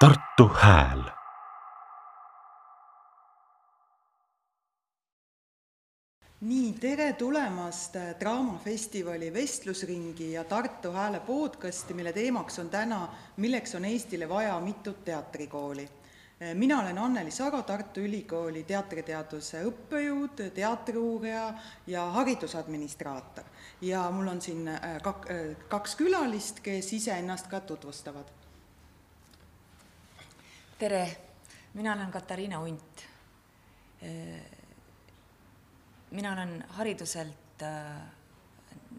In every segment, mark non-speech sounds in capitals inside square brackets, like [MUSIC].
Tartu Hääl nii, tere tulemast Draamafestivali vestlusringi ja Tartu Hääle podcasti, mille teemaks on täna, milleks on Eestile vaja mitut teatrikooli. mina olen Anneli Saro, Tartu Ülikooli teatriteaduse õppejõud, teatriuurija ja haridusadministraator. ja mul on siin kak-, kaks külalist, kes iseennast ka tutvustavad. Tere, mina olen Katariina Unt. Mina olen hariduselt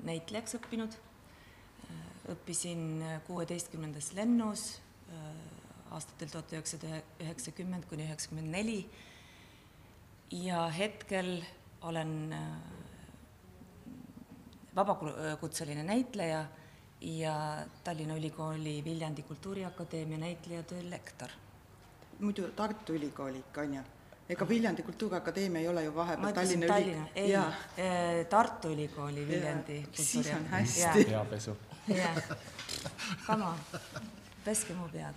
näitlejaks õppinud, õppisin kuueteistkümnendas lennus aastatel tuhat üheksasada üheksakümmend kuni üheksakümmend neli. Ja hetkel olen vabakutseline näitleja ja Tallinna Ülikooli Viljandi Kultuuriakadeemia näitlejatöö lektor. Muidu Tartu Ülikool ikka, on ju? ega Viljandi Kultuuriakadeemia ei ole ju vahepeal Tallinna Tallinna, ei, Tartu Ülikooli Viljandi siis on hästi. peapesu. jah, come on, peske mu pead.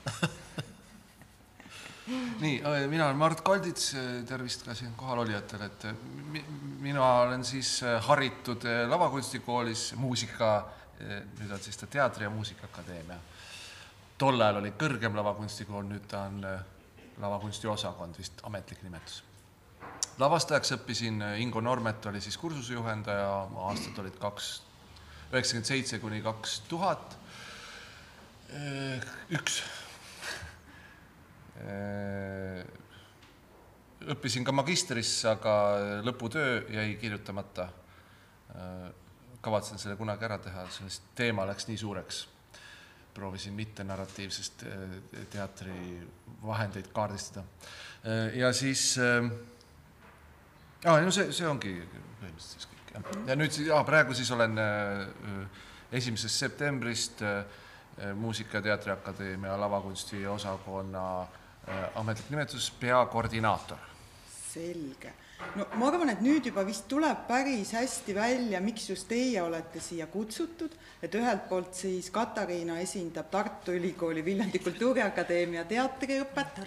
nii, mina olen Mart Koldits, tervist ka siin kohalolijatele, et mi- mina olen siis haritud lavakunstikoolis muusika, nüüd on siis ta Teatri- ja Muusikaakadeemia. tol ajal oli kõrgem lavakunstikool, nüüd ta on lavakunstiosakond vist ametlik nimetus. lavastajaks õppisin, Ingo Normet oli siis kursusejuhendaja, aastad olid kaks, üheksakümmend seitse kuni kaks tuhat, üks Äh, õppisin ka magistrisse, aga lõputöö jäi kirjutamata. kavatsen selle kunagi ära teha, sest teema läks nii suureks. Proovisin mittenarratiivsest äh, teatri vahendeid kaardistada. ja siis äh, no see, see ongi põhimõtteliselt siis kõik jah. ja nüüd praegu siis olen äh, esimesest septembrist äh, Muusika- ja Teatriakadeemia lavakunsti osakonna äh, ametlik nimetus peakoordinaator. selge. No ma arvan, et nüüd juba vist tuleb päris hästi välja, miks just teie olete siia kutsutud, et ühelt poolt siis Katariina esindab Tartu Ülikooli Viljandi Kultuuriakadeemia teatriõpet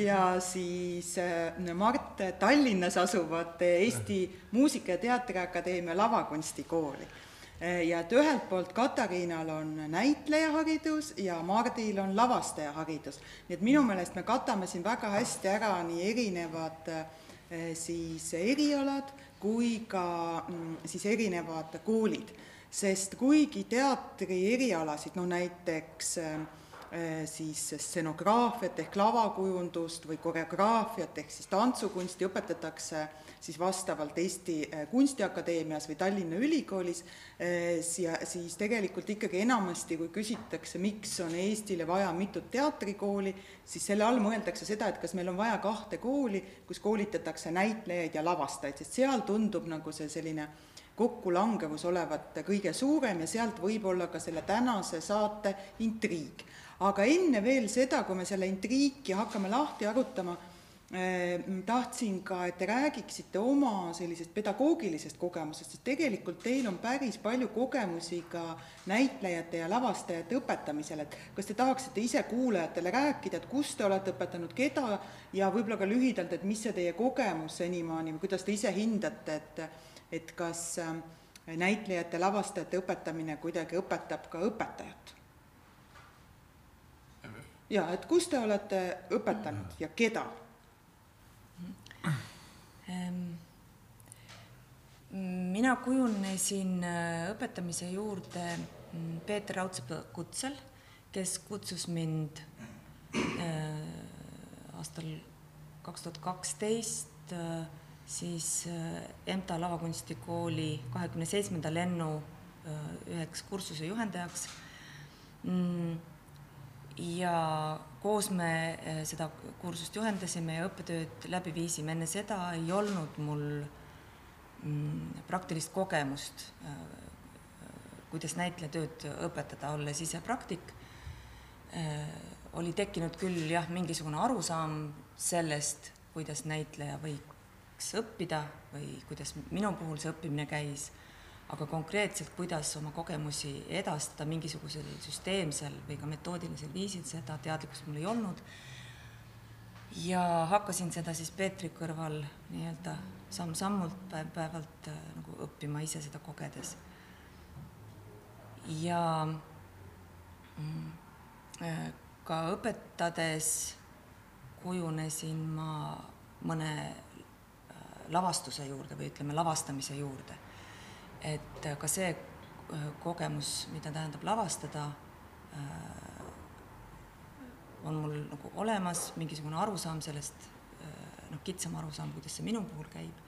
ja siis äh, Mart Tallinnas asuvat Eesti Muusika- ja Teatriakadeemia lavakunstikooli. Ja et ühelt poolt Katariinal on näitlejaharidus ja Mardil on lavastajaharidus. nii et minu meelest me katame siin väga hästi ära nii erinevad eh, siis erialad kui ka mm, siis erinevad koolid, sest kuigi teatri erialasid, no näiteks eh, siis stsenograafiat ehk lavakujundust või koreograafiat ehk siis tantsukunsti õpetatakse siis vastavalt Eesti Kunstiakadeemias või Tallinna Ülikoolis, siia siis tegelikult ikkagi enamasti, kui küsitakse, miks on Eestile vaja mitut teatrikooli, siis selle all mõeldakse seda, et kas meil on vaja kahte kooli, kus koolitatakse näitlejaid ja lavastajaid, sest seal tundub nagu see selline kokkulangevus olevat kõige suurem ja sealt võib olla ka selle tänase saate intriig. Aga enne veel seda, kui me selle intriiki hakkame lahti arutama, tahtsin ka, et te räägiksite oma sellisest pedagoogilisest kogemusest, sest tegelikult teil on päris palju kogemusi ka näitlejate ja lavastajate õpetamisel, et kas te tahaksite ise kuulajatele rääkida, et kus te olete õpetanud, keda ja võib-olla ka lühidalt, et mis see teie kogemus senimaani või kuidas te ise hindate, et et kas näitlejate, lavastajate õpetamine kuidagi õpetab ka õpetajat? Jaa, et kus te olete õpetanud ja keda? mina kujunesin õpetamise juurde Peeter Raudsepa kutsel, kes kutsus mind aastal kaks tuhat kaksteist siis EMTA lavakunstikooli kahekümne seitsmenda lennu üheks kursuse juhendajaks. Ja koos me seda kursust juhendasime ja õppetööd läbi viisime, enne seda ei olnud mul praktilist kogemust, kuidas näitlejatööd õpetada, olles ise praktik. oli tekkinud küll jah, mingisugune arusaam sellest, kuidas näitleja võiks õppida või kuidas minu puhul see õppimine käis, aga konkreetselt, kuidas oma kogemusi edastada mingisugusel süsteemsel või ka metoodilisel viisil, seda teadlikkust mul ei olnud. ja hakkasin seda siis Peetri kõrval nii-öelda samm-sammult, päev-päevalt äh, nagu õppima ise seda kogedes. ja mm, äh, ka õpetades kujunesin ma mõne äh, lavastuse juurde või ütleme, lavastamise juurde. Et ka see kogemus, mida tähendab lavastada, on mul nagu olemas, mingisugune arusaam sellest noh, kitsam arusaam, kuidas see minu puhul käib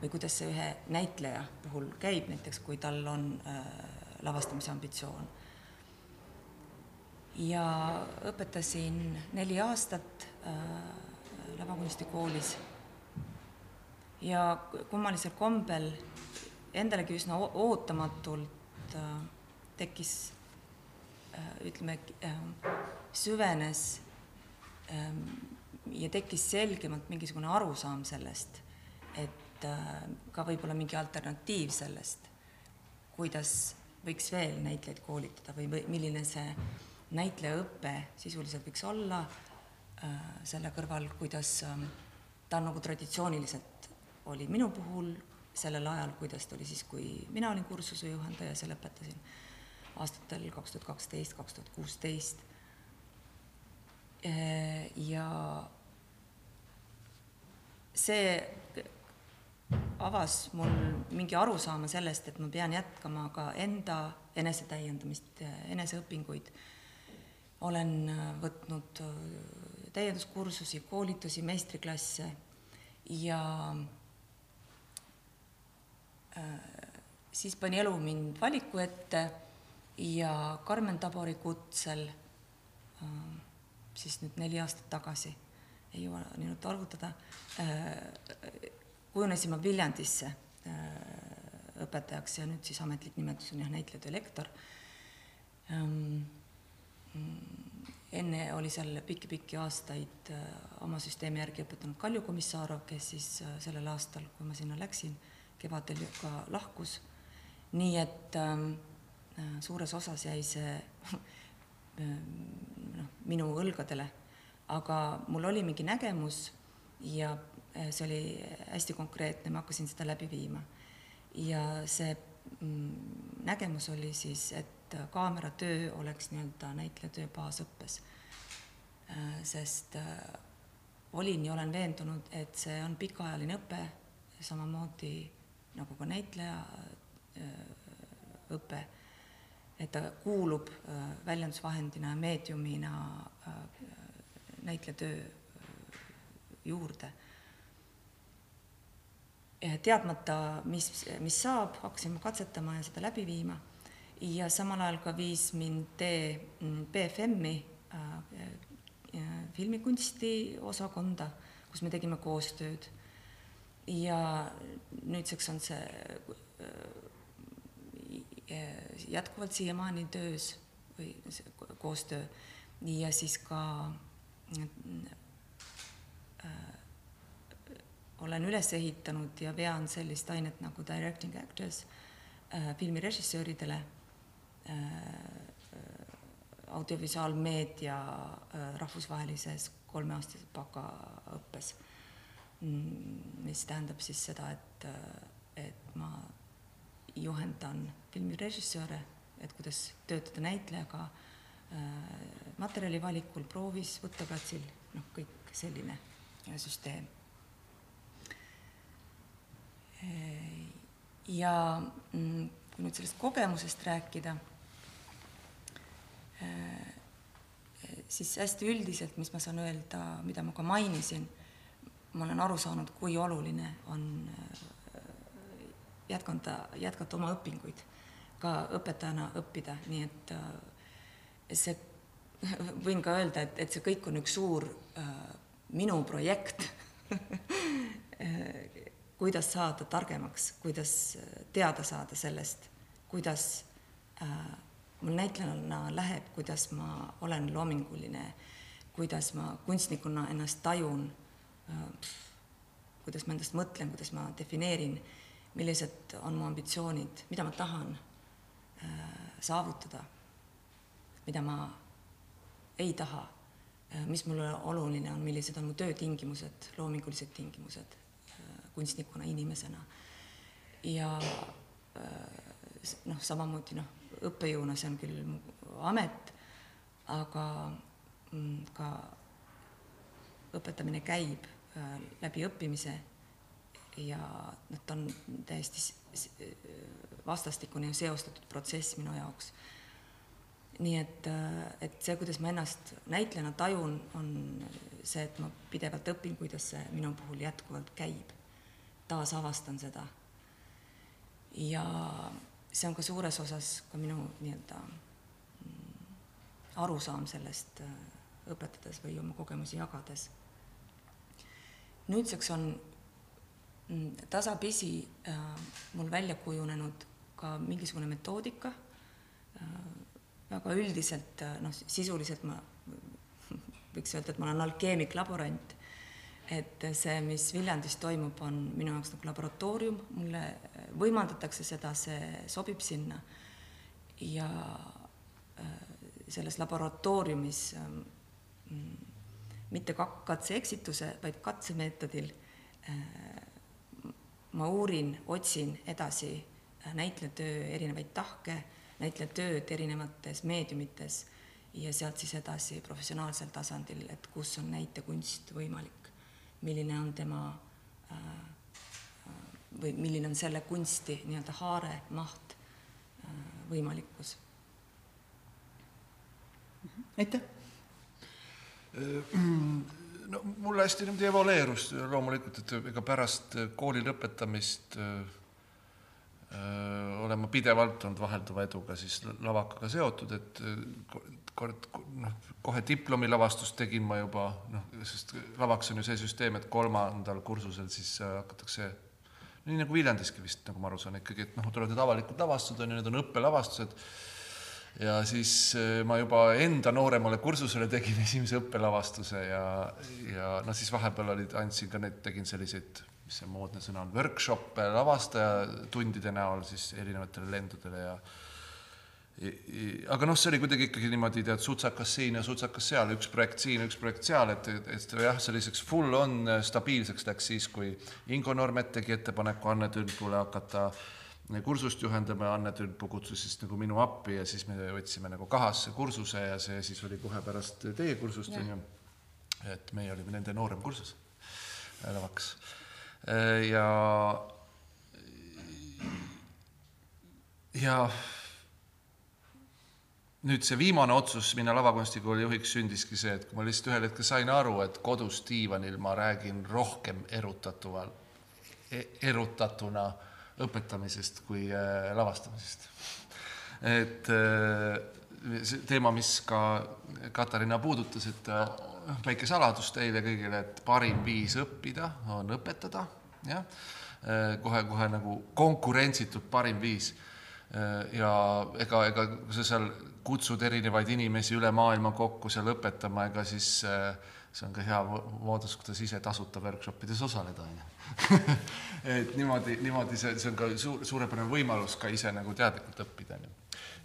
või kuidas see ühe näitleja puhul käib, näiteks kui tal on äh, lavastamise ambitsioon. ja õpetasin neli aastat äh, lavakunstikoolis ja kummalisel kombel endalegi üsna ootamatult äh, tekkis äh, ütleme äh,, süvenes äh, ja tekkis selgemalt mingisugune arusaam sellest, et ka võib-olla mingi alternatiiv sellest, kuidas võiks veel näitlejaid koolitada või, või milline see näitlejaõpe sisuliselt võiks olla selle kõrval, kuidas ähm, ta nagu traditsiooniliselt oli minu puhul sellel ajal, kuidas ta oli siis, kui mina olin kursuse juhendaja, see lõpetasin aastatel kaks tuhat kaksteist, kaks tuhat kuusteist. Äh, ja see avas mul mingi arusaama sellest, et ma pean jätkama ka enda enesetäiendamist, eneseõpinguid. olen võtnud täienduskursusi, koolitusi, meistriklasse ja äh, siis pani elu mind valiku ette ja Karmen Tabori kutsel äh, siis nüüd neli aastat tagasi ei jõua nii arvutada, äh, kujunesin ma Viljandisse äh, õpetajaks ja nüüd siis ametlik nimetus on jah, näitlejatöö lektor. Ähm, enne oli seal pikki-pikki aastaid äh, oma süsteemi järgi õpetanud Kalju Komissarov, kes siis sellel aastal, kui ma sinna läksin, kevadel ka lahkus. nii et ähm, suures osas jäi see [LAUGHS] noh, minu õlgadele aga mul oli mingi nägemus ja eh, see oli hästi konkreetne, ma hakkasin seda läbi viima. ja see mm, nägemus oli siis, et kaameratöö oleks nii-öelda näitlejatöö baasõppes. Eh, sest eh, olin ja olen veendunud, et see on pikaajaline õpe, samamoodi nagu ka näitleja õpe, et ta kuulub väljendusvahendina, meediumina näitlejatöö juurde. teadmata, mis, mis saab, hakkasime katsetama ja seda läbi viima ja samal ajal ka viis mind tee BFM-i äh, äh, filmikunsti osakonda, kus me tegime koostööd. Ja nüüdseks on see äh, jätkuvalt siiamaani töös või koostöö ja siis ka äh, olen üles ehitanud ja vean sellist ainet nagu directing actors äh, filmirežissööridele äh,, audiovisuaalmeedia äh, rahvusvahelises kolmeaastases bakaõppes. Mis tähendab siis seda, et, äh, et ma juhendan filmirežissööre, et kuidas töötada näitlejaga äh, materjali valikul, proovis, võtteplatsil, noh, kõik selline süsteem. Äh, ja mm, kui nüüd sellest kogemusest rääkida, siis hästi üldiselt, mis ma saan öelda, mida ma ka mainisin, ma olen aru saanud, kui oluline on jätkata, jätkata oma õpinguid, ka õpetajana õppida, nii et see, võin ka öelda, et, et see kõik on üks suur äh, minu projekt [LAUGHS] kuidas saada targemaks, kuidas teada saada sellest, kuidas äh, mul näitlejana läheb, kuidas ma olen loominguline, kuidas ma kunstnikuna ennast tajun äh,, kuidas ma endast mõtlen, kuidas ma defineerin millised on mu ambitsioonid, mida ma tahan äh, saavutada, mida ma ei taha, mis mulle oluline on, millised on mu töötingimused, loomingulised tingimused kunstnikuna, inimesena. ja noh, samamoodi noh, õppejõuna, see on küll mu amet, aga mm, ka õpetamine käib äh, läbi õppimise ja ta on täiesti vastastikune seostatud protsess minu jaoks. nii et, äh, et see, kuidas ma ennast näitlejana tajun, on see, et ma pidevalt õpin, kuidas see minu puhul jätkuvalt käib. taasavastan seda. ja see on ka suures osas ka minu nii-öelda mm, arusaam sellest äh, õpetades või oma kogemusi jagades. Nüüdseks on mm, tasapisi äh, mul välja kujunenud ka mingisugune metoodika. Äh,, väga üldiselt äh, noh, sisuliselt ma [LAUGHS] võiks öelda, et ma olen alkeemik, laborant. Et see, mis Viljandis toimub, on minu jaoks nagu laboratoorium, mulle võimaldatakse seda, see sobib sinna. ja selles laboratooriumis mm, mitte katse-eksituse, vaid katsemeetodil äh, ma uurin, otsin edasi äh, näitlejatöö erinevaid tahke, näitlejatööd erinevates meediumites ja sealt siis edasi professionaalsel tasandil, et kus on näitekunst võimalik milline on tema äh, või milline on selle kunsti nii-öelda haare, maht, võimalikkus. aitäh! No mul hästi niimoodi evoleerus loomulikult, et ega pärast kooli lõpetamist öö, olen ma pidevalt olnud vahelduva eduga siis lavakaga seotud, et kord noh, kohe diplomilavastust tegin ma juba noh, sest lavaks on ju see süsteem, et kolmandal kursusel siis äh, hakatakse nii nagu Viljandiski vist, nagu ma aru saan ikkagi, et noh, tulevad need avalikud lavastused on ju, need on õppelavastused. Ja siis äh, ma juba enda nooremale kursusele tegin [LAUGHS] esimese õppelavastuse ja, ja noh, siis vahepeal olid, andsin ka need, tegin selliseid, mis see moodne sõna on, workshop'e lavastaja tundide näol siis erinevatele lendudele ja aga noh, see oli kuidagi ikkagi niimoodi, tead, sutsakas siin ja sutsakas seal, üks projekt siin, üks projekt seal, et, et jah, selliseks full on stabiilseks läks siis, kui Ingo Normet tegi ettepaneku Anne Tülpule hakata äh, kursust juhendama Anne Tülpu kutsus siis nagu minu appi ja siis me võtsime nagu kahasse kursuse ja see siis oli kohe pärast teie kursust, on ju. et meie olime nende noorem kursus lavaks. ja, ja nüüd see viimane otsus minna lavakunstikooli juhiks sündiski see, et kui ma lihtsalt ühel hetkel sain aru, et kodus diivanil ma räägin rohkem erutatuval e, erutatuna õpetamisest kui äh, lavastamisest. et äh, see teema, mis ka Katariina puudutas, et äh, väike saladus teile kõigile, et parim viis õppida on õpetada, jah, kohe-kohe nagu konkurentsitult parim viis ja ega, ega kui sa seal kutsud erinevaid inimesi üle maailma kokku seal õpetama, ega siis äh, see on ka hea moodus, kuidas ise tasuta workshop ides osaleda, on ju. [LAUGHS] et niimoodi, niimoodi see, see on ka suur, suurepärane võimalus ka ise nagu teadlikult õppida, on ju.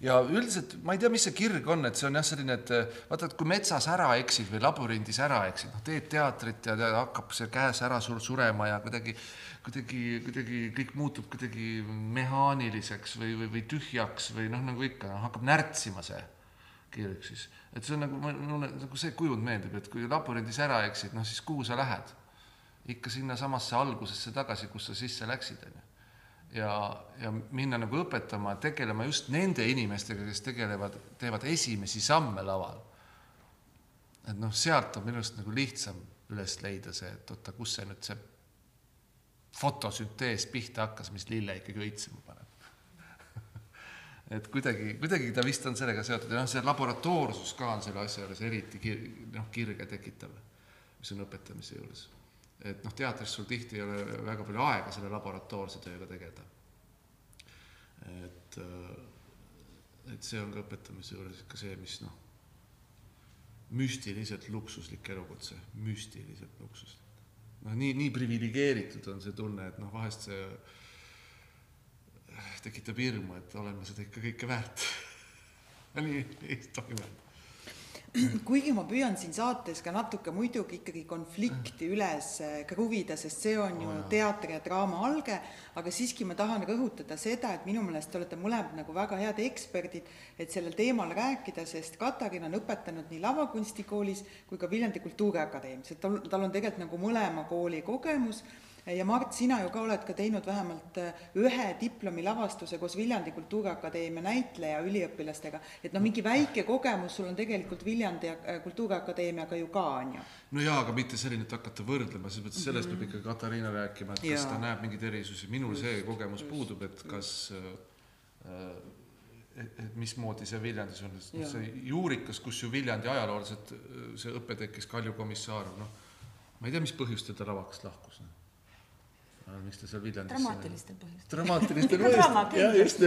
ja üldiselt ma ei tea, mis see kirg on, et see on jah, selline, et vaata, et kui metsas ära eksid või labürindis ära eksid, noh, teed teatrit ja tead, hakkab see käes ära sul surema ja kuidagi kuidagi, kuidagi kõik muutub kuidagi mehaaniliseks või, või, või tühjaks või noh, nagu ikka, hakkab närtsima see kirg siis. et see on nagu, mulle nagu see kujund meeldib, et kui labürindis ära eksid, noh siis kuhu sa lähed? Ikka sinnasamasse algusesse tagasi, kus sa sisse läksid, on ju. ja, ja minna nagu õpetama, tegelema just nende inimestega, kes tegelevad, teevad esimesi samme laval. et noh, sealt on minu arust nagu lihtsam üles leida see, et oota, kus see nüüd see fotosüntees pihta hakkas, mis lille ikkagi õitsema paneb [LAUGHS] et kuidagi, kuidagi ta vist on sellega seotud ja noh, see laboratoorsus ka on selle asja juures eriti kir-, noh, kirge tekitav, mis on õpetamise juures. Et noh, teatris sul tihti ei ole väga palju aega selle laboratoorse tööga tegeleda. et, et see on ka õpetamise juures ikka see, mis noh, müstiliselt luksuslik elukutse, müstiliselt luksuslik noh, nii, nii priviligeeritud on see tunne, et noh, vahest see tekitab hirmu, et olen ma seda ikka kõike väärt. [LAUGHS] nii ei tohi mõelda. [CLEARS THROAT] kuigi ma püüan siin saates ka natuke muidugi ikkagi konflikti üles äh, kruvida, sest see on ju teatri ja draama alge, aga siiski ma tahan rõhutada seda, et minu meelest te olete mõlemad nagu väga head eksperdid, et sellel teemal rääkida, sest Katariin on õpetanud nii lavakunstikoolis kui ka Viljandi Kultuuriakadeemias, et tal, tal on tegelikult nagu mõlema kooli kogemus ja Mart, sina ju ka oled ka teinud vähemalt äh, ühe diplomi lavastuse koos Viljandi Kultuuriakadeemia näitleja üliõpilastega, et noh, mingi väike kogemus sul on tegelikult Viljandi äh, Kultuuriakadeemiaga ju ka, on ju. no jaa, aga mitte selline, et hakata võrdlema, selles mõttes sellest peab ikka Katariina rääkima, et kas Jaa. ta näeb mingeid erisusi, minul see kogemus puudub, et kas äh, et, et mismoodi see Viljandis on, sest noh, see juurikas, kus ju Viljandi ajalooliselt see õpe tekkis, Kalju Komissarov, noh ma ei tea, mis põhjustel ta lavakast lahkus, noh. Miks ta seal Viljandis dramaatilistel põhjustel. dramaatilistel [LAUGHS] põhjustel, jah just,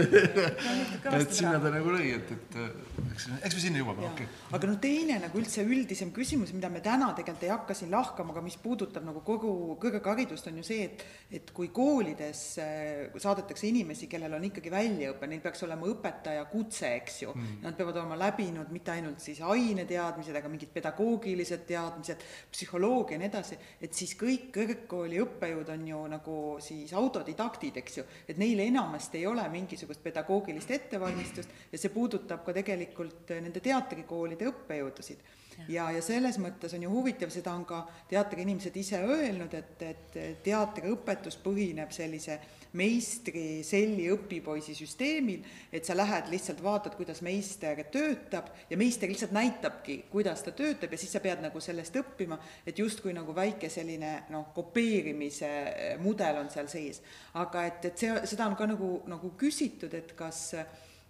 et sinna ta nagu lõi, et, et äh, eks, eks me sinna jõuame, okei okay.. aga no teine nagu üldse üldisem küsimus, mida me täna tegelikult ei hakka siin lahkama, aga mis puudutab nagu kogu kõrgharidust, on ju see, et et kui koolides äh, saadetakse inimesi, kellel on ikkagi väljaõpe, neil peaks olema õpetaja kutse, eks ju mm., nad peavad olema läbinud mitte ainult siis aineteadmised, aga mingid pedagoogilised teadmised, psühholoogia ja nii edasi, et siis kõik kõrgkooli õppejõud on ju nagu siis autodidaktid, eks ju, et neil enamasti ei ole mingisugust pedagoogilist ettevalmistust ja see puudutab ka tegelikult nende teatrikoolide õppejõudusid. Ja, ja selles mõttes on ju huvitav, seda on ka teatriinimesed ise öelnud, et, et teatriõpetus põhineb sellise meistri selli õpipoisi süsteemil, et sa lähed lihtsalt vaatad, kuidas meister töötab ja meister lihtsalt näitabki, kuidas ta töötab ja siis sa pead nagu sellest õppima, et justkui nagu väike selline noh, kopeerimise eh, mudel on seal sees. aga et, et see, seda on ka nagu, nagu küsitud, et kas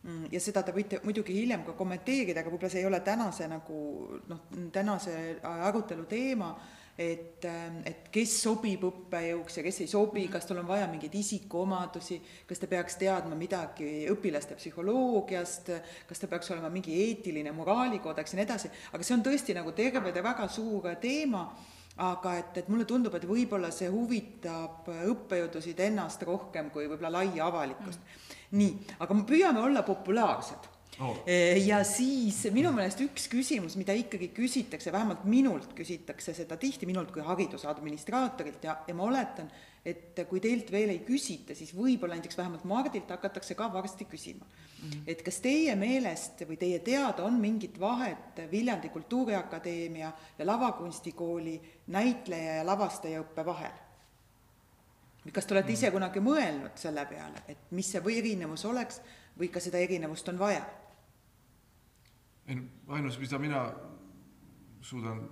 mm, ja seda te võite muidugi hiljem ka kommenteerida, aga võib-olla see ei ole tänase nagu noh, tänase arutelu teema, et, et kes sobib õppejõuks ja kes ei sobi, kas tal on vaja mingeid isikuomadusi, kas ta peaks teadma midagi õpilaste psühholoogiast, kas ta peaks olema mingi eetiline moraalikoodeks ja nii edasi, aga see on tõesti nagu terve ja väga suur teema aga et, et mulle tundub, et võib-olla see huvitab õppejõudusid ennast rohkem kui võib-olla laia avalikkust mm.. nii, aga me püüame olla populaarsed Oh. Eh, ja siis minu meelest üks küsimus, mida ikkagi küsitakse, vähemalt minult küsitakse seda tihti, minult kui hariduse administraatorilt ja, ja ma oletan, et kui teilt veel ei küsita, siis võib-olla näiteks vähemalt Mardilt hakatakse ka varsti küsima mm. -hmm. et kas teie meelest või teie teada on mingit vahet Viljandi Kultuuriakadeemia ja Lavakunstikooli näitleja ja lavastajaõppe vahel? kas te olete ise kunagi mõelnud selle peale, et mis see või erinevus oleks või kas seda erinevust on vaja? Ei no ainus, mida mina suudan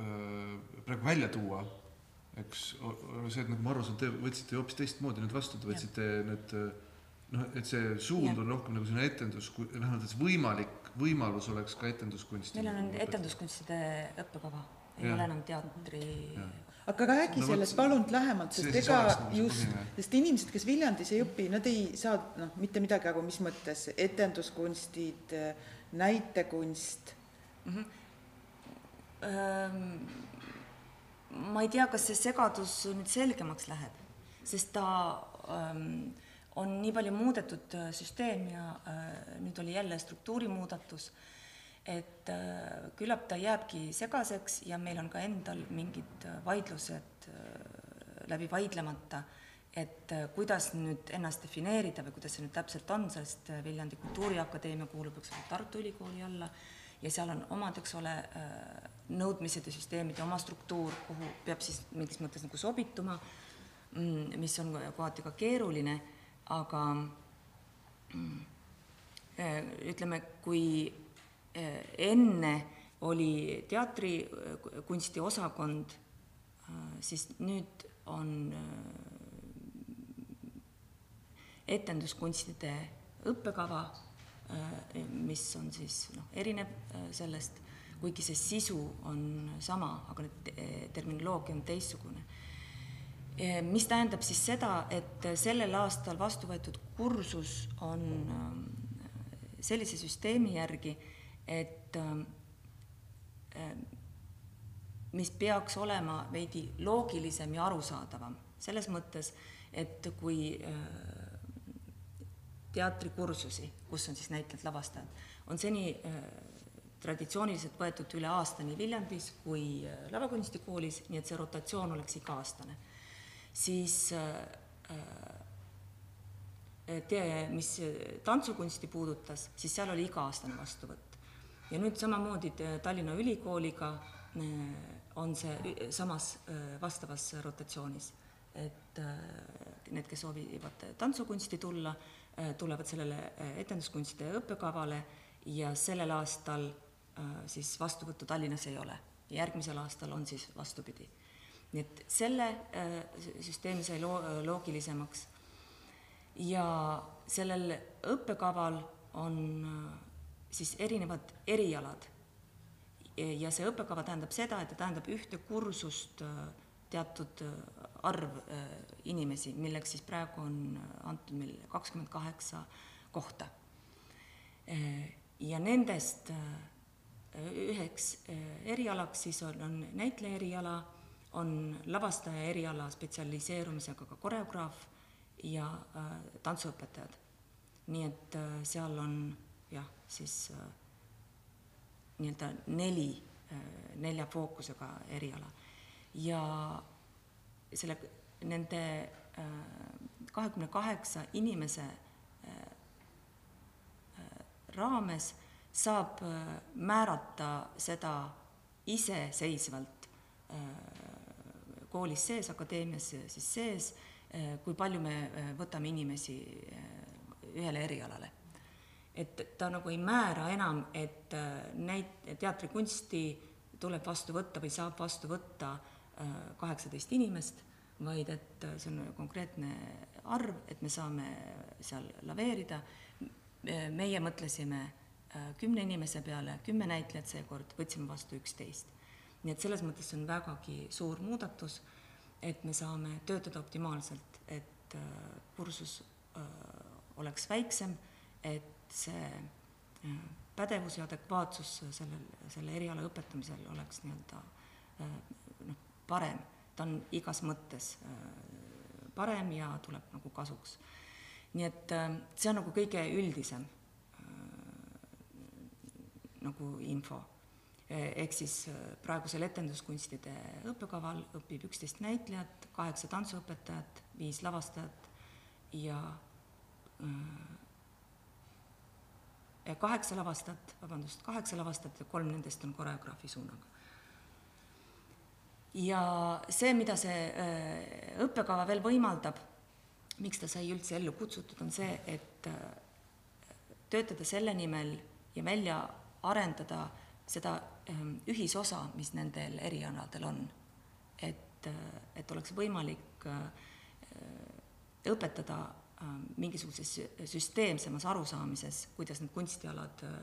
öö, praegu välja tuua, eks, on see, et nagu ma aru saan, te võtsite hoopis teistmoodi nüüd vastu, te võtsite nüüd öö, noh, et see suund Jah. on rohkem nagu selline etendus, vähemalt et see võimalik, võimalus oleks ka etenduskunsti. meil on etenduskunstide õppekava, ei ole enam teatri. aga räägi No sellest palun lähemalt, see sest ega nagu just sest inimesed, kes Viljandis ei õpi, nad ei saa noh, mitte midagi aru, mis mõttes etenduskunstid, näitekunst, ma ei tea, kas see segadus nüüd selgemaks läheb, sest ta ähm, on nii palju muudetud äh, süsteem ja äh, nüüd oli jälle struktuurimuudatus, et äh, küllap ta jääbki segaseks ja meil on ka endal mingid äh, vaidlused äh, läbi vaidlemata, et äh, kuidas nüüd ennast defineerida või kuidas see nüüd täpselt on, sest äh, Viljandi Kultuuriakadeemia kuulub, eks ole, Tartu Ülikooli alla ja seal on omad, eks ole, nõudmised ja süsteemid ja oma struktuur, kuhu peab siis mingis mõttes nagu sobituma, mis on kohati ka keeruline, aga mm, ütleme, kui enne oli teatrikunsti osakond, siis nüüd on etenduskunstide õppekava, mis on siis noh, erinev sellest, kuigi see sisu on sama, aga terminoloogia on teistsugune. mis tähendab siis seda, et sellel aastal vastu võetud kursus on sellise süsteemi järgi, et mis peaks olema veidi loogilisem ja arusaadavam, selles mõttes, et kui teatrikursusi, kus on siis näitlejad, lavastajad, on seni äh, traditsiooniliselt võetud üle aasta nii Viljandis kui äh, lavakunstikoolis, nii et see rotatsioon oleks iga-aastane. siis äh, te-, mis tantsukunsti puudutas, siis seal oli iga-aastane vastuvõtt. ja nüüd samamoodi Tallinna Ülikooliga on see samas vastavas rotatsioonis. et need, kes soovivad tantsukunsti tulla, tulevad sellele äh, etenduskunstide õppekavale ja sellel aastal äh, siis vastuvõttu Tallinnas ei ole. järgmisel aastal on siis vastupidi. nii et selle äh, sü- süsteem sai loo-, loogilisemaks ja sellel õppekaval on äh, siis erinevad erialad. ja see õppekava tähendab seda, et ta tähendab ühte kursust äh, teatud äh, arv äh, inimesi, milleks siis praegu on äh, antud meil kakskümmend kaheksa kohta. Ja nendest üheks erialaks siis on, on näitleja eriala, on lavastaja eriala spetsialiseerumisega ka koreograaf ja tantsuõpetajad. nii et seal on jah, siis nii-öelda neli nelja fookusega eriala. Ja selle, nende kahekümne kaheksa inimese äh, raames saab äh, määrata seda iseseisvalt äh, koolis sees, akadeemias siis sees, äh, kui palju me äh, võtame inimesi äh, ühele erialale. et ta nagu ei määra enam, et äh, näit-, teatrikunsti tuleb vastu võtta või saab vastu võtta äh, kaheksateist inimest, vaid et äh, see on konkreetne arv, et me saame seal laveerida. meie mõtlesime äh, kümne inimese peale, kümme näitlejat seekord, võtsime vastu üksteist. nii et selles mõttes on vägagi suur muudatus, et me saame töötada optimaalselt, et äh, kursus oleks väiksem, et see pädevus ja adekvaatsus sellel, selle eriala õpetamisel oleks nii-öelda parem, ta on igas mõttes äh, parem ja tuleb nagu kasuks. nii et äh, see on nagu kõige üldisem nagu info. ehk siis äh, praegusel etenduskunstide õppekaval õpib üksteist näitlejat, kaheksa tantsuõpetajat, viis lavastajat ja äh, kaheksa lavastajat, vabandust, kaheksa lavastajat ja kolm nendest on koreograafi suunaga. Ja see, mida see äh, õppekava veel võimaldab, miks ta sai üldse ellu kutsutud, on see, et äh, töötada selle nimel ja välja arendada seda ähm, ühisosa, mis nendel erialadel on. et, et oleks võimalik äh, õpetada äh, mingisuguses sü- süsteemsemas arusaamises, kuidas need kunstialad äh,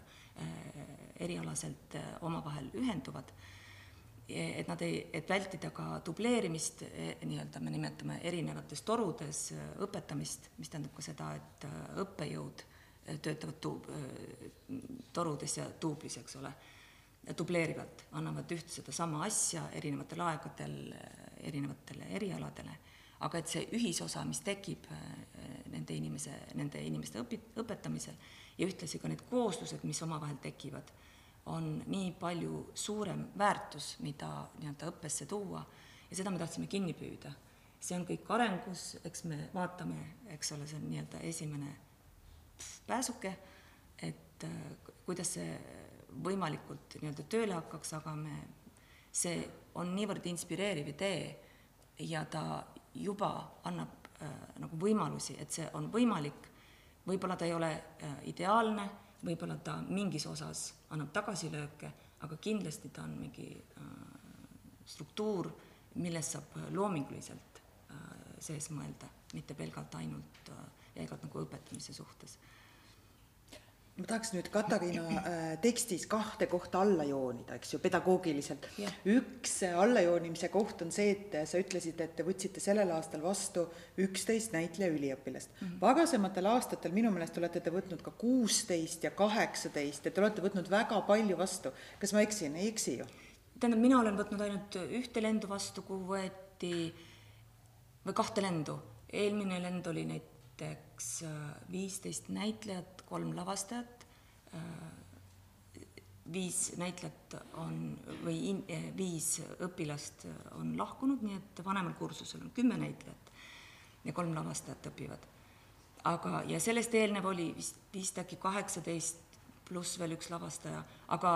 erialaselt äh, omavahel ühenduvad, et nad ei, et vältida ka dubleerimist, eh, nii-öelda me nimetame erinevates torudes äh, õpetamist, mis tähendab ka seda, et õppejõud töötavad tuub-, torudes ja tuublis, eks ole, dubleerivalt, annavad üht sedasama asja erinevatel aegadel erinevatele erialadele, aga et see ühisosa, mis tekib nende inimese, nende inimeste õpi-, õpetamisel ja ühtlasi ka need kooslused, mis omavahel tekivad, on nii palju suurem väärtus, mida nii-öelda õppesse tuua ja seda me tahtsime kinni püüda. see on kõik arengus, eks me vaatame, eks ole, see on nii-öelda esimene pääsuke, et äh, kuidas see võimalikult nii-öelda tööle hakkaks, aga me, see on niivõrd inspireeriv idee ja ta juba annab äh, nagu võimalusi, et see on võimalik, võib-olla ta ei ole äh, ideaalne, võib-olla ta mingis osas annab tagasilööke, aga kindlasti ta on mingi äh, struktuur, milles saab loominguliselt äh, sees mõelda, mitte pelgalt ainult äh, jäigalt nagu õpetamise suhtes ma tahaks nüüd Katariina äh, tekstis kahte kohta alla joonida, eks ju, pedagoogiliselt. Jah. üks äh, allajoonimise koht on see, et sa ütlesid, et te võtsite sellel aastal vastu üksteist näitleja üliõpilast mm. -hmm. varasematel aastatel minu meelest olete te võtnud ka kuusteist ja kaheksateist, et te olete võtnud väga palju vastu. kas ma eksin, ei eksi ju? tähendab, mina olen võtnud ainult ühte lendu vastu, kuhu võeti, või kahte lendu. eelmine lend oli näiteks viisteist näitlejat, kolm lavastajat, viis näitlejat on või in, viis õpilast on lahkunud, nii et vanemal kursusel on kümme näitlejat ja kolm lavastajat õpivad. aga, ja sellest eelnev oli vist, vist äkki kaheksateist pluss veel üks lavastaja, aga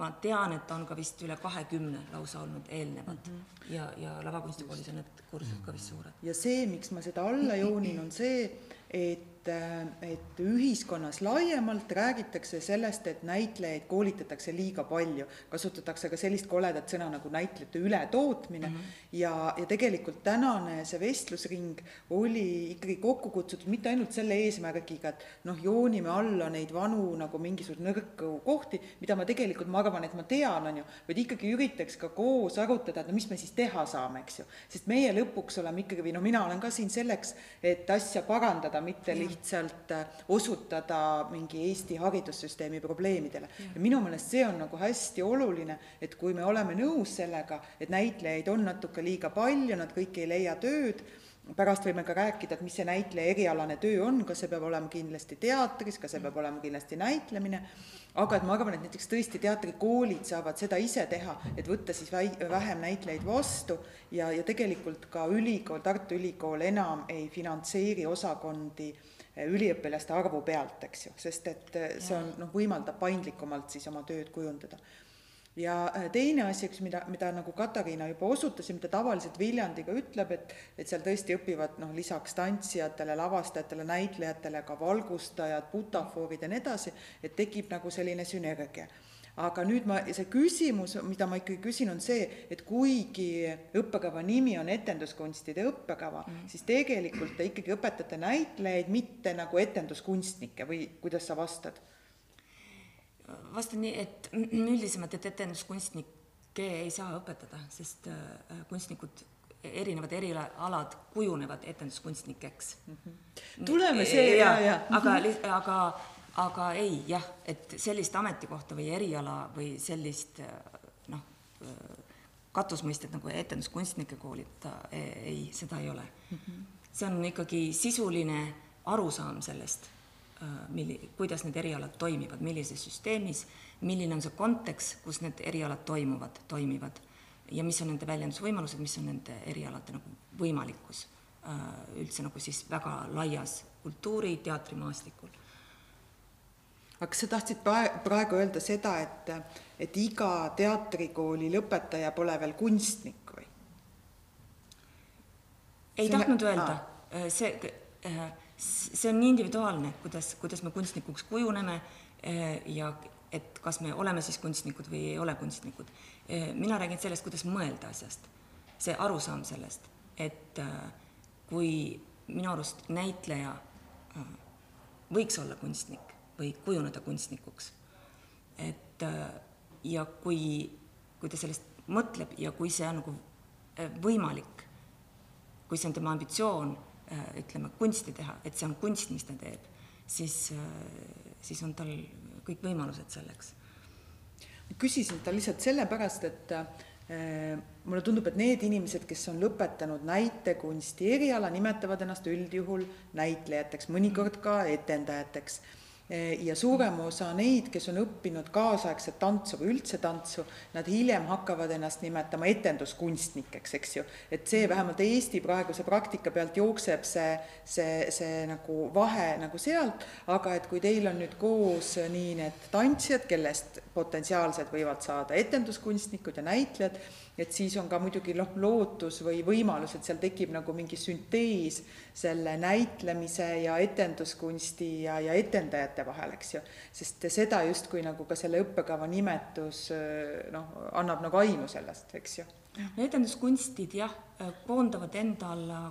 ma tean, et on ka vist üle kahekümne lausa olnud eelnevad mm -hmm. ja, ja lavakunstikoolis on need kursused ka vist suured. ja see, miks ma seda alla joonin, on see, et et ühiskonnas laiemalt räägitakse sellest, et näitlejaid koolitatakse liiga palju, kasutatakse ka sellist koledat sõna nagu näitlejate ületootmine mm -hmm. ja, ja tegelikult tänane see vestlusring oli ikkagi kokku kutsutud mitte ainult selle eesmärgiga, et noh, joonime alla neid vanu nagu mingisuguseid nõrku kohti, mida ma tegelikult, ma arvan, et ma tean, on ju, vaid ikkagi üritaks ka koos arutada, et no mis me siis teha saame, eks ju. sest meie lõpuks oleme ikkagi, või no mina olen ka siin selleks, et asja parandada, mitte lihtsalt lihtsalt äh, osutada mingi Eesti haridussüsteemi probleemidele. ja minu meelest see on nagu hästi oluline, et kui me oleme nõus sellega, et näitlejaid on natuke liiga palju, nad kõik ei leia tööd, pärast võime ka rääkida, et mis see näitleja erialane töö on, kas see peab olema kindlasti teatris, kas see peab olema kindlasti näitlemine, aga et ma arvan, et näiteks tõesti teatrikoolid saavad seda ise teha, et võtta siis väi-, vähem näitlejaid vastu ja, ja tegelikult ka ülikool, Tartu Ülikool enam ei finantseeri osakondi äh, üliõpilaste arvu pealt, eks ju, sest et äh, see on noh, võimaldab paindlikumalt siis oma tööd kujundada. ja äh, teine asi, üks, mida, mida nagu Katariina juba osutas ja mida tavaliselt Viljandi ka ütleb, et et seal tõesti õpivad noh, lisaks tantsijatele, lavastajatele, näitlejatele ka valgustajad, butafoorid ja nii edasi, et tekib nagu selline sünergia aga nüüd ma, see küsimus, mida ma ikkagi küsin, on see, et kuigi õppekava nimi on etenduskunstide õppekava mm., siis tegelikult te ikkagi õpetate näitlejaid, mitte nagu etenduskunstnikke või kuidas sa vastad? vastan nii, et üldisemalt, et etenduskunstnikke ei saa õpetada, sest äh, kunstnikud erinevad erialad kujunevad etenduskunstnikeks mm. -hmm. tuleme see ja, ja, ja. aga, aga aga ei jah, et sellist ametikohta või eriala või sellist noh, katusmõistet nagu etenduskunstnike koolid, ei, seda ei ole mm. -hmm. see on ikkagi sisuline arusaam sellest, milli-, kuidas need erialad toimivad, millises süsteemis, milline on see kontekst, kus need erialad toimuvad, toimivad ja mis on nende väljendusvõimalused, mis on nende erialade nagu võimalikkus üldse nagu siis väga laias kultuuri, teatrimaastikul aga kas sa tahtsid praegu öelda seda, et, et iga teatrikooli lõpetaja pole veel kunstnik või? ei see tahtnud öelda, äh, see, äh, see on nii individuaalne, kuidas, kuidas me kunstnikuks kujuneme äh, ja et kas me oleme siis kunstnikud või ei ole kunstnikud. mina räägin sellest, kuidas mõelda asjast, see arusaam sellest, et kui minu arust näitleja võiks olla kunstnik, või kujuneda kunstnikuks. et äh, ja kui, kui ta sellest mõtleb ja kui see on nagu äh, võimalik, kui see on tema ambitsioon, äh, ütleme, kunsti teha, et see on kunst, mis ta teeb, siis, siis on tal kõik võimalused selleks. küsisin ta lihtsalt sellepärast, et mulle tundub, et need inimesed, kes on lõpetanud näitekunsti eriala, nimetavad ennast üldjuhul näitlejateks, mõnikord ka etendajateks ja suurem osa neid, kes on õppinud kaasaegset tantsu või üldse tantsu, nad hiljem hakkavad ennast nimetama etenduskunstnikeks, eks ju. et see vähemalt Eesti praeguse praktika pealt jookseb see, see, see nagu vahe nagu sealt, aga et kui teil on nüüd koos nii need tantsijad, kellest potentsiaalselt võivad saada etenduskunstnikud ja näitlejad, et siis on ka muidugi noh, lootus või võimalus, et seal tekib nagu mingi süntees selle näitlemise ja etenduskunsti ja, ja etendajate vahel, eks ju. sest seda justkui nagu ka selle õppekava nimetus noh, annab nagu aimu sellest, eks ju. etenduskunstid jah, koondavad enda alla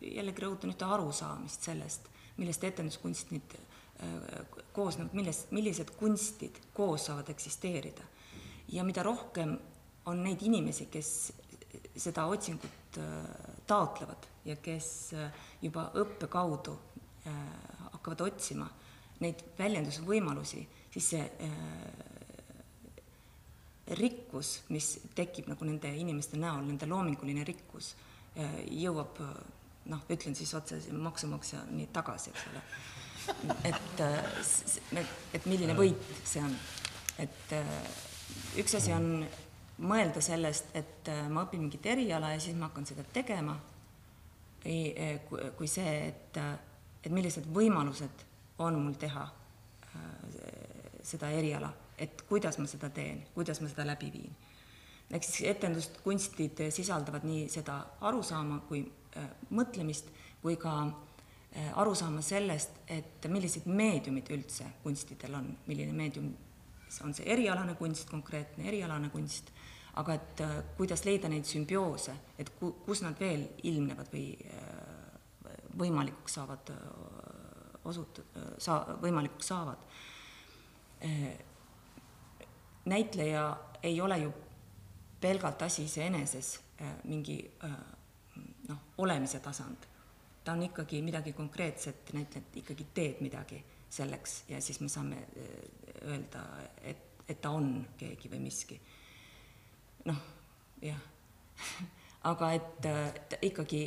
jällegi rõhutan ühte arusaamist sellest, millest etenduskunst nüüd koosneb, millest, millised kunstid koos saavad eksisteerida. ja mida rohkem on neid inimesi, kes seda otsingut äh, taotlevad ja kes äh, juba õppe kaudu äh, hakkavad otsima neid väljendusvõimalusi, siis see rikkus, mis tekib nagu nende inimeste näol, nende loominguline rikkus, jõuab noh, ütlen siis otse maksumaksjani tagasi, eks ole. Et, et, et milline võit see on. et üks asi on mõelda sellest, et ma õpin mingit eriala ja siis ma hakkan seda tegema, kui see, et, et millised võimalused on mul teha seda eriala, et kuidas ma seda teen, kuidas ma seda läbi viin. ehk siis etendust, kunstid sisaldavad nii seda arusaama kui äh, mõtlemist, kui ka äh, arusaama sellest, et millised meediumid üldse kunstidel on, milline meedium on see erialane kunst, konkreetne erialane kunst, aga et äh, kuidas leida neid sümbioose, et ku-, kus nad veel ilmnevad või äh, võimalikuks saavad osut-, saa-, võimalikuks saavad näitleja ei ole ju pelgalt asi iseeneses mingi noh, olemise tasand. Ta on ikkagi midagi konkreetset, näitlejad ikkagi teeb midagi selleks ja siis me saame öelda, et, et ta on keegi või miski. noh, jah [LAUGHS] aga et, et ikkagi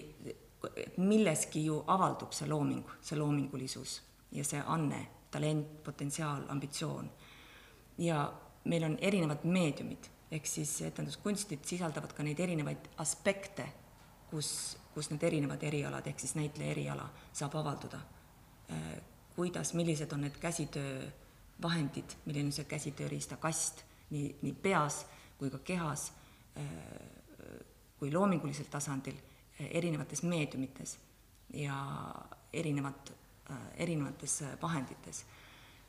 milleski ju avaldub see looming, see loomingulisus ja see anne talent, potentsiaal, ambitsioon. ja meil on erinevad meediumid, ehk siis etenduskunstid sisaldavad ka neid erinevaid aspekte, kus, kus need erinevad erialad, ehk siis näitleja eriala saab avalduda. Äh, kuidas, millised on need käsitöövahendid, milline on see käsitööriistakast nii, nii peas kui ka kehas, äh, kui loomingulisel tasandil, äh, erinevates meediumites ja erinevad erinevates vahendites,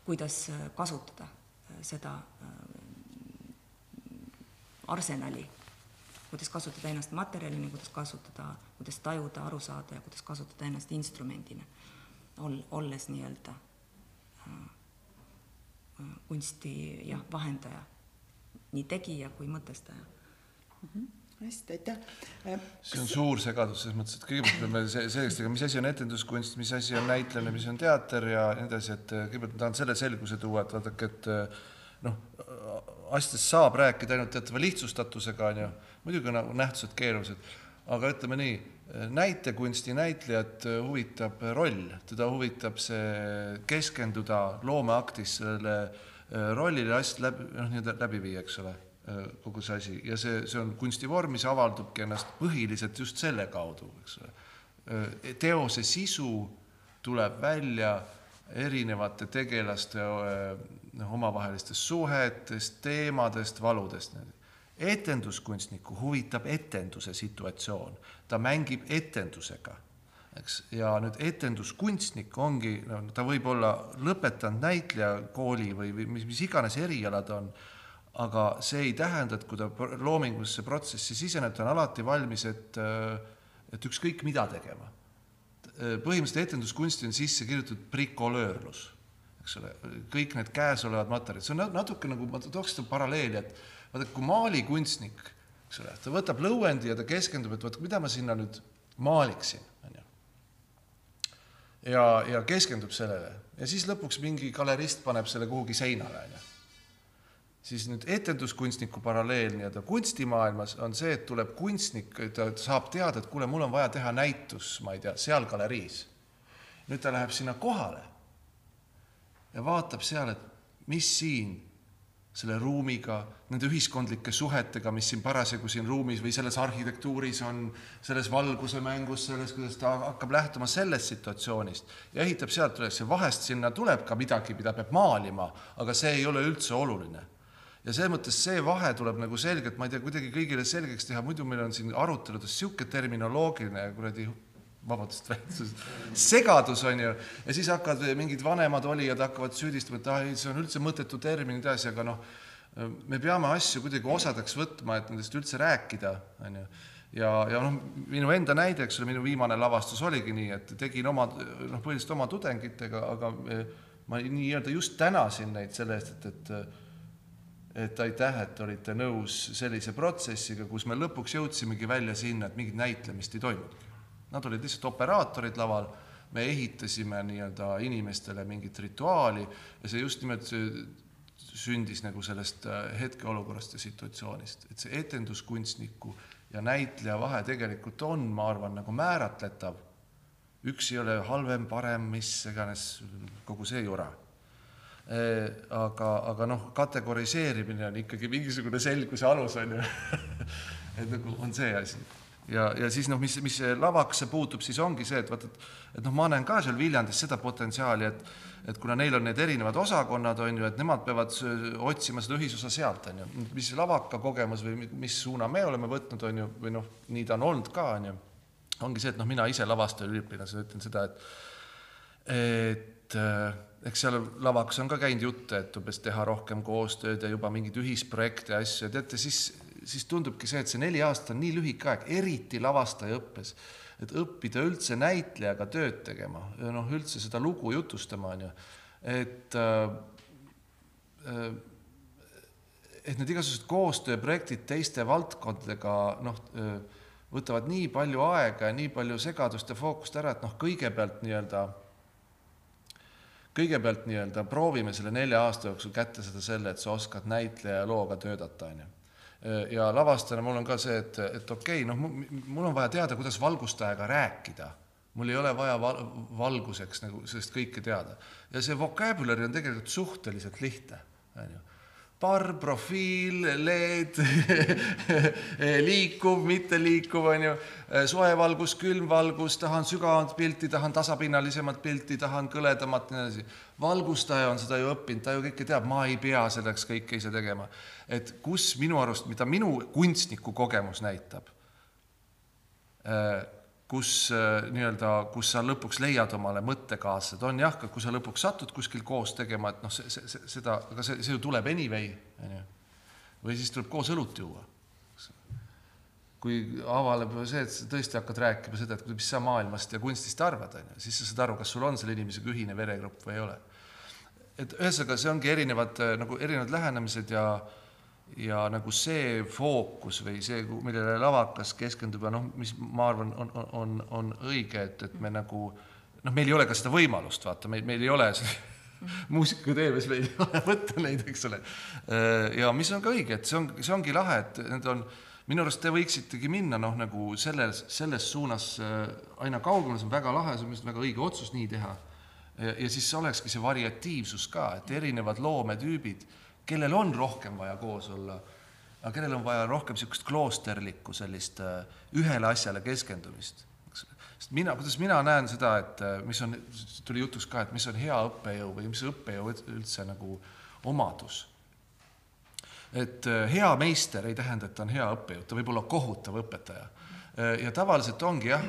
kuidas kasutada seda arsenali, kuidas kasutada ennast materjalina, kuidas kasutada, kuidas tajuda, aru saada ja kuidas kasutada ennast instrumendina, ol-, olles nii-öelda kunsti jah, vahendaja, nii tegija kui mõtestaja mm. -hmm hästi, aitäh. Äh, see on suur segadus selles mõttes, et kõigepealt peame selgeks tegema, mis asi on etenduskunst, mis asi on näitlemine, mis on teater ja nii edasi, et äh, kõigepealt ma tahan selle selguse tuua, et vaadake, et äh, noh, asjadest saab rääkida ainult teatava lihtsustatusega, on ju, muidugi nagu nähtused keerulised, aga ütleme nii, näitekunsti näitlejat huvitab roll, teda huvitab see keskenduda loomeaktis sellele rollile asjad läbi, noh, nii-öelda läbi viia, eks ole Äh, kogu see asi ja see, see on kunstivorm, mis avaldubki ennast põhiliselt just selle kaudu, eks ole. Äh, teose sisu tuleb välja erinevate tegelaste noh, omavahelistest suhetest, teemadest, valudest. Etenduskunstnikku huvitab etenduse situatsioon, ta mängib etendusega, eks, ja nüüd etenduskunstnik ongi, no ta võib olla lõpetanud näitlejakooli või, või mis, mis iganes eriala ta on aga see ei tähenda, et kui ta loomingulisse protsessi siseneb, ta on alati valmis, et, et ükskõik mida tegema. põhimõtteliselt etenduskunsti on sisse kirjutatud brikolöörlus, eks ole, kõik need käesolevad materjalid, see on natuke nagu, ma tooks seda paralleeli, et vaata, kui maalikunstnik, eks ole, ta võtab lõuendi ja ta keskendub, et vot mida ma sinna nüüd maaliksin, on ju. ja, ja keskendub sellele ja siis lõpuks mingi galerist paneb selle kuhugi seinale, on ju siis nüüd etenduskunstniku paralleel nii-öelda kunstimaailmas on see, et tuleb kunstnik, ta saab teada, et kuule, mul on vaja teha näitus, ma ei tea, seal galeriis. nüüd ta läheb sinna kohale ja vaatab seal, et mis siin selle ruumiga, nende ühiskondlike suhetega, mis siin parasjagu siin ruumis või selles arhitektuuris on, selles valguse mängus, selles, kuidas ta hakkab lähtuma sellest situatsioonist. Ja ehitab sealt üles ja vahest sinna tuleb ka midagi, mida peab maalima, aga see ei ole üldse oluline. Ja selles mõttes see vahe tuleb nagu selgelt, ma ei tea, kuidagi kõigile selgeks teha, muidu meil on siin aruteludes niisugune terminoloogiline kuradi vabandust väljendust, segadus on ju, ja siis hakkavad mingid vanemad olijad hakkavad süüdistama, et ah ei, see on üldse mõttetu termin ja nii edasi, aga noh, me peame asju kuidagi osadeks võtma, et nendest üldse rääkida, on ju. ja, ja noh, minu enda näide, eks ole, minu viimane lavastus oligi nii, et tegin oma, noh, põhiliselt oma tudengitega, aga ma nii-öelda just tänasin neid selle eest, et, et et aitäh, et olite nõus sellise protsessiga, kus me lõpuks jõudsimegi välja sinna, et mingit näitlemist ei toimunudki. Nad olid lihtsalt operaatorid laval, me ehitasime nii-öelda inimestele mingit rituaali ja see just nimelt sündis nagu sellest äh, hetkeolukorrast ja situatsioonist, et see etenduskunstniku ja näitleja vahe tegelikult on, ma arvan, nagu määratletav. Üks ei ole halvem, parem, mis iganes, kogu see jura. Eh, aga, aga noh, kategoriseerimine on ikkagi mingisugune selguse alus, on ju. [LAUGHS] Et nagu on see asi. Ja, ja siis noh, mis, mis lavakusse puutub, siis ongi see, et vaata, et, et noh, ma näen ka seal Viljandis seda potentsiaali, et et kuna neil on need erinevad osakonnad, on ju, et nemad peavad otsima seda ühisosa sealt, on ju, mis lavaka kogemus või mis suuna me oleme võtnud, on ju, või noh, nii ta on olnud ka, on ju, ongi see, et noh, mina ise lavastajaüliõpilasena ütlen seda, et et eks seal lavakas on ka käinud jutte, et umbes teha rohkem koostööd ja juba mingeid ühisprojekte ja asju. Teate, siis, siis tundubki see, et see neli aastat on nii lühike aeg, eriti lavastajaõppes, et õppida üldse näitlejaga tööd tegema noh, üldse seda lugu jutustama, on ju, et äh, et need igasugused koostööprojektid teiste valdkondadega noh, võtavad nii palju aega ja nii palju segadust ja fookust ära, et noh, kõigepealt nii-öelda kõigepealt nii-öelda proovime selle nelja aasta jooksul kätte seda selle, et sa oskad näitleja ja looga töötada, on ju. Ja lavastajana mul on ka see, et, et okei okay,, noh, mul on vaja teada, kuidas valgustajaga rääkida. mul ei ole vaja val valguseks nagu sellest kõike teada. ja see vocabulary on tegelikult suhteliselt lihtne, on ju barr, profiil, LED [LAUGHS] liikuv, mitteliikuv, on ju, soe valgus, külm valgus, tahan sügavamat pilti, tahan tasapinnalisemat pilti, tahan kõledamat, nii edasi. valgustaja on seda ju õppinud, ta ju kõike teab, ma ei pea selleks kõike ise tegema. et kus minu arust, mida minu kunstniku kogemus näitab, kus äh, nii-öelda, kus sa lõpuks leiad omale mõttekaaslased, on jah, kui sa lõpuks satud kuskil koos tegema, et noh, see, see, seda, aga see, see ju tuleb anyway, on ju. või siis tuleb koos õlut juua. kui avaleb see, et sa tõesti hakkad rääkima seda, et mis sa maailmast ja kunstist arvad, on ju, siis sa saad aru, kas sul on selle inimesega ühine veregrupp või ei ole. et ühesõnaga, see ongi erinevad nagu erinevad lähenemised ja ja nagu see fookus või see, millele lavakas keskendub ja noh, mis ma arvan, on, on, on õige, et, et me nagu noh, meil ei ole ka seda võimalust, vaata, meil, meil ei ole [LAUGHS] muusikateemes meil ei ole [LAUGHS] võtta neid, eks ole. ja mis on ka õige, et see on, see ongi lahe, et need on, minu arust te võiksitegi minna noh, nagu selles, selles suunas aina kaugemale, see on väga lahe, see on minu arust väga õige otsus nii teha. ja siis olekski see variatiivsus ka, et erinevad loometüübid kellel on rohkem vaja koos olla, aga kellel on vaja rohkem niisugust kloosterlikku sellist äh, ühele asjale keskendumist. sest mina, kuidas mina näen seda, et äh, mis on, tuli jutuks ka, et mis on hea õppejõu või mis õppejõu üldse nagu omadus. et äh, hea meister ei tähenda, et ta on hea õppejõud, ta võib olla kohutav õpetaja ja tavaliselt ongi jah,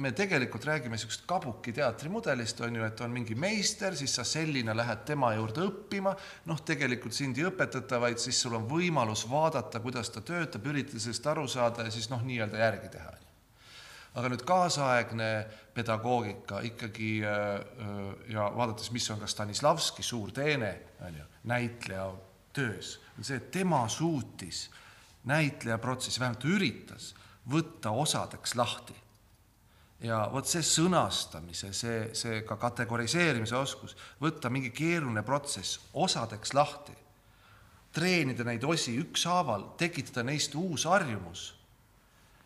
me tegelikult räägime niisugust kabuki teatrimudelist, on ju, et on mingi meister, siis sa sellina lähed tema juurde õppima, noh, tegelikult sind ei õpetata, vaid siis sul on võimalus vaadata, kuidas ta töötab, üritada sellest aru saada ja siis noh, nii-öelda järgi teha. aga nüüd kaasaegne pedagoogika ikkagi äh, äh, ja vaadates, mis on ka Stanislavski suur teene, on ju, näitleja töös, on see, et tema suutis näitleja protsessi, vähemalt üritas võtta osadeks lahti. ja vot see sõnastamise, see, see ka kategoriseerimise oskus, võtta mingi keeruline protsess osadeks lahti, treenida neid osi ükshaaval, tekitada neist uus harjumus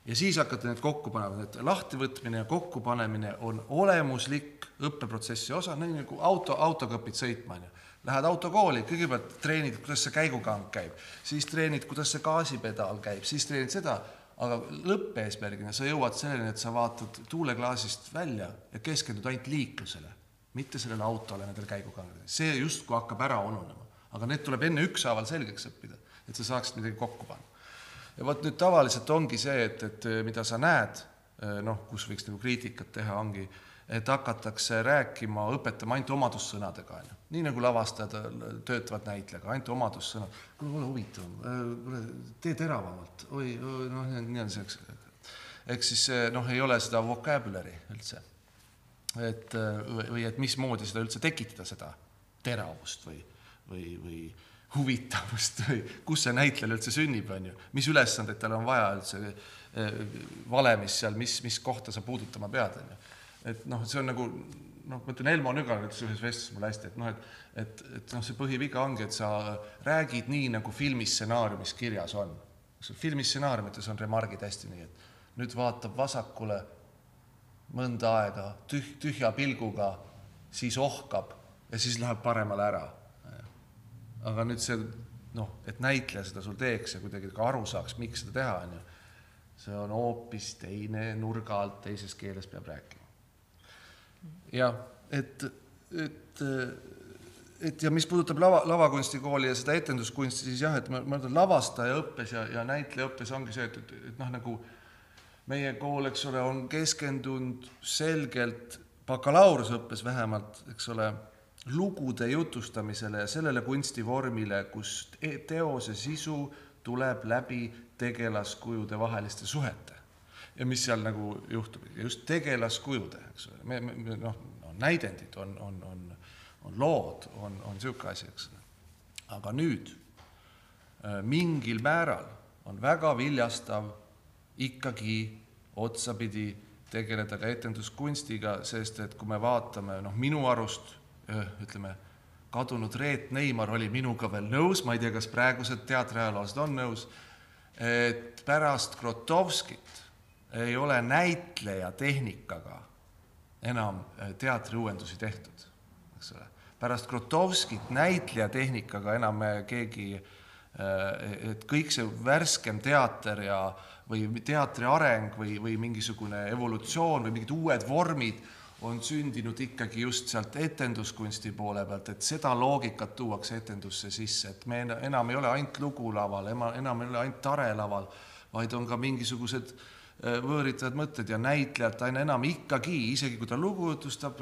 ja siis hakata need kokku panema, et lahtivõtmine ja kokkupanemine on olemuslik õppeprotsessi osa, nii nagu auto, autoga õpid sõitma, on ju. Lähed autokooli, kõigepealt treenid, kuidas see käigukang käib, siis treenid, kuidas see gaasipedaal käib, siis treenid seda aga lõppeesmärgina sa jõuad selleni, et sa vaatad tuuleklaasist välja ja keskendud ainult liiklusele, mitte sellele autole, nendele käigukangedele. see justkui hakkab ära ununema, aga need tuleb enne ükshaaval selgeks õppida, et sa saaksid midagi kokku panna. ja vot nüüd tavaliselt ongi see, et, et mida sa näed, noh, kus võiks nagu kriitikat teha, ongi et hakatakse rääkima, õpetama ainult omadussõnadega, on ju. nii nagu lavastajad äh, töötavad näitlejaga, ainult omadussõnad. kuule, ole huvitav, äh, tee teravamalt, oi, noh, nii on see, eks. ehk siis noh, ei ole seda vocabulary üldse. et või et mismoodi seda üldse tekitada, seda teravust või, või, või huvitavust või kus see näitlejal üldse sünnib, on ju, mis ülesandeid tal on vaja üldse valemis seal, mis, mis kohta sa puudutama pead, on ju et noh, see on nagu noh, ma ütlen, Elmo Nüganen ütles ühes vestluses mulle hästi, et noh, et et, et noh, see põhiviga ongi, et sa räägid nii, nagu filmi stsenaariumis kirjas on. filmi stsenaariumites on remargid hästi nii, et nüüd vaatab vasakule, mõnda aega tüh-, tühja pilguga, siis ohkab ja siis läheb paremale ära. aga nüüd see noh, et näitleja seda sul teeks ja kuidagi ka aru saaks, miks seda teha, on ju, see on hoopis teine nurga alt, teises keeles peab rääkima. Jah, et, et, et ja mis puudutab lava, lavakunstikooli ja seda etenduskunsti, siis jah, et ma, ma ütlen, lavastajaõppes ja, ja näitlejaõppes ongi see, et, et, et noh, nagu meie kool, eks ole, on keskendunud selgelt bakalaureuseõppes vähemalt, eks ole, lugude jutustamisele ja sellele kunstivormile, kus teose sisu tuleb läbi tegelaskujude vaheliste suhete. Ja mis seal nagu juhtub, just tegelaskujude, eks ole, me, me noh, no, näidendid on, on, on, on lood, on, on niisugune asi, eks ole. aga nüüd mingil määral on väga viljastav ikkagi otsapidi tegeleda ka etenduskunstiga, sest et kui me vaatame, noh, minu arust ütleme, kadunud Reet Neimar oli minuga veel nõus, ma ei tea, kas praegused teatriajaloolased on nõus, et pärast Krotovskit ei ole näitleja tehnikaga enam teatriuuendusi tehtud, eks ole. pärast Krotovskit näitleja tehnikaga enam keegi, et kõik see värskem teater ja või teatri areng või, või mingisugune evolutsioon või mingid uued vormid on sündinud ikkagi just sealt etenduskunsti poole pealt, et seda loogikat tuuakse etendusse sisse, et me enam ei ole ainult lugulaval, enam ei ole ainult tarelaval, vaid on ka mingisugused võõritavad mõtted ja näitlejalt aina enam ikkagi, isegi kui ta lugu jutustab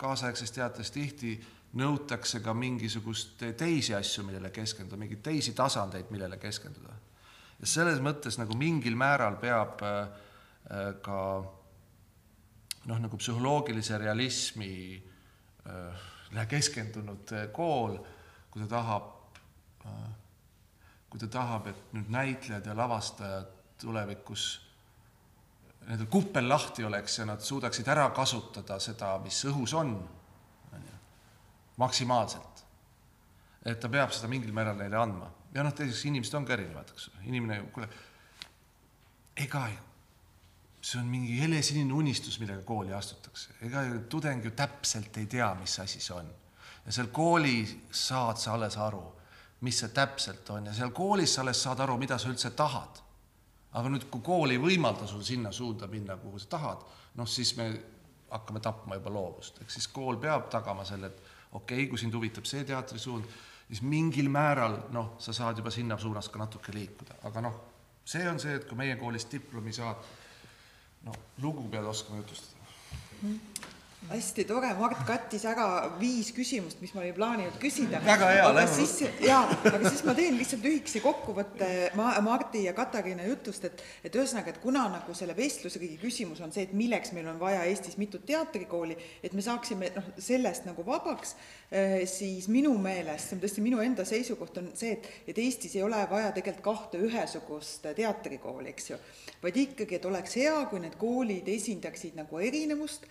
kaasaegses teatris tihti, nõutakse ka mingisugust teisi asju, millele keskenduda, mingeid teisi tasandeid, millele keskenduda. ja selles mõttes nagu mingil määral peab ka noh, nagu psühholoogilise realismi keskendunud kool, kui ta tahab kui ta tahab, et nüüd näitlejad ja lavastajad tulevikus, nendel kuppel lahti oleks ja nad suudaksid ära kasutada seda, mis õhus on, on ju, maksimaalselt. et ta peab seda mingil määral neile andma. ja noh, teiseks inimesed on ka erinevad, eks ole, inimene, kuule, ega ju see on mingi helesinine unistus, millega kooli astutakse. ega tudeng ju täpselt ei tea, mis asi see on. ja seal koolis saad sa alles aru, mis see täpselt on ja seal koolis sa alles saad aru, mida sa üldse tahad. Aga nüüd, kui kool ei võimalda sul sinna suunda minna, kuhu sa tahad, noh, siis me hakkame tapma juba loovust, ehk siis kool peab tagama selle, et okei okay,, kui sind huvitab see teatrisuund, siis mingil määral noh, sa saad juba sinna suunas ka natuke liikuda, aga noh, see on see, et kui meie koolist diplomi saad no lugu pead oskama jutustada. Mm hästi tore, Mart kattis ära viis küsimust, mis ma olin plaaninud küsida. väga hea, lähme siis, jaa, aga siis ma teen lihtsalt lühikese kokkuvõtte Ma-, Mardi ja Katariina jutust, et et ühesõnaga, et kuna nagu selle vestlusriigi küsimus on see, et milleks meil on vaja Eestis mitut teatrikooli, et me saaksime noh, sellest nagu vabaks, eh, siis minu meelest, see on tõesti minu enda seisukoht, on see, et et Eestis ei ole vaja tegelikult kahte ühesugust teatrikooli, eks ju, vaid ikkagi, et oleks hea, kui need koolid esindaksid nagu erinevust,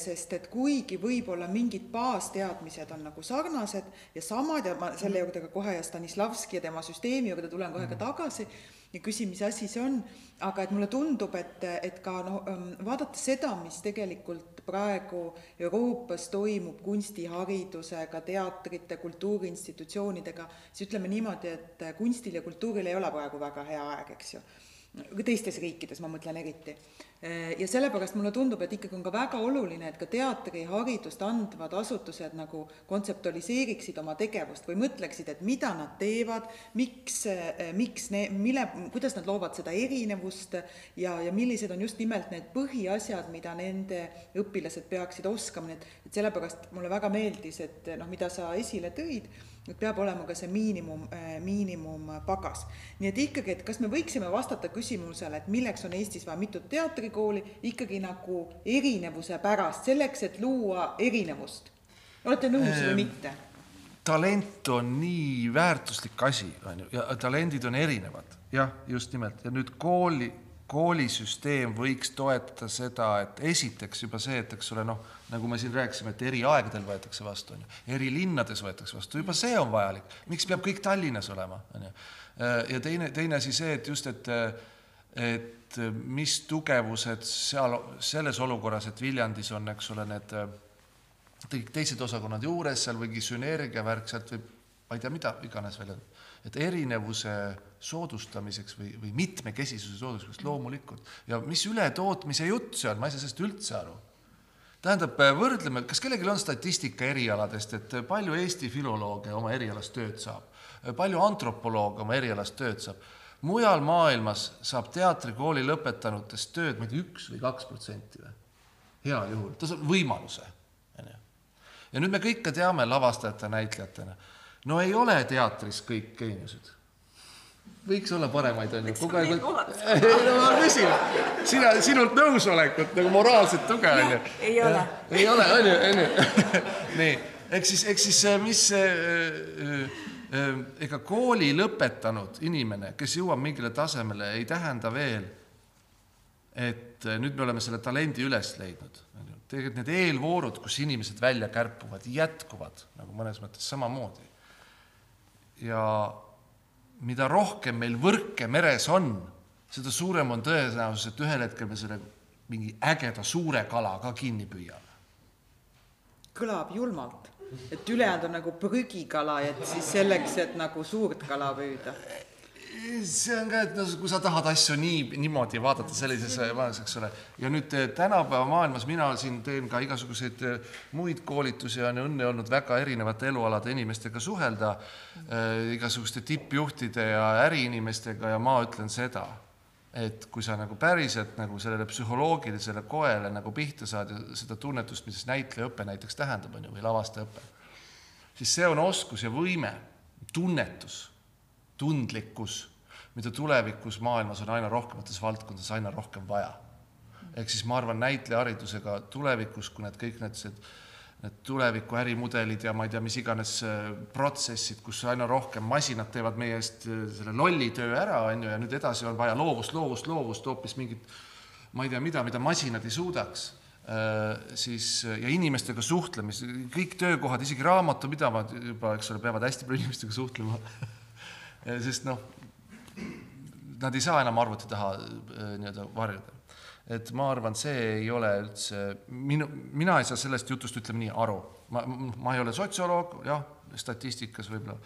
sest et kuigi võib-olla mingid baasteadmised on nagu sarnased ja samad ja ma selle juurde ka kohe ja Stanislavski ja tema süsteemi juurde tulen kohe ka tagasi ja küsin, mis asi see on, aga et mulle tundub, et, et ka noh, ähm, vaadates seda, mis tegelikult praegu Euroopas toimub kunstiharidusega, teatrite, kultuuriinstitutsioonidega, siis ütleme niimoodi, et kunstil ja kultuuril ei ole praegu väga hea aeg, eks ju. Teistes riikides ma mõtlen eriti. Äh, ja sellepärast mulle tundub, et ikkagi on ka väga oluline, et ka teatriharidust andvad asutused nagu kontseptualiseeriksid oma tegevust või mõtleksid, et mida nad teevad, miks, äh, miks ne-, mille, kuidas nad loovad seda erinevust ja, ja millised on just nimelt need põhiasjad, mida nende õpilased peaksid oskama, nii et, et sellepärast mulle väga meeldis, et noh, mida sa esile tõid et peab olema ka see miinimum, äh, miinimumpagas. nii et ikkagi, et kas me võiksime vastata küsimusele, et milleks on Eestis vaja mitut teatrikooli, ikkagi nagu erinevuse pärast, selleks, et luua erinevust. olete nõus või ehm, mitte? talent on nii väärtuslik asi, on ju, ja talendid on erinevad, jah, just nimelt, ja nüüd kooli, koolisüsteem võiks toetada seda, et esiteks juba see, et eks ole, noh, nagu me siin rääkisime, et eri aegadel võetakse vastu, on ju, eri linnades võetakse vastu, juba see on vajalik, miks peab kõik Tallinnas olema, on ju. ja teine, teine asi see, et just, et et mis tugevused seal selles olukorras, et Viljandis on, eks ole, need kõik teised osakonnad juures, seal mingi sünergia värk, sealt võib, ma ei tea, mida iganes välja, et erinevuse soodustamiseks või, või mitmekesisuse soodustamiseks loomulikult ja mis ületootmise jutt see on, ma ei saa sellest üldse aru tähendab, võrdleme, kas kellelgi on statistika erialadest, et palju Eesti filolooge oma erialast tööd saab, palju antropolooge oma erialast tööd saab? mujal maailmas saab teatrikooli lõpetanutest tööd, ma ei tea, üks või kaks protsenti või? heal juhul, ta saab võimaluse, onju. ja nüüd me kõik ka teame lavastajate, näitlejatena, no ei ole teatris kõik geeniused võiks olla paremaid, on ju, kogu aeg. [LAUGHS] no ma küsin, sina, sinult nõusolekut nagu moraalset tuge, on ju. ei ole. ei ole, on ju, on ju. [LAUGHS] nii, ehk siis, ehk siis mis äh, äh, ega kooli lõpetanud inimene, kes jõuab mingile tasemele, ei tähenda veel, et nüüd me oleme selle talendi üles leidnud. tegelikult need eelvoorud, kus inimesed välja kärpuvad, jätkuvad nagu mõnes mõttes samamoodi. Ja mida rohkem meil võrke meres on, seda suurem on tõenäosus, et ühel hetkel me selle mingi ägeda suure kala ka kinni püüame. kõlab julmalt, et ülejäänud on nagu prügikala, et siis selleks, et nagu suurt kala püüda see on ka, et no kui sa tahad asju nii, niimoodi vaadata sellises maailmas, eks ole, ja nüüd eh, tänapäeva maailmas mina siin teen ka igasuguseid eh, muid koolitusi, on õnne olnud väga erinevate elualade inimestega suhelda äh,, igasuguste tippjuhtide ja äriinimestega ja ma ütlen seda, et kui sa nagu päriselt nagu sellele psühholoogilisele koele nagu pihta saad ja seda tunnetust, mis näitlejaõpe näiteks tähendab, on ju, või lavastajaõpe, siis see on oskus ja võime, tunnetus tundlikkus, mida tulevikus maailmas on aina rohkemates valdkondades aina rohkem vaja. ehk siis ma arvan, näitlejaharidusega tulevikus, kui need kõik need, need tuleviku ärimudelid ja ma ei tea, mis iganes äh, protsessid, kus aina rohkem masinad teevad meie eest äh, selle lolli töö ära, on ju, ja nüüd edasi on vaja loovust, loovust, loovust, hoopis mingit ma ei tea, mida, mida masinad ei suudaks äh, siis ja inimestega suhtlemist, kõik töökohad, isegi raamatupidavad juba, eks ole, peavad hästi palju inimestega suhtlema [LAUGHS] sest noh, nad ei saa enam arvuti taha äh, nii-öelda varjuda. et ma arvan, see ei ole üldse, minu, mina ei saa sellest jutust, ütleme nii, aru. ma, ma ei ole sotsioloog, jah, statistikas võib-olla,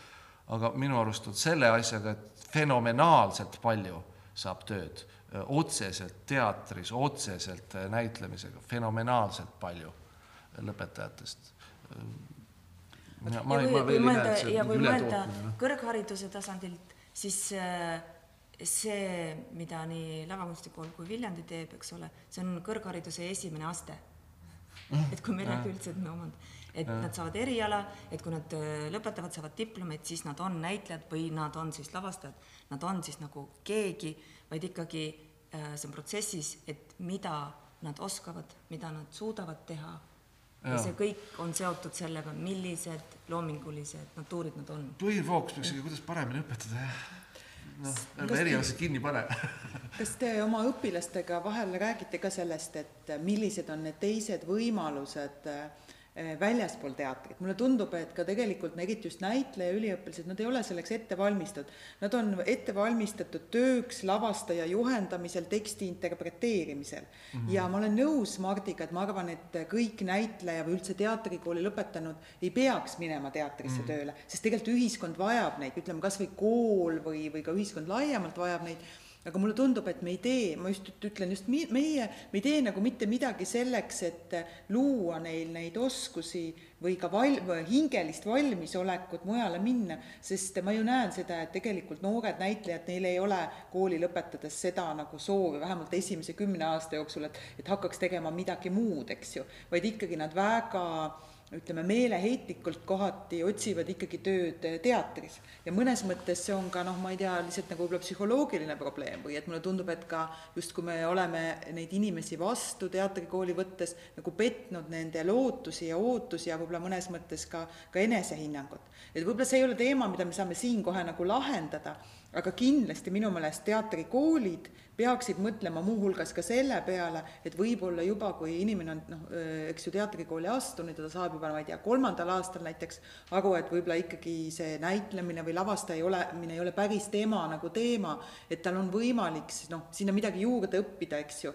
aga minu arust on selle asjaga, et fenomenaalselt palju saab tööd äh, otseselt teatris, otseselt näitlemisega, fenomenaalselt palju lõpetajatest ja kui, kui mõelda ja kui mõelda kõrghariduse tasandilt, siis äh, see, mida nii Lavakunstikool kui Viljandi teeb, eks ole, see on kõrghariduse esimene aste. et kui me ei räägi üldse, et me omand-, et ja. nad saavad eriala, et kui nad äh, lõpetavad, saavad diplomeid, siis nad on näitlejad või nad on siis lavastajad, nad on siis nagu keegi, vaid ikkagi äh, see on protsessis, et mida nad oskavad, mida nad suudavad teha ja see kõik on seotud sellega, millised loomingulised natuurid nad on. põhifookus peaks ikka, kuidas paremini õpetada, jah. noh, ärme erialasid kinni pane [LAUGHS] kas te oma õpilastega vahel räägite ka sellest, et millised on need teised võimalused äh, väljaspool teatrit, mulle tundub, et ka tegelikult eriti just näitlejaüliõpilased, nad ei ole selleks ette valmistatud. Nad on ette valmistatud tööks lavastaja juhendamisel, teksti interpreteerimisel mm. -hmm. ja ma olen nõus Mardiga, et ma arvan, et kõik näitleja või üldse teatrikooli lõpetanud ei peaks minema teatrisse mm -hmm. tööle, sest tegelikult ühiskond vajab neid, ütleme kas või kool või, või ka ühiskond laiemalt vajab neid aga mulle tundub, et me ei tee, ma just ütlen just meie, me ei tee nagu mitte midagi selleks, et luua neil neid oskusi või ka val-, hingelist valmisolekut mujale minna, sest ma ju näen seda, et tegelikult noored näitlejad, neil ei ole kooli lõpetades seda nagu soovi, vähemalt esimese kümne aasta jooksul, et, et hakkaks tegema midagi muud, eks ju, vaid ikkagi nad väga ütleme, meeleheitlikult kohati otsivad ikkagi tööd teatris. ja mõnes mõttes see on ka noh, ma ei tea, lihtsalt nagu võib-olla psühholoogiline probleem või et mulle tundub, et ka justkui me oleme neid inimesi vastu teatrikooli võttes nagu petnud nende lootusi ja ootusi ja võib-olla mõnes mõttes ka, ka enesehinnangut. et võib-olla see ei ole teema, mida me saame siin kohe nagu lahendada, aga kindlasti minu meelest teatrikoolid peaksid mõtlema muuhulgas ka selle peale, et võib-olla juba, kui inimene on noh, eks ju teatrikooli astunud ja ta saab juba, ma ei tea, kolmandal aastal näiteks aru, et võib-olla ikkagi see näitlemine või lavastaja olemine ei ole päris tema nagu teema, et tal on võimalik siis noh, sinna midagi juurde õppida, eks ju,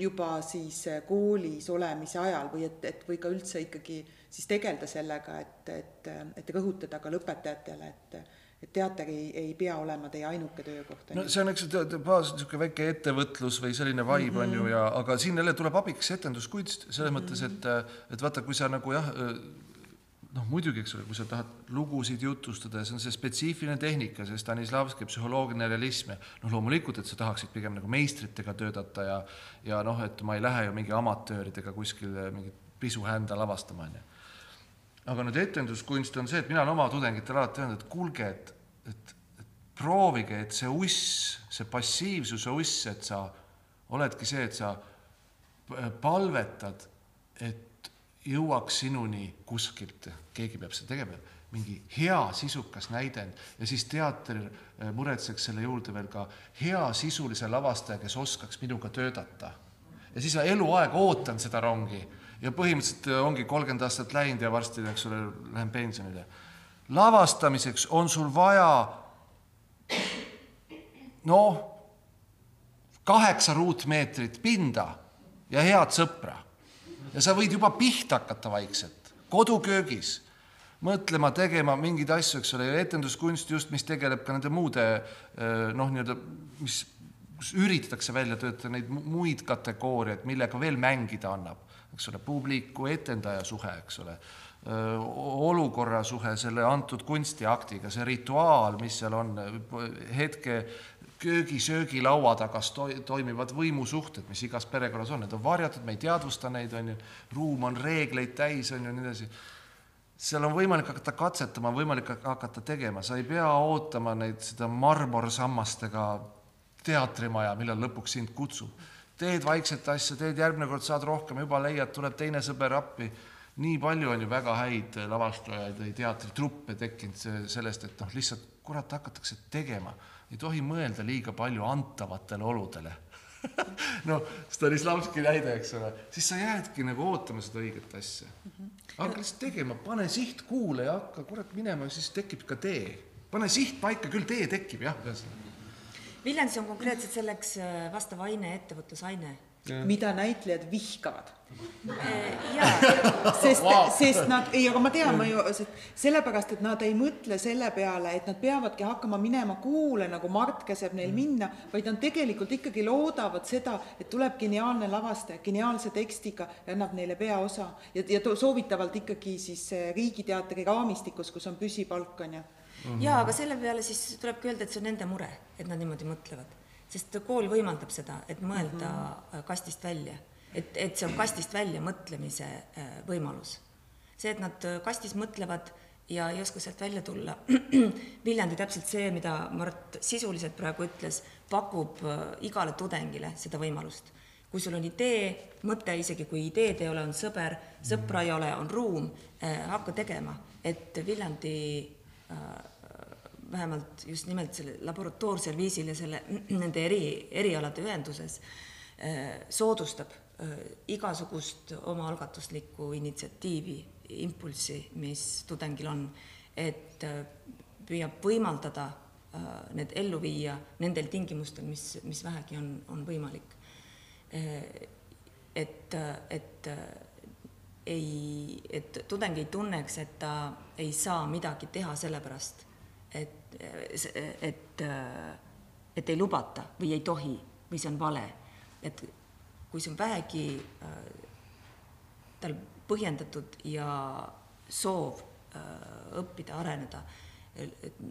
juba siis koolis olemise ajal või et, et või ka üldse ikkagi siis tegeleda sellega, et, et, et rõhutada ka lõpetajatele, et et teater ei, ei pea olema teie ainuke töökoht. no see on, eks ju, baas niisugune väike ettevõtlus või selline vibe mm -hmm. on ju ja, aga siin jälle tuleb abiks etenduskunst selles mm -hmm. mõttes, et, et vaata, kui sa nagu jah, noh, muidugi, eks ole, kui sa tahad lugusid jutustada ja see on see spetsiifiline tehnika, see Stanislavski psühholoogiline realism ja noh, loomulikult, et sa tahaksid pigem nagu meistritega töötada ja ja noh, et ma ei lähe ju mingi amatööridega kuskil mingit pisuhända lavastama, on ju aga nüüd etenduskunst on see, et mina olen oma tudengitele alati öelnud, et kuulge, et, et, et proovige, et see uss, see passiivsuse uss, et sa oledki see, et sa palvetad, et jõuaks sinuni kuskilt, keegi peab seda tegema, mingi hea sisukas näidend. Ja siis teater eh, muretseks selle juurde veel ka. Hea sisulise lavastaja, kes oskaks minuga töötada. ja siis eluaeg ootan seda rongi. Ja põhimõtteliselt ongi kolmkümmend aastat läinud ja varsti, eks ole, lähen pensionile. Lavastamiseks on sul vaja noh, kaheksa ruutmeetrit pinda ja head sõpra. ja sa võid juba pihta hakata vaikselt, koduköögis, mõtlema, tegema mingeid asju, eks ole, ja etenduskunst just, mis tegeleb ka nende muude äh, noh, nii-öelda, mis kus üritatakse välja töötada neid muid kategooriaid, millega veel mängida annab eks ole, publiku etendaja suhe, eks ole, olukorra suhe selle antud kunstiaktiga, see rituaal, mis seal on, hetke köögi-söögilaua taga toimivad võimusuhted, mis igas perekonnas on, need on varjatud, me ei teadvusta neid, on ju, ruum on reegleid täis, on ju, nii edasi. seal on võimalik hakata katsetama, võimalik hakata tegema, sa ei pea ootama neid, seda marmorsammastega teatrimaja, millal lõpuks sind kutsub teed vaikselt asja, teed järgmine kord saad rohkem, juba leiad, tuleb teine sõber appi. Nii palju on ju väga häid lavastajaid või teatritruppe tekkinud sellest, et noh, lihtsalt kurat, hakatakse tegema. ei tohi mõelda liiga palju antavatele oludele [LAUGHS] no Stanislavski näide, eks ole, siis sa jäädki nagu ootama seda õiget asja. hakka lihtsalt tegema, pane siht kuule ja hakka kurat minema, siis tekib ka tee. pane siht paika, küll tee tekib jah, ühesõnaga Viljandis on konkreetselt selleks äh, vastav aine, ettevõtlusaine. mida näitlejad vihkavad. Jaa. sest wow., sest nad, ei, aga ma tean, ma ju, sellepärast, et nad ei mõtle selle peale, et nad peavadki hakkama minema kuule, nagu Mart käseb neil mm. minna, vaid nad tegelikult ikkagi loodavad seda, et tuleb geniaalne lavastaja, geniaalse tekstiga ja annab neile peaosa. ja, ja soovitavalt ikkagi siis Riigiteatri raamistikus, kus on püsipalk, on ju -hmm. jaa, aga selle peale siis tulebki öelda, et see on nende mure, et nad niimoodi mõtlevad. sest kool võimaldab seda, et mõelda mm -hmm. kastist välja. Et, et see on kastist välja mõtlemise äh, võimalus. see, et nad äh, kastis mõtlevad ja ei oska sealt välja tulla. [CLEARS THROAT] Viljandi täpselt see, mida Mart sisuliselt praegu ütles, pakub igale tudengile seda võimalust. kui sul on idee, mõte, isegi kui ideed ei ole, on sõber, sõpra ei ole, on ruum eh,, hakka tegema, et Viljandi eh, vähemalt just nimelt selle laboratoorsel viisil ja selle, [CLEARS THROAT] nende eri, erialade ühenduses äh, soodustab äh, igasugust omaalgatuslikku initsiatiivi, impulssi, mis tudengil on, et äh, püüab võimaldada need ellu viia nendel tingimustel, mis, mis vähegi on, on võimalik. et, et ei, et tudeng ei tunneks, et ta ei saa midagi teha sellepärast, et, et, et ei lubata või ei tohi või see on vale. et kui see on vähegi äh, tal põhjendatud ja soov äh, õppida, areneda,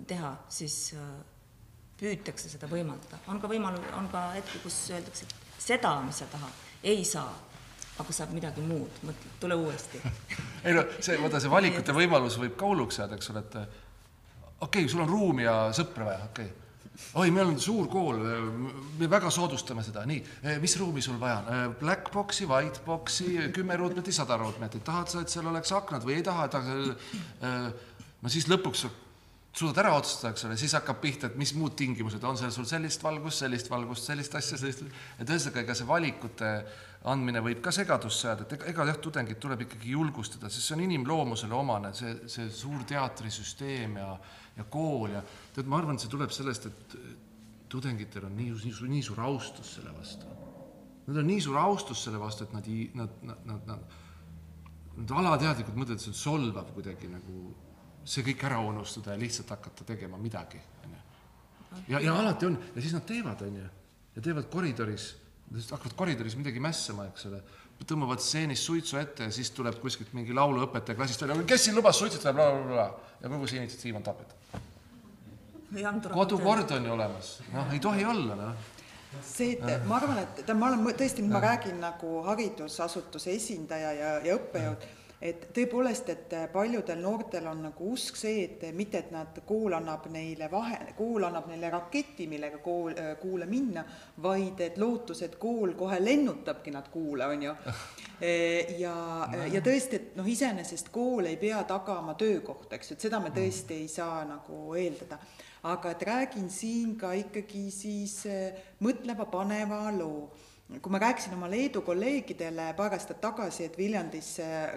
teha, siis äh, püütakse seda võimaldada. on ka võimalus, on ka hetki, kus öeldakse, et seda, mis sa tahad, ei saa, aga saab midagi muud, mõtle, tule uuesti. [LAUGHS] Ei no see, vaata see valikute võimalus võib ka hulluks jääda, eks ole, et okei okay,, sul on ruumi ja sõpra vaja, okei. okay oi, meil on suur kool, me väga soodustame seda, nii, mis ruumi sul vaja on? Black box'i, white box'i, kümme ruutmeetrit, sada ruutmeetrit, tahad sa, et seal oleks aknad või ei taha, taha, no siis lõpuks suudad ära otsustada, eks ole, siis hakkab pihta, et mis muud tingimused on seal sul. Sellist valgust, sellist valgust, sellist asja, sellist, et ühesõnaga, ega see valikute andmine võib ka segadust seada, et ega, ega jah, tudengit tuleb ikkagi julgustada, sest see on inimloomusele omane, see, see suur teatrisüsteem ja, ja kool ja tead, ma arvan, et see tuleb sellest, et tudengitel on nii, nii, nii suur austus selle vastu. Nad on nii suur austus selle vastu, et nad ei, nad, nad, nad, nad, nad alateadlikult mõtlevad, et see on solvav kuidagi nagu see kõik ära unustada ja lihtsalt hakata tegema midagi, onju. ja, ja alati on ja siis nad teevad, onju, ja teevad koridoris hakkavad koridoris midagi mässama, eks ole, tõmbavad stseenis suitsu ette ja siis tuleb kuskilt mingi lauluõpetaja klassist välja, kes siin lubas suitsetada bla,, blablabla ja kogu see initsiatiiv on tapetud. Kodukord on ju olemas, noh, ei tohi olla, noh. See, et ma arvan, et ma olen tõesti, nüüd ma räägin nagu haridusasutuse esindaja ja, ja õppejõud et tõepoolest, et paljudel noortel on nagu usk see, et mitte, et nad, kool annab neile vahe, kool annab neile raketi, millega kool, kuule minna, vaid et lootus, et kool kohe lennutabki nad kuule, on ju. ja, ja tõesti, et noh, iseenesest kool ei pea tagama töökohta, eks ju, et seda me tõesti ei saa nagu eeldada aga et räägin siin ka ikkagi siis mõtlema paneva loo. Kui ma rääkisin oma Leedu kolleegidele paar aastat tagasi, et Viljandis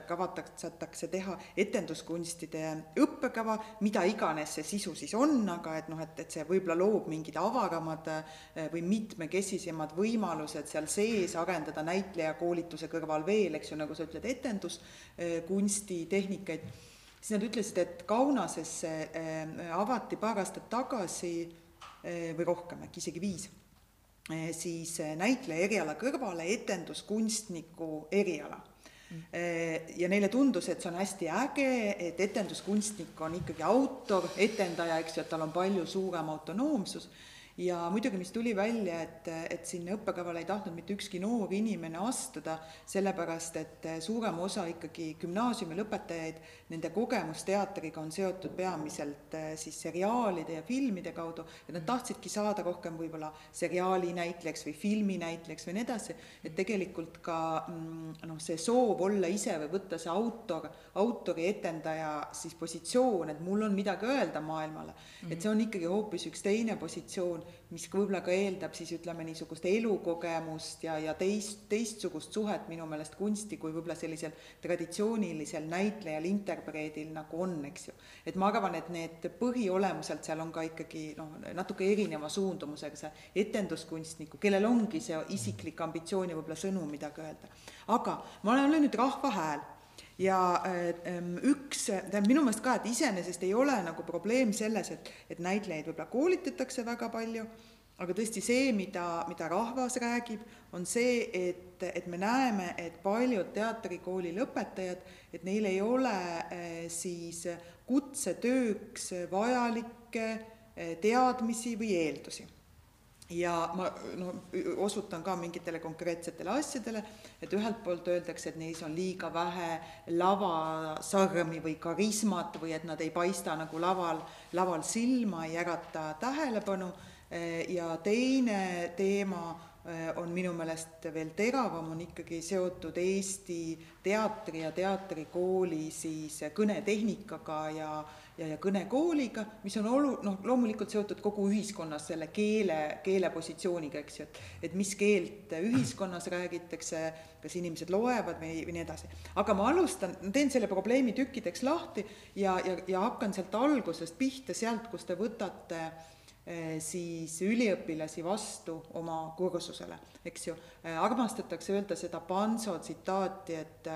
kavatsetakse teha etenduskunstide õppekava, mida iganes see sisu siis on, aga et noh, et, et see võib-olla loob mingid avaramad eh, või mitmekesisemad võimalused seal sees arendada näitlejakoolituse kõrval veel, eks ju, nagu sa ütled, etenduskunsti tehnikaid, siis nad ütlesid, et Kaunasesse eh, avati paar aastat tagasi eh, või rohkem, äkki isegi viis Eh, siis näitleja eriala kõrvale etenduskunstniku eriala mm. Ja neile tundus, et see on hästi äge, et etenduskunstnik on ikkagi autor, etendaja, eks ju, et tal on palju suurem autonoomsus ja muidugi, mis tuli välja, et, et sinna õppekavale ei tahtnud mitte ükski noor inimene astuda, sellepärast et suurem osa ikkagi gümnaasiumi lõpetajaid, nende kogemus teatriga on seotud peamiselt eh, siis seriaalide ja filmide kaudu, et nad tahtsidki saada rohkem võib-olla seriaali näitlejaks või filmi näitlejaks või nii edasi, et tegelikult ka mm, noh, see soov olla ise või võtta see autor, autori etendaja siis positsioon, et mul on midagi öelda maailmale mm, -hmm. et see on ikkagi hoopis üks teine positsioon, mis võib-olla ka eeldab siis ütleme niisugust elukogemust ja, ja teist, teistsugust suhet minu meelest kunsti kui võib-olla sellisel traditsioonilisel näitlejal, interpreedil nagu on, eks ju. et ma arvan, et need põhiolemuselt seal on ka ikkagi noh, natuke erineva suundumusega see etenduskunstniku, kellel ongi see isiklik ambitsioon ja võib-olla sõnum midagi öelda. aga ma olen nüüd rahva hääl ja ähm, üks, tähendab minu meelest ka, et iseenesest ei ole nagu probleem selles, et, et näitlejaid võib-olla koolitatakse väga palju, aga tõesti see, mida, mida rahvas räägib, on see, et, et me näeme, et paljud teatrikooli lõpetajad, et neil ei ole äh, siis kutsetööks vajalikke äh, teadmisi või eeldusi. Ja ma no osutan ka mingitele konkreetsetele asjadele, et ühelt poolt öeldakse, et neis on liiga vähe lavasarmi või karismat või et nad ei paista nagu laval, laval silma, ei ärata tähelepanu ja teine teema Äh, on minu meelest veel teravam, on ikkagi seotud Eesti teatri ja teatrikooli siis kõnetehnikaga ja, ja, ja kõnekooliga, mis on olu-, noh, loomulikult seotud kogu ühiskonnas selle keele, keelepositsiooniga, eks ju, et et mis keelt ühiskonnas räägitakse, kas inimesed loevad või, või nii edasi. aga ma alustan, teen selle probleemi tükkideks lahti ja, ja, ja hakkan sealt algusest pihta, sealt, kus te võtate äh, siis üliõpilasi vastu oma kursusele, eks ju. Eh, armastatakse öelda seda Panso tsitaati, et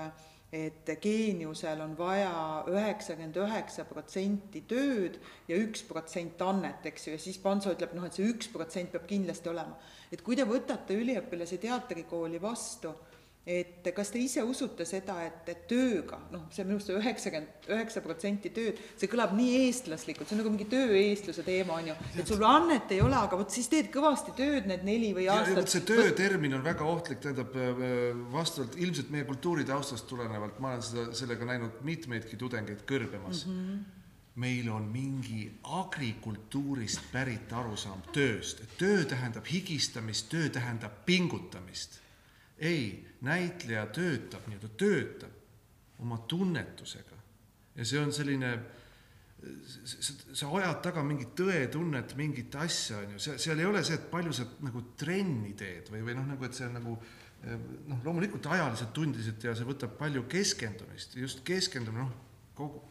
et geeniusel on vaja üheksakümmend üheksa protsenti tööd ja üks protsent annet, eks ju, ja siis Panso ütleb, noh, et see üks protsent peab kindlasti olema. et kui te võtate üliõpilase teatrikooli vastu et kas te ise usute seda, et, et tööga, noh, see minu arust üheksakümmend üheksa protsenti tööd, see kõlab nii eestlaslikult, see on nagu mingi tööeestluse teema, on ju, et sul annet ei ole, aga vot siis teed kõvasti tööd need neli või aastat. see töötermin on väga ohtlik, tähendab vastavalt ilmselt meie kultuuritaustast tulenevalt, ma olen seda, sellega näinud mitmeidki tudengeid kõrbemas. Mm. -hmm meil on mingi agrikultuurist pärit arusaam tööst, et töö tähendab higistamist, töö tähendab pingutamist ei, näitleja töötab nii-öelda, töötab oma tunnetusega. Ja see on selline, sa ajad taga mingit tõetunnet, mingit asja, on ju, see, seal ei ole see, et palju sa nagu trenni teed või, või noh, nagu et see on nagu noh, loomulikult ajaliselt tundliselt ja see võtab palju keskendumist, just keskendumine, noh, kogu,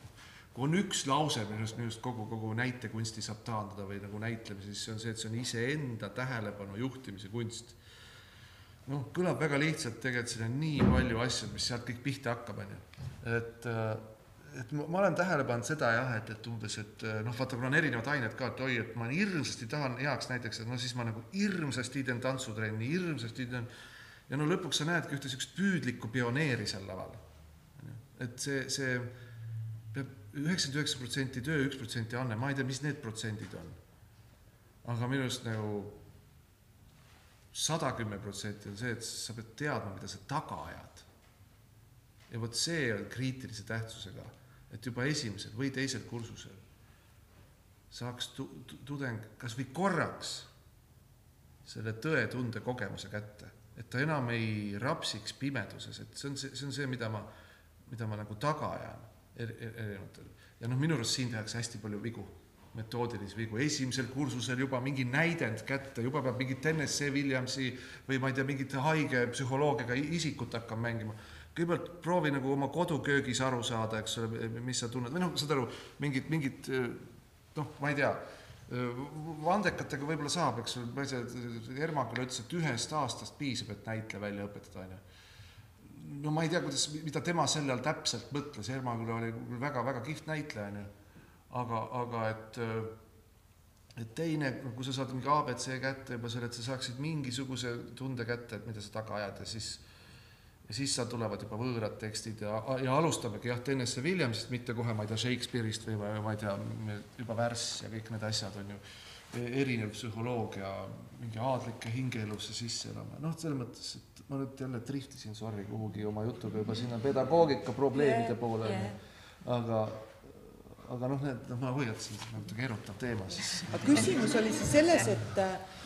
kui on üks lause, millest minu arust kogu, kogu näitekunsti saab taandada või nagu näitlemise, siis see on see, et see on iseenda tähelepanu juhtimise kunst. Noh, kõlab väga lihtsalt, tegelikult siin on nii palju asju, mis sealt kõik pihta hakkab, on ju. et, et ma, ma olen tähele pannud seda jah, et, et umbes, et noh, vaata, kuna on erinevad ained ka, et oi, et ma hirmsasti tahan heaks näiteks, et no siis ma nagu hirmsasti teen tantsutrenni, hirmsasti teen ja no lõpuks sa näedki ühte niisugust püüdlikku pioneeri seal laval. et see, see peab üheksakümmend üheksa protsenti töö, üks protsenti anne, ma ei tea, mis need protsendid on. aga minu arust nagu sada kümme protsenti on see, et sa pead teadma, mida sa taga ajad. ja vot see on kriitilise tähtsusega, et juba esimesel või teisel kursusel saaks tu-, tudeng kas või korraks selle tõetunde kogemuse kätte, et ta enam ei rapsiks pimeduses, et see on see, see on see, mida ma, mida ma nagu taga ajan erinevatel. ja noh, minu arust siin tehakse hästi palju vigu, metoodilisi vigu, esimesel kursusel juba mingi näidend kätte, juba peab mingit NSC Williamsi või ma ei tea, mingit haige psühholoogiaga isikut hakkama mängima. kõigepealt proovi nagu oma koduköögis aru saada, eks ole, mis sa tunned või noh, saad aru, mingit, mingit noh, ma ei tea vandekatega võib-olla saab, eks ole, ma tea, Ermakule ütles, et ühest aastast piisab, et näitleja välja õpetada, onju no ma ei tea, kuidas, mida tema selle all täpselt mõtles, Ermaküla oli väga-väga kihvt näitleja, onju. Aga, aga et, et teine, kui sa saad mingi abc kätte juba selle, et sa saaksid mingisuguse tunde kätte, et mida sa taga ajad ja siis ja siis seal tulevad juba võõrad tekstid ja, ja alustamegi jah, Tennessee Williamsist, mitte kohe, ma ei tea, Shakespeare'ist või ma ei tea, juba värss ja kõik need asjad on ju, erinev psühholoogia, mingi aadlike hingeelusse sisse elama, noh, selles mõttes, et ma nüüd jälle driftisin, sorry, kuhugi oma jutuga juba sinna pedagoogika probleemide poole yeah., aga aga noh, need, noh, ma hoiatasin, et natuke erutav teema siis. aga küsimus oli siis selles, et,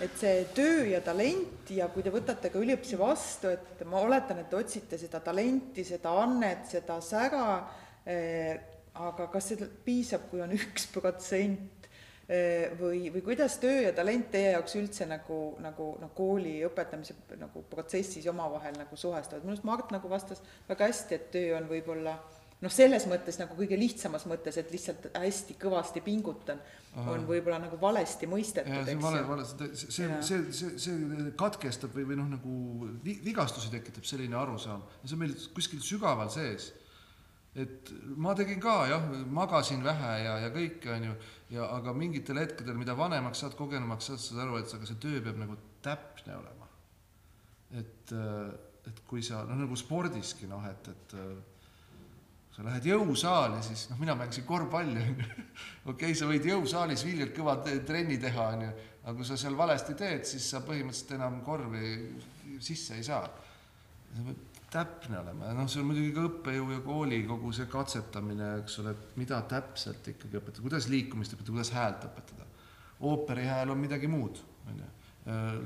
et see töö ja talent ja kui te võtate ka üliõpilasi vastu, et ma oletan, et te otsite seda talenti, seda annet, seda sära eh,, aga kas see piisab, kui on üks protsent või, või kuidas töö ja talent teie jaoks üldse nagu, nagu noh, kooli õpetamise nagu protsessis omavahel nagu suhestuvad, minu arust Mart nagu vastas väga hästi, et töö on võib-olla noh, selles mõttes nagu kõige lihtsamas mõttes, et lihtsalt hästi kõvasti pingutan, on võib-olla nagu valesti mõistetud, eks ju. vale, vale, see, see, see, see, see katkestab või, või noh, nagu vigastusi tekitab selline arusaam. Ja see on meil kuskil sügaval sees. Et ma tegin ka jah, magasin vähe ja, ja kõike, on ju, ja aga mingitel hetkedel, mida vanemaks saad, kogenumaks saad, saad aru, et aga see töö peab nagu täpne olema. et, et kui sa, noh nagu spordiski noh, et, et sa lähed jõusaali, siis noh, mina mängisin korvpalli, on ju. [LAUGHS] okei okay,, sa võid jõusaalis viljalt kõva trenni teha, on ju, aga kui sa seal valesti teed, siis sa põhimõtteliselt enam korvi sisse ei saa. sa pead täpne olema noh, see on muidugi ka õppejõu ja kooli kogu see katsetamine, eks ole, et mida täpselt ikkagi õpetada, kuidas liikumist õpetada, kuidas häält õpetada. ooperi hääl on midagi muud, on ju.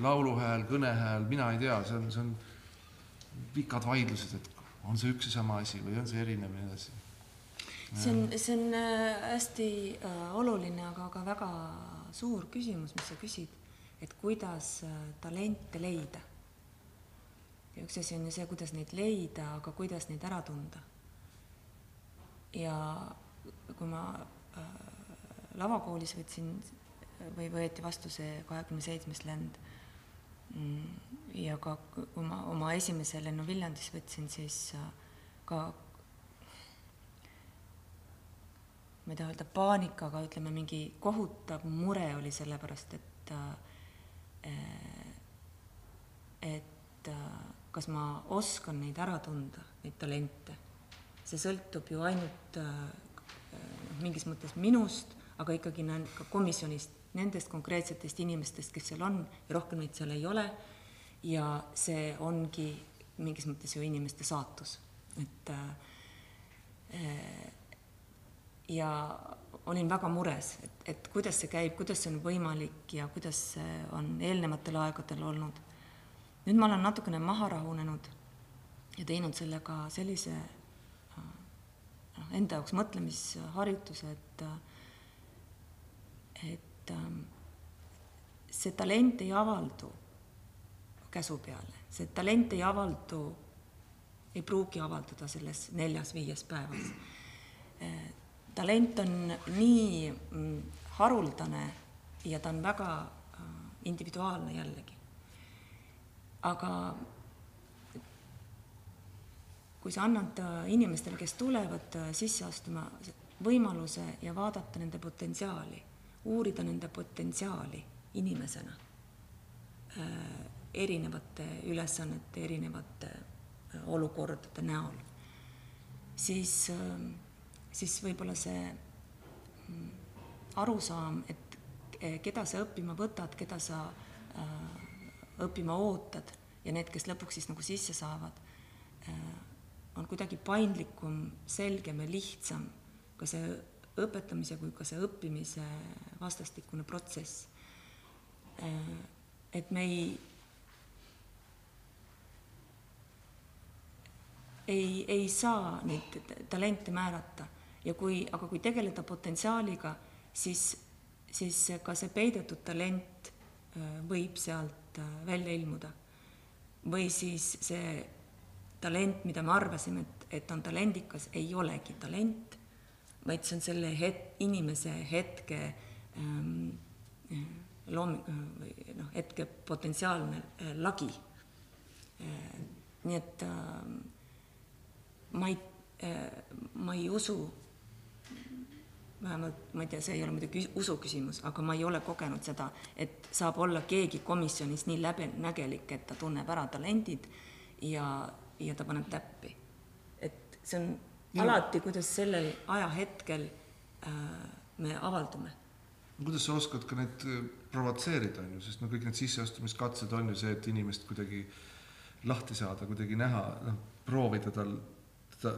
lauluhääl, kõnehääl, mina ei tea, see on, see on pikad vaidlused, et on see üks ja sama asi või on see erinev ja nii edasi. see on, see on äh, hästi äh, oluline, aga ka väga suur küsimus, mis sa küsid, et kuidas äh, talente leida ja üks asi on ju see, kuidas neid leida, aga kuidas neid ära tunda. ja kui ma äh, lavakoolis võtsin või võeti vastu see kahekümne seitsmes lend mm, ja ka kui ma oma esimese lennu Viljandis võtsin, siis äh, ka ma ei taha öelda paanika, aga ütleme, mingi kohutav mure oli sellepärast, et äh, et kas ma oskan neid ära tunda, neid talente. see sõltub ju ainult äh, mingis mõttes minust, aga ikkagi ka komisjonist, nendest konkreetsetest inimestest, kes seal on ja rohkem neid seal ei ole. Ja see ongi mingis mõttes ju inimeste saatus, et äh, ja olin väga mures, et, et kuidas see käib, kuidas see on võimalik ja kuidas see on eelnevatel aegadel olnud. Nüüd ma olen natukene maha rahunenud ja teinud sellega sellise noh, enda jaoks mõtlemisharjutuse, et et ähm, see talent ei avaldu käsu peale, see talent ei avaldu, ei pruugi avalduda selles neljas-viies päevas. talent on nii mm, haruldane ja ta on väga äh, individuaalne jällegi. aga kui sa annad äh, inimestele, kes tulevad äh, sisse astuma, võimaluse ja vaadata nende potentsiaali, uurida nende potentsiaali inimesena erinevate ülesannete, erinevate olukordade näol, siis, siis võib-olla see mm, arusaam, et keda sa õppima võtad, keda sa õppima ootad ja need, kes lõpuks siis nagu sisse saavad, on kuidagi paindlikum, selgem ja lihtsam ka see õpetamise kui ka see õppimise vastastikune protsess. et me ei, ei, ei saa neid talente määrata ja kui, aga kui tegeleda potentsiaaliga, siis, siis ka see peidetud talent võib sealt välja ilmuda. või siis see talent, mida me arvasime, et, et on talendikas, ei olegi talent, vaid see on selle het-, inimese hetke ähm, loom-, või noh, hetke potentsiaalne äh, lagi äh,. nii et äh, ma ei äh,, ma ei usu, vähemalt ma ei tea, see ei ole muidugi usu küsimus, aga ma ei ole kogenud seda, et saab olla keegi komisjonis nii läbinägelik, et ta tunneb ära talendid ja ja ta paneb täppi. et see on ja. alati, kuidas sellel ajahetkel äh, me avaldume. kuidas sa oskad ka neid äh, provotseerida, on ju, sest no kõik need sisseastumiskatsed on ju see, et inimest kuidagi lahti saada, kuidagi näha, noh, proovida tal, ta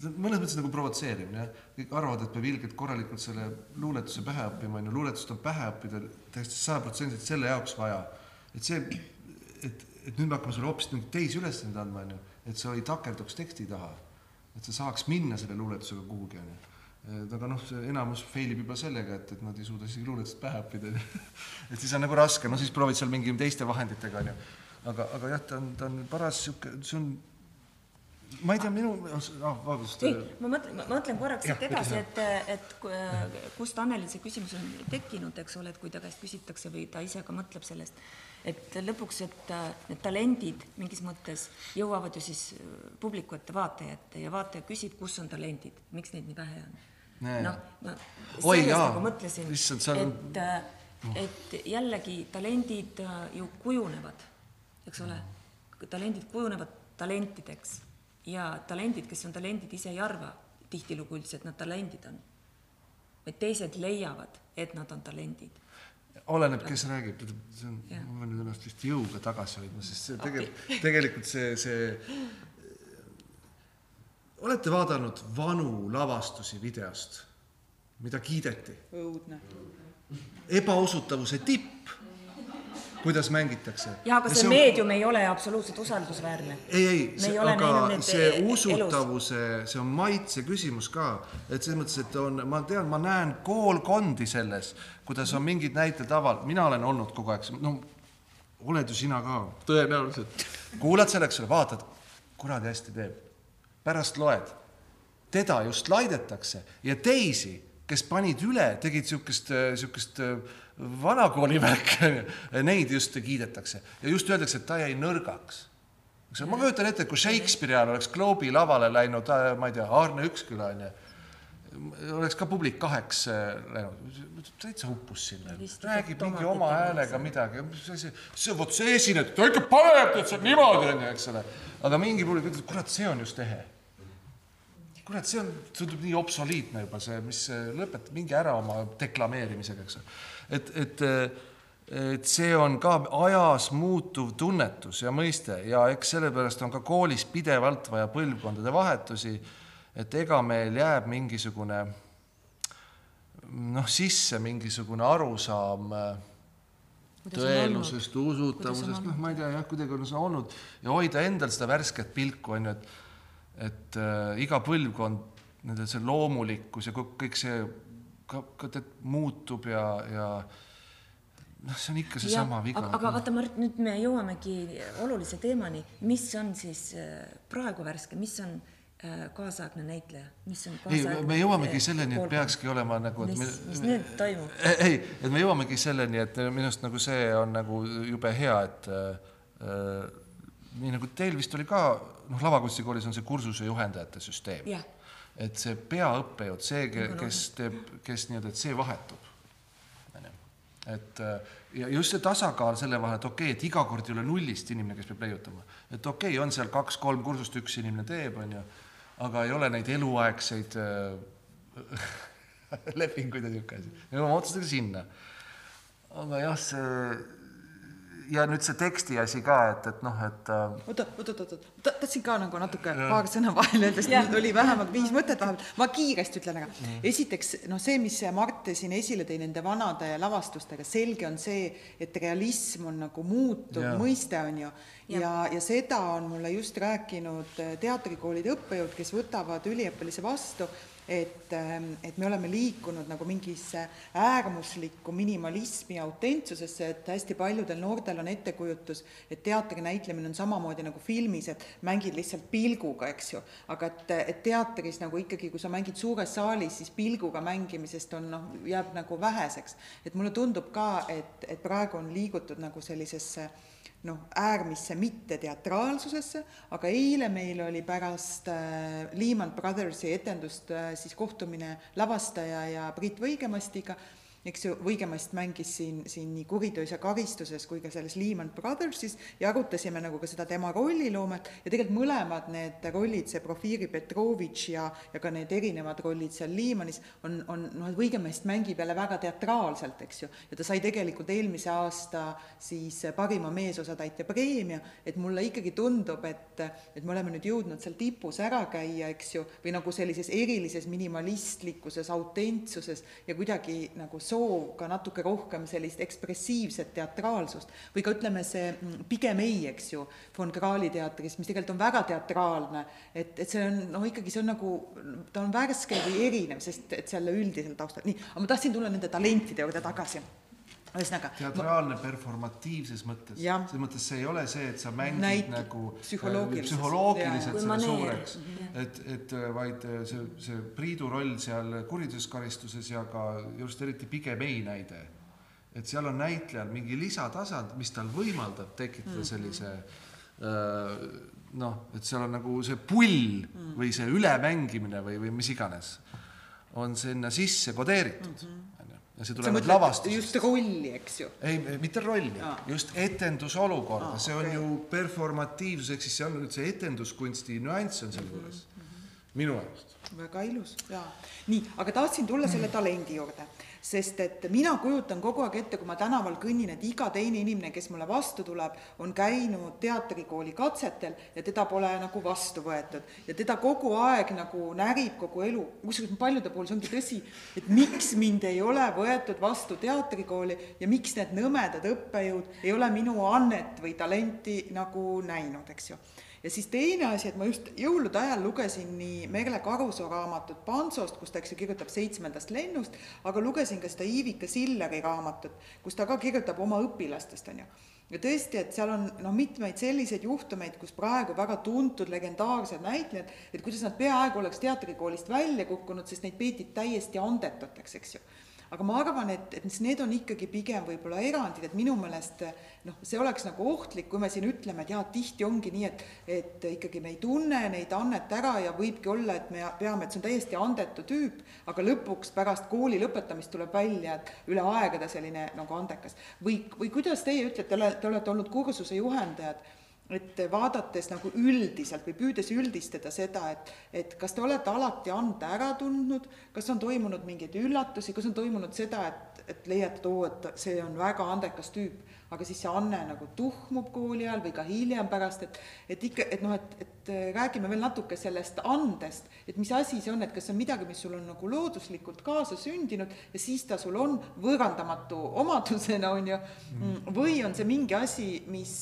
mõnes mõttes nagu provotseerimine, kõik arvavad, et peab ilgelt korralikult selle luuletuse pähe õppima, on ju, luuletust on pähe õppida täiesti sajaprotsendiliselt selle jaoks vaja. et see, et et nüüd me hakkame sulle hoopis mingeid teisi ülesandeid andma, onju, et sa ei takerduks teksti taha. et sa saaks minna selle luuletusega kuhugi, onju. et aga noh, enamus fail ib juba sellega, et, et nad ei suuda isegi luuletust pähe õppida, [LAUGHS] et siis on nagu raske, no siis proovid seal mingi teiste vahenditega, onju. aga, aga jah, ta on, ta on paras sihuke, see on ma ei tea, minu ah,, vabandust. ei, ma mõtlen, ma mõtlen korraks siit edasi, et, et kust Annelil see küsimus on tekkinud, eks ole, et kui ta käest küsitakse või ta ise ka mõtleb sellest et lõpuks, et äh, need talendid mingis mõttes jõuavad ju siis äh, publiku ette, vaataja ette ja vaataja küsib, kus on talendid, miks neid nii vähe on. noh, ma sellest nagu mõtlesin, et, äh, et jällegi talendid ju kujunevad, eks ole, talendid kujunevad talentideks ja talendid, kes on talendid, ise ei arva tihtilugu üldse, et nad talendid on. vaid teised leiavad, et nad on talendid oleneb, kes räägib, see on, ma pean nüüd ennast vist jõuga tagasi hoidma, sest see tegelikult, [LAUGHS] tegelikult see, see. olete vaadanud vanu lavastusi videost, mida kiideti? õudne. ebausutavuse tipp kuidas mängitakse. jaa, aga see, see meedium ei ole absoluutselt usaldusväärne. ei, ei, aga see e- usutavuse, see on maitse küsimus ka, et selles mõttes, et on, ma tean, ma näen koolkondi selles, kuidas on mingid näited aval-, mina olen olnud kogu aeg, no oled ju sina ka, tõenäoliselt. kuulad selle, eks ole, vaatad, kuradi hästi teeb. pärast loed, teda just laidetakse ja teisi, kes panid üle, tegid niisugust, niisugust vanakooli värk, [LAUGHS] neid just kiidetakse. Ja just öeldakse, et ta jäi nõrgaks. ma kujutan ette, kui Shakespeare'i ajal oleks Globe'i lavale läinud, ma ei tea, Aarne Üksküla onju, oleks ka publik kaheks äh, läinud, täitsa uppus sinna, räägib mingi oma häälega midagi, see, see, vot see esinejad, ta ikka paneb, tead, see niimoodi onju, eks ole. aga mingi publik ütleb, kurat, see on just ehe kurat, see on, tundub nii obsoliitne juba see, mis lõpetab, minge ära oma deklameerimisega, eks et, et, et see on ka ajas muutuv tunnetus ja mõiste ja eks sellepärast on ka koolis pidevalt vaja põlvkondade vahetusi, et ega meil jääb mingisugune noh, sisse mingisugune arusaam tõelusest, usutavusest, noh, ma ei tea jah, kuidagi on see olnud ja hoida endal seda värsket pilku on ju, et et äh, iga põlvkond, nende see loomulikkus ja kõik see ka, ka tead muutub ja, ja noh, see on ikka seesama viga. aga vaata, Mart, nüüd me jõuamegi olulise teemani, mis on siis äh, praegu värske, mis on äh, kaasaegne näitleja, mis on ei, me jõuamegi selleni, et peakski olema nagu, et mis, mis nüüd toimub? ei, et me jõuamegi selleni, et minu arust nagu see on nagu jube hea, et äh, nii nagu teil vist oli ka, noh, lavakunstikoolis on see kursuse juhendajate süsteem yeah.. et see peaõppejõud, see, kes teeb, kes nii-öelda, et see vahetub. et ja just see tasakaal selle vahel, et okei okay,, et iga kord ei ole nullist inimene, kes peab leiutama, et okei okay,, on seal kaks-kolm kursust, üks inimene teeb, on ju, aga ei ole neid eluaegseid äh, [LAUGHS] lepinguid ja niisugune asi. me jõuame otsustada sinna. aga jah, see ja nüüd see teksti asi ka, et, et noh, et äh, oota, oot, oot, oot, oot, tahtsin ka nagu natuke ja. paar sõna vahele öelda, sest mul tuli vähemalt viis mõtet vahepeal, ma kiiresti ütlen ära mm.. esiteks noh, see, mis Mart siin esile tõi nende vanade lavastustega, selge on see, et realism on nagu muutuv ja. mõiste, on ju, ja, ja, ja seda on mulle just rääkinud teatrikoolide õppejõud, kes võtavad üliõpilasi vastu et, ähm, et me oleme liikunud nagu mingisse äärmuslikku minimalismi autentsusesse, et hästi paljudel noortel on ettekujutus, et teatri näitlemine on samamoodi nagu filmis, et mängid lihtsalt pilguga, eks ju. aga et, et teatris nagu ikkagi, kui sa mängid suures saalis, siis pilguga mängimisest on noh, jääb nagu väheseks. et mulle tundub ka, et, et praegu on liigutud nagu sellisesse noh, äärmisse mitteteatraalsusesse, aga eile meil oli pärast äh, Lehman Brothersi etendust äh, siis kohtumine lavastaja ja Priit Võigemastiga eks ju, Võigemast mängis siin, siin nii Kuritöös ja karistuses kui ka selles Lehman Brothersis. Ja arutasime nagu ka seda tema rolliloomet ja tegelikult mõlemad need rollid, see Profiri Petrovitš ja, ja ka need erinevad rollid seal Lehmanis on, on noh, et Võigemast mängib jälle väga teatraalselt, eks ju, ja ta sai tegelikult eelmise aasta siis parima meesosatäitja preemia, et mulle ikkagi tundub, et, et me oleme nüüd jõudnud seal tipus ära käia, eks ju, või nagu sellises erilises minimalistlikkuses, autentsuses ja kuidagi nagu soov ka natuke rohkem sellist ekspressiivset teatraalsust. Või ka ütleme, see mm, Pigem ei, eks ju, von Krahli teatris, mis tegelikult on väga teatraalne, et, et see on noh, ikkagi see on nagu, ta on värske või erinev, sest et selle üldisel taustal, nii, aga ma tahtsin tulla nende talentide juurde tagasi ühesõnaga. teatraalne ma... performatiivses mõttes, selles mõttes see ei ole see, et sa mängid Näit, nagu psühholoogiliselt, psühholoogiliselt selle suureks mm, -hmm. et, et äh, vaid äh, see, see Priidu roll seal kuriteoskaristuses ja ka just eriti Pigem ei näide, et seal on näitlejal mingi lisatasand, mis tal võimaldab tekitada mm -hmm. sellise äh, noh, et seal on nagu see pull mm. või see ülemängimine või, või mis iganes on sinna sisse kodeeritud mm. -hmm ja see tuleb lavastusest. just rolli, eks ju. ei, mitte rolli, just etendusolukorda, see on okay. ju performatiivsus, ehk siis see on nüüd see etenduskunsti nüanss on seal juures mm -hmm. minu arust. väga ilus ja nii, aga tahtsin tulla selle talendi juurde sest et mina kujutan kogu aeg ette, kui ma tänaval kõnnin, et iga teine inimene, kes mulle vastu tuleb, on käinud teatrikooli katsetel ja teda pole nagu vastu võetud. Ja teda kogu aeg nagu närib kogu elu, kusjuures paljude puhul see ongi tõsi, et miks mind ei ole võetud vastu teatrikooli ja miks need nõmedad õppejõud ei ole minu annet või talenti nagu näinud, eks ju ja siis teine asi, et ma just jõulude ajal lugesin nii Merle Karusoo raamatut Pansost, kus ta, eks ju, kirjutab seitsmendast lennust, aga lugesin ka seda Iivika Silleri raamatut, kus ta ka kirjutab oma õpilastest, on ju. Ja tõesti, et seal on noh, mitmeid selliseid juhtumeid, kus praegu väga tuntud legendaarsed näitlejad, et kuidas nad peaaegu oleks teatrikoolist välja kukkunud, sest neid peeti täiesti andetuteks, eks ju aga ma arvan, et, et need on ikkagi pigem võib-olla erandid, et minu meelest noh, see oleks nagu ohtlik, kui me siin ütleme, et jaa, tihti ongi nii, et, et ikkagi me ei tunne neid Annet ära ja võibki olla, et me peame, et see on täiesti andetu tüüp, aga lõpuks pärast kooli lõpetamist tuleb välja, et üle aegade selline nagu andekas. või, või kuidas teie ütlete, te olete olnud kursuse juhendajad et vaadates nagu üldiselt või püüdes üldistada seda, et, et kas te olete alati ande ära tundnud, kas on toimunud mingeid üllatusi, kas on toimunud seda, et, et leiate, et oo, et see on väga andekas tüüp, aga siis see anne nagu tuhmub kooli ajal või ka hiljem pärast, et et ikka, et noh, et, et räägime veel natuke sellest andest, et mis asi see on, et kas see on midagi, mis sul on nagu looduslikult kaasa sündinud ja siis ta sul on võõrandamatu omadusena, on ju, või on see mingi asi, mis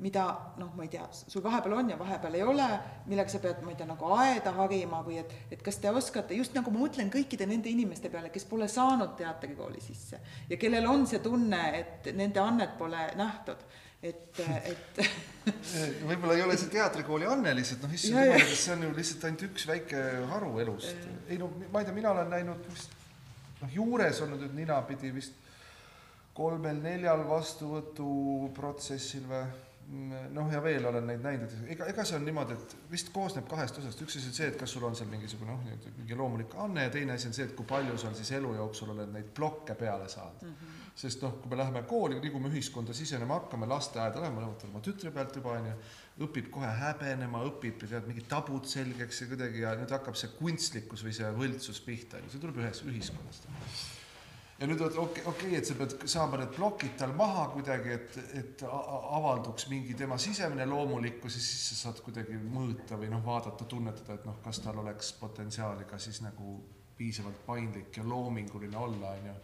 mida noh, ma ei tea, sul vahepeal on ja vahepeal ei ole, millega sa pead, ma ei tea, nagu aeda harima või et, et kas te oskate, just nagu ma mõtlen kõikide nende inimeste peale, kes pole saanud teatrikooli sisse ja kellel on see tunne, et nende annet pole nähtud, et, et [LAUGHS] võib-olla ei ole see teatrikooli anne lihtsalt, noh issand jumal, see on ju lihtsalt ainult üks väike haru elust. ei no ma ei tea, mina olen näinud vist noh, juures olnud nüüd ninapidi vist kolmel-neljal vastuvõtuprotsessil või noh, ja veel olen neid näinud, et ega, ega see on niimoodi, et vist koosneb kahest osast, üks asi on see, et kas sul on seal mingisugune noh, mingi loomulik anne ja teine asi on see, et kui palju sa siis elu jooksul oled neid plokke peale saanud mm. -hmm. sest noh, kui me läheme kooli, liigume ühiskonda sisenema hakkame, lasteaeda läheme, lõpetame oma tütre pealt juba onju, õpib kohe häbenema, õpib, tead mingid tabud selgeks ja kuidagi ja nüüd hakkab see kunstlikkus või see võltsus pihta, see tuleb ühest ühiskonnast ja nüüd okei okay,, et sa pead saama need plokid tal maha kuidagi, et, et avalduks mingi tema sisemine loomulikkus ja siis sa saad kuidagi mõõta või noh, vaadata, tunnetada, et noh, kas tal oleks potentsiaali ka siis nagu piisavalt paindlik ja loominguline olla, on ju,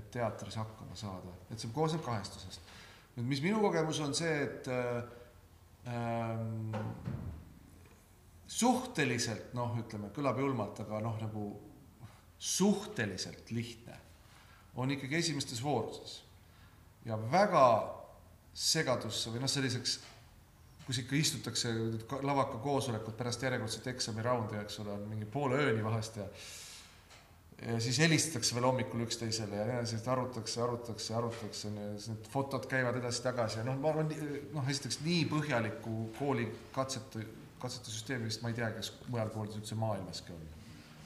et teatris hakkama saada, et see koosneb kahest osast. nüüd, mis minu kogemus on see, et ähm, suhteliselt noh, ütleme, kõlab julmalt, aga noh, nagu suhteliselt lihtne on ikkagi esimestes voorudes. ja väga segadusse või noh, selliseks, kus ikka istutakse lavaka koosolekut pärast järjekordset eksamiraundi, eks ole, on mingi poole ööni vahest ja ja siis helistatakse veel hommikul üksteisele ja siis arutatakse, arutatakse, arutatakse, siis need fotod käivad edasi-tagasi ja noh, ma arvan, noh, esiteks nii põhjalikku kooli katsete, katsetesüsteemi vist ma ei tea, kas mujal koolides üldse maailmaski on,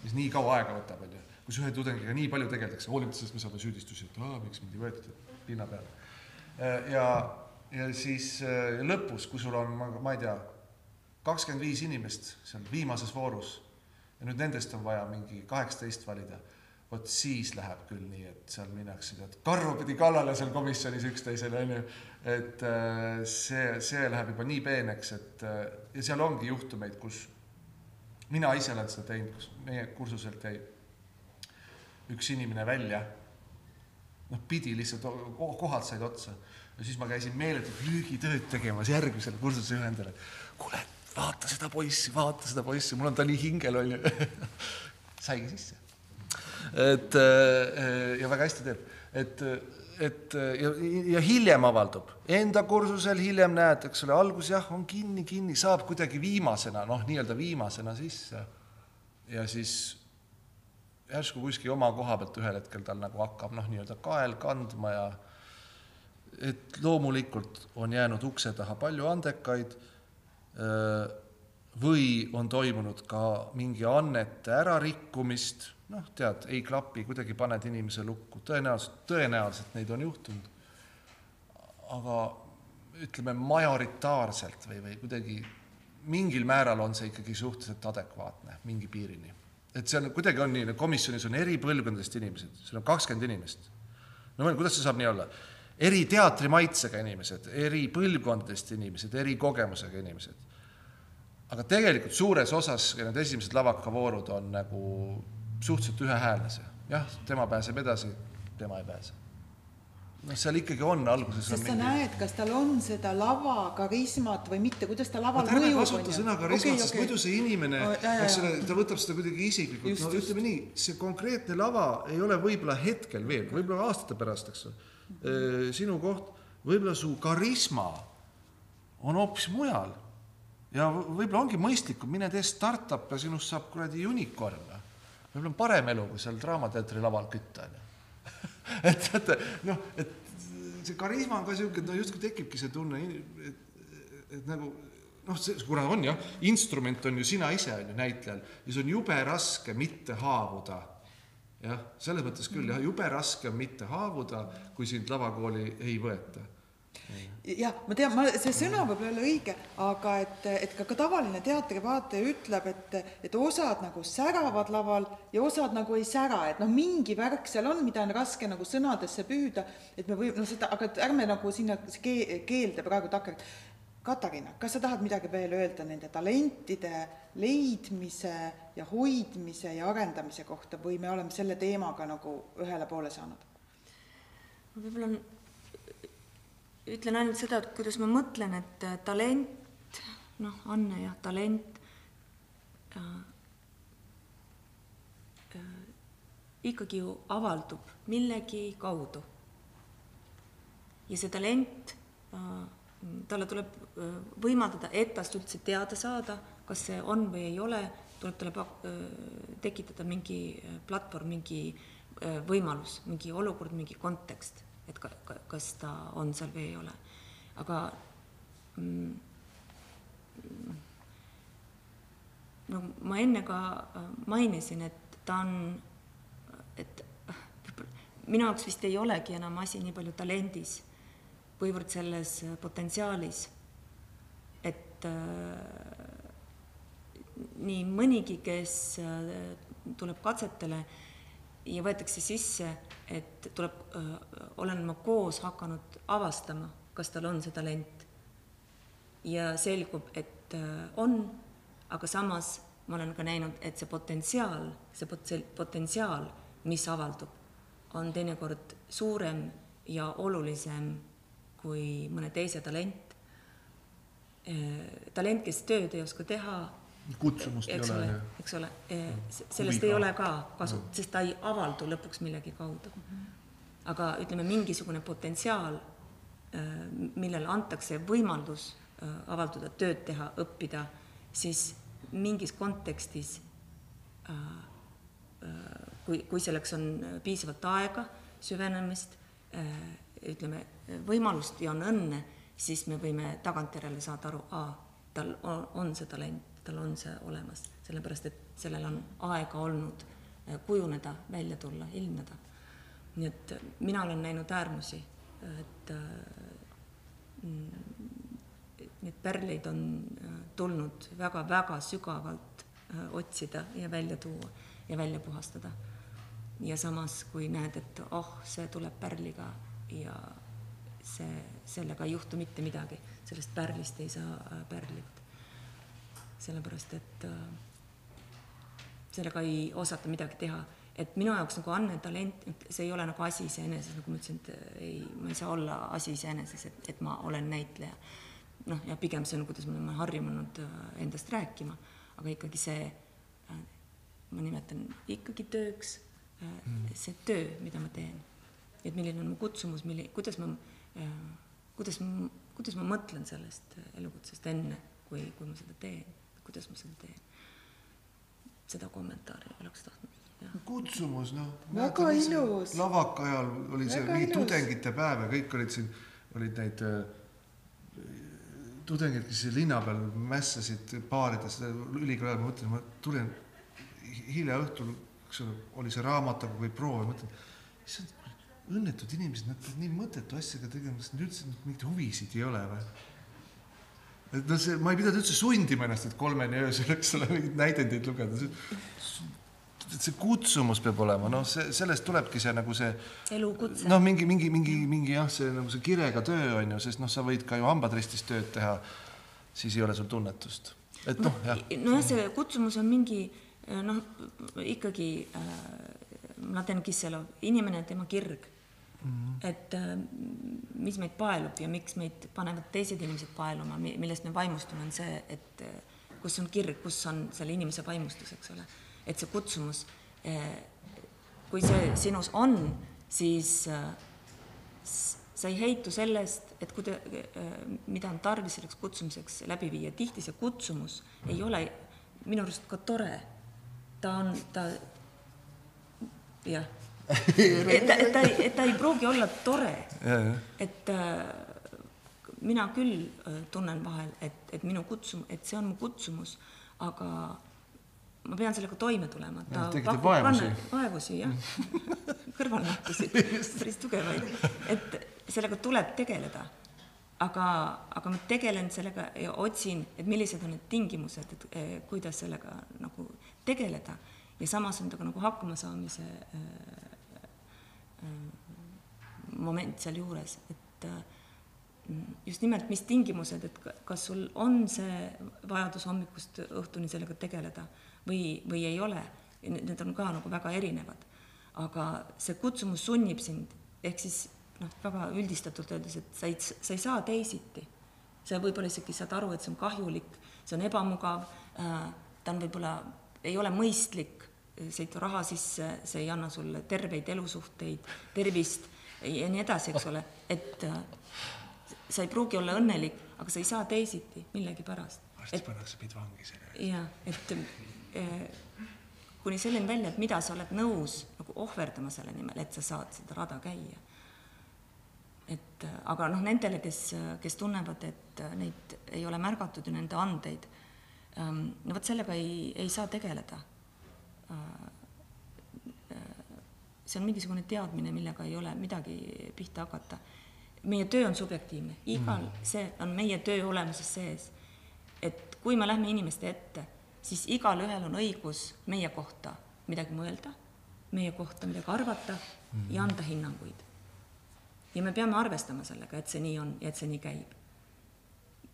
mis nii kaua aega võtab, on ju kus ühe tudengiga nii palju tegeldakse, hoolimata sellest me saame süüdistusi, et aa, miks mind ei võetud pinna peale. ja, ja siis lõpus, kui sul on, ma ei tea, kakskümmend viis inimest seal viimases voorus ja nüüd nendest on vaja mingi kaheksateist valida, vot siis läheb küll nii, et seal minnakse tead karvapidi kallale seal komisjonis üksteisele onju, et see, see läheb juba nii peeneks, et ja seal ongi juhtumeid, kus mina ise olen seda teinud, kus meie kursuselt jäi üks inimene välja. noh, pidi lihtsalt, kohad said otsa ja siis ma käisin meeletult lüügitööd tegemas järgmisele kursuse juhendajale. kuule, vaata seda poissi, vaata seda poissi, mul on ta nii hingel onju [LAUGHS] saigi sisse. et ja väga hästi teeb, et, et ja, ja hiljem avaldub, enda kursusel hiljem näed, eks ole, algus jah, on kinni, kinni, saab kuidagi viimasena, noh, nii-öelda viimasena sisse. ja siis järsku kuskil oma koha pealt ühel hetkel tal nagu hakkab noh, nii-öelda kael kandma ja et loomulikult on jäänud ukse taha palju andekaid või on toimunud ka mingi annete ärarikkumist, noh, tead, ei klapi, kuidagi paned inimese lukku, tõenäoliselt, tõenäoliselt neid on juhtunud. aga ütleme majoritaarselt või, või kuidagi mingil määral on see ikkagi suhteliselt adekvaatne mingi piirini et see on, kuidagi on nii, komisjonis on eri põlvkondadest inimesed, seal on kakskümmend inimest. no ei, kuidas see saab nii olla? eri teatrimaitsega inimesed, eri põlvkondadest inimesed, eri kogemusega inimesed. aga tegelikult suures osas need esimesed lavakavoorud on nagu suhteliselt ühehäälese. jah, tema pääseb edasi, tema ei pääse noh, seal ikkagi on alguses. sest sa mingi... näed, kas tal on seda lava karismat või mitte, kuidas ta laval mõjub. ärme kasuta sõna karismat okay,, sest okay. muidu see inimene oh,, eks ole, ta võtab seda kuidagi isiklikult, no ütleme nii, see konkreetne lava ei ole võib-olla hetkel veel, võib-olla aastate pärast, eks ole, sinu koht, võib-olla su karisma on hoopis mujal ja võib-olla ongi mõistlikum, mine tee startup ja sinust saab kuradi unicorn. võib-olla on parem elu, kui seal Draamateatri laval kütta, onju [LAUGHS] et teate, noh, et see karisma on ka sihuke, et no justkui tekibki see tunne, et, et nagu noh, see, kuna on jah, instrument on ju sina ise, on ju, näitlejal, ja see on jube raske mitte haavuda. jah, selles mõttes küll jah, jube raske on mitte haavuda, kui sind lavakooli ei võeta jah, ma tean, ma, see sõna võib olla õige, aga et, et ka, ka tavaline teatrivaataja ütleb, et, et osad nagu säravad laval ja osad nagu ei sära, et noh, mingi värk seal on, mida on raske nagu sõnadesse püüda, et me või, no seda, aga ärme nagu sinna kee, keelde praegu takerda. Katariina, kas sa tahad midagi veel öelda nende talentide leidmise ja hoidmise ja arendamise kohta või me oleme selle teemaga nagu ühele poole saanud? võib-olla on ütlen ainult seda, et kuidas ma mõtlen, et äh, talent, noh, Anne jah, talent äh, äh, ikkagi ju avaldub millegi kaudu. ja see talent äh,, talle tuleb äh, võimaldada, et tast üldse teada saada, kas see on või ei ole, tuleb talle äh, tekitada mingi platvorm, mingi võimalus, mingi olukord, mingi kontekst et ka, ka, kas ta on seal või ei ole. aga mm, no ma enne ka äh, mainisin, et ta on, et [LAUGHS] minu jaoks vist ei olegi enam asi nii palju talendis, kuivõrd selles potentsiaalis, et äh, nii mõnigi, kes äh, tuleb katsetele ja võetakse sisse et tuleb, olen ma koos hakanud avastama, kas tal on see talent. ja selgub, et on, aga samas ma olen ka näinud, et see potentsiaal, see pot-, see potentsiaal, mis avaldub, on teinekord suurem ja olulisem kui mõne teise talent. talent, kes tööd ei oska teha kutsumust ei eks ole, ole, eks ole, sellest ei ole ka kasu, sest ta ei avaldu lõpuks millegi kaudu. aga ütleme, mingisugune potentsiaal, millele antakse võimaldus avalduda, tööd teha, õppida, siis mingis kontekstis kui, kui selleks on piisavalt aega, süvenemist, ütleme, võimalust ja on õnne, siis me võime tagantjärele saada aru, aa, tal on, on see talent tal on see olemas, sellepärast et sellel on aega olnud äh, kujuneda, välja tulla, ilmneda. nii et mina olen näinud äärmusi, et mm, neid pärleid on tulnud väga-väga sügavalt otsida ja välja tuua ja välja puhastada. ja samas, kui näed, et oh, see tuleb pärliga ja see, sellega ei juhtu mitte midagi, sellest pärlist ei saa pärlit sellepärast et äh, sellega ei osata midagi teha. et minu jaoks nagu Anne talent, see ei ole nagu asi iseeneses, nagu ma ütlesin, et äh, ei, ma ei saa olla asi iseeneses, et, et ma olen näitleja. noh, ja pigem see on, kuidas me oleme harjunud äh, endast rääkima, aga ikkagi see, ma nimetan ikkagi tööks, see töö, mida ma teen. et milline on mu kutsumus, milli-, kuidas ma, kuidas kuidas ma mõtlen sellest elukutsest enne, kui, kui ma seda teen kuidas ma seda teen. seda kommentaari oleks tahtnud. kutsumus, noh. väga ilus. lavaka ajal oli see Väga mingi ilus. tudengite päev ja kõik olid siin, olid neid äh, tudengid, kes linna peal mässasid baarides ülikooli ajal, ma mõtlesin, ma tulin hilja õhtul, eks ole, oli see raamatukogu või proov ja mõtlen, issand, õnnetud inimesed, nad peavad nii mõttetu asjaga tegema, sest neil üldse mingeid huvisid ei ole või et noh, see, ma ei pidanud üldse sundima ennast, et kolmeni öösel, eks ole, mingeid näidendeid lugeda. see kutsumus peab olema, noh, see, sellest tulebki see nagu see elukutse. noh, mingi, mingi, mingi, mingi jah, see nagu see kirega töö on ju, sest noh, sa võid ka ju hambad ristis tööd teha, siis ei ole sul tunnetust. et noh, jah. nojah, see kutsumus on mingi noh, ikkagi äh, Mladen Kisselov, inimene, tema kirg Mm -hmm. et äh, mis meid paelub ja miks meid panevad teised inimesed paeluma, millest me vaimustume, on see, et äh, kus on kirg, kus on selle inimese vaimustus, eks ole. et see kutsumus, äh, kui see sinus on, siis sa ei heitu sellest, et kuida-, mida on tarvis selleks kutsumiseks läbi viia, tihti see kutsumus ei ole minu arust ka tore. ta on, ta jah et ta, et ta ei, et ta ei pruugi olla tore. et äh, mina küll äh, tunnen vahel, et, et minu kutsum-, et see on mu kutsumus, aga ma pean sellega toime tulema. tekitab vaevusi. vaevusi, jah [LAUGHS] kõrvalnähtusid, [LAUGHS] päris tugevaid. et sellega tuleb tegeleda. aga, aga ma tegelen sellega ja otsin, et millised on need tingimused, et eh, kuidas sellega nagu tegeleda ja samas on ta ka nagu hakkamasaamise äh, moment sealjuures, et äh, just nimelt, mis tingimused, et ka- kas sul on see vajadus hommikust õhtuni sellega tegeleda või, või ei ole. Need on ka nagu väga erinevad. aga see kutsumus sunnib sind, ehk siis noh, väga üldistatult öeldes, et sa ei, sa ei saa teisiti. sa võib-olla isegi saad aru, et see on kahjulik, see on ebamugav, ta on võib-olla, ei ole mõistlik, see ei too raha sisse, see ei anna sulle terveid elusuhteid, tervist ja nii edasi, eks ole, et äh, sa ei pruugi olla õnnelik, aga sa ei saa teisiti millegipärast. varsti pannakse meid vangi selle eest. jah, et eh, kuni selleni välja, et mida sa oled nõus nagu ohverdama selle nimel, et sa saad seda rada käia. et äh, aga noh, nendele, kes, kes tunnevad, et äh, neid ei ole märgatud ja nende andeid, ähm, no vot sellega ei, ei saa tegeleda. See on mingisugune teadmine, millega ei ole midagi pihta hakata. meie töö on subjektiivne, igal mm., see on meie töö olemuses sees. et kui me lähme inimeste ette, siis igalühel on õigus meie kohta midagi mõelda, meie kohta midagi arvata mm. ja anda hinnanguid. ja me peame arvestama sellega, et see nii on ja et see nii käib.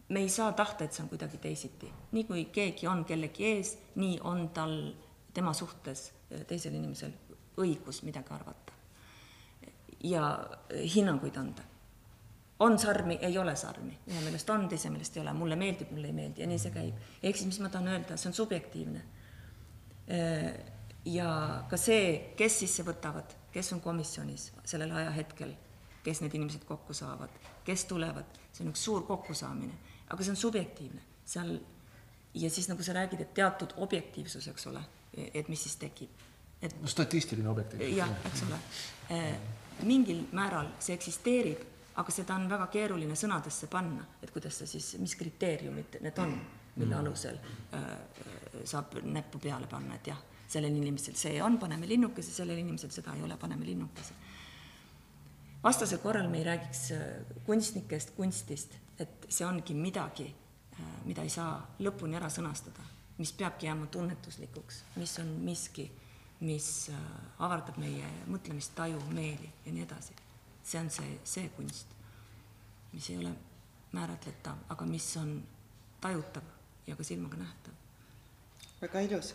me ei saa tahta, et see on kuidagi teisiti. nii kui keegi on kellegi ees, nii on tal tema suhtes teisel inimesel õigus midagi arvata ja hinnanguid anda. on sarmi, ei ole sarmi, ühe meelest on, teise meelest ei ole, mulle meeldib, mulle ei meeldi ja nii see käib. ehk siis, mis ma tahan öelda, see on subjektiivne. ja ka see, kes sisse võtavad, kes on komisjonis sellel ajahetkel, kes need inimesed kokku saavad, kes tulevad, see on üks suur kokkusaamine, aga see on subjektiivne, seal ja siis nagu sa räägid, et teatud objektiivsus, eks ole, et mis siis tekib et no statistiline objektiivsus. jah, eks ole. mingil määral see eksisteerib, aga seda on väga keeruline sõnadesse panna, et kuidas sa siis, mis kriteeriumid need on, mille alusel äh, saab näppu peale panna, et jah, sellel inimesel see on, paneme linnukese, sellel inimesel seda ei ole, paneme linnukese. vastasel korral me ei räägiks kunstnikest, kunstist, et see ongi midagi, mida ei saa lõpuni ära sõnastada, mis peabki jääma tunnetuslikuks, mis on miski mis avardab meie mõtlemist, taju, meeli ja nii edasi. see on see, see kunst, mis ei ole määratletav, aga mis on tajutav ja ka silmaga nähtav. väga ilus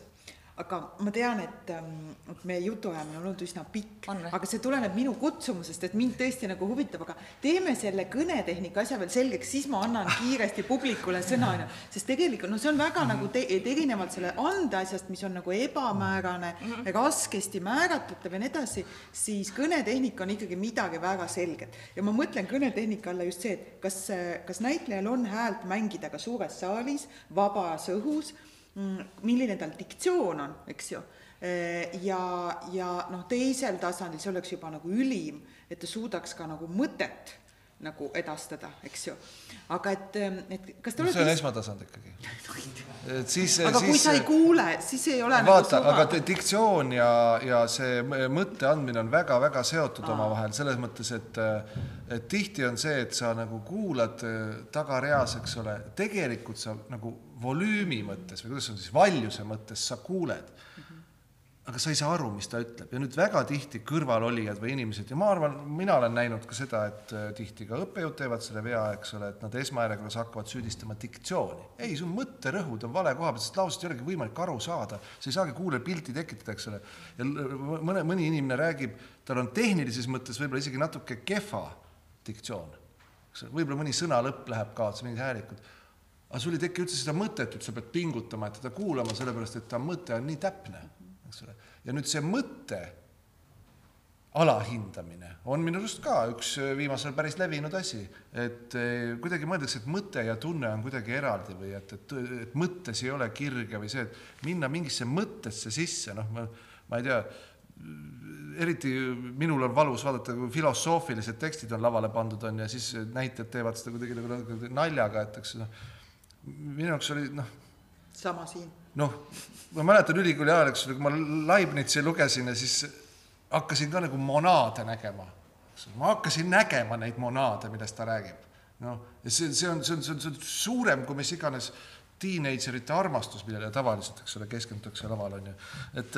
aga ma tean, et, et meie jutuajamine on olnud üsna pikk, aga see tuleneb minu kutsumusest, et mind tõesti nagu huvitab, aga teeme selle kõnetehnika asja veel selgeks, siis ma annan [LAUGHS] kiiresti publikule sõna, onju. sest tegelikult no see on väga nagu te, erinevalt selle andeasjast, mis on nagu ebamäärane mm, -hmm. raskesti määratletav ja nii edasi, siis kõnetehnika on ikkagi midagi väga selget. ja ma mõtlen kõnetehnika alla just see, et kas, kas näitlejal on häält mängida ka suures saalis, vabas õhus milline tal diktsioon on, eks ju. ja, ja noh, teisel tasandil see oleks juba nagu ülim, et ta suudaks ka nagu mõtet nagu edastada, eks ju. aga et, et kas te olete see on esmatasand ikkagi. [LAUGHS] et siis aga siis, kui sa ei kuule, siis ei ole vaata nagu, aga diktsioon ja, ja see mõtte andmine on väga-väga seotud omavahel selles mõttes, et et tihti on see, et sa nagu kuulad tagareas, eks ole, tegelikult sa nagu volüümi mõttes või kuidas on siis, valjuse mõttes sa kuuled aga sa ei saa aru, mis ta ütleb ja nüüd väga tihti kõrvalolijad või inimesed ja ma arvan, mina olen näinud ka seda, et tihti ka õppejõud teevad selle vea, eks ole, et nad esmajärjekorras hakkavad süüdistama diktsiooni. ei, su mõtterõhud on vale koha peal, sest lausest ei olegi võimalik aru saada, sa ei saagi kuulajal pilti tekitada, eks ole. ja mõne, mõni inimene räägib, tal on tehnilises mõttes võib-olla isegi natuke kehva diktsioon. eks ole, võib-olla mõni sõnalõpp läheb kaotsi, mingid häälikud aga sul ei teki üldse seda mõtet, et sa pead pingutama, et teda kuulama, sellepärast et ta mõte on nii täpne, eks ole. ja nüüd see mõte alahindamine on minu arust ka üks viimasel päris levinud asi, et kuidagi mõeldakse, et mõte ja tunne on kuidagi eraldi või et, et, et mõttes ei ole kirge või see, et minna mingisse mõttesse sisse, noh, ma, ma ei tea, eriti minul on valus vaadata, kui filosoofilised tekstid on lavale pandud, on ja siis näitlejad teevad seda kuidagi nagu naljaga, et eks noh, minu jaoks oli noh. sama siin. noh, ma mäletan ülikooli ajal, eks ole, kui ma Leibnizi lugesin ja siis hakkasin ka nagu monaade nägema. ma hakkasin nägema neid monaade, millest ta räägib. noh, ja see, see on, see on, see on, see on suurem kui mis iganes tiineidžerite armastus, millele tavaliselt, eks ole, keskendutakse laval, on ju. et,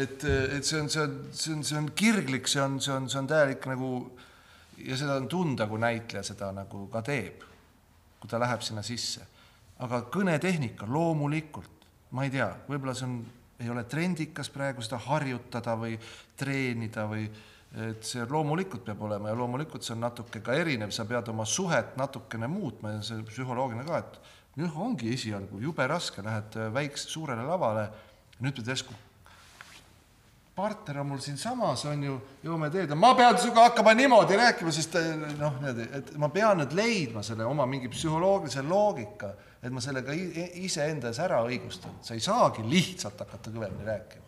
et, et see on, see on, see on, see on kirglik, see on, see on, see on täielik nagu ja seda on tunda, kui näitleja seda nagu ka teeb, kui ta läheb sinna sisse. Aga kõnetehnika loomulikult, ma ei tea, võib-olla see on, ei ole trendikas praegu seda harjutada või treenida või et see loomulikult peab olema ja loomulikult see on natuke ka erinev, sa pead oma suhet natukene muutma ja see psühholoogiline ka, et noh, ongi esialgu jube raske, lähed väikse, suurele lavale, nüüd pead järsku partner on mul siinsamas, on ju, jõuame teed, ma pean sinuga hakkama niimoodi rääkima, sest noh, niimoodi, et ma pean nüüd leidma selle oma mingi psühholoogilise loogika, et ma sellega iseenda ees ära õigustan. sa ei saagi lihtsalt hakata kõvemini rääkima.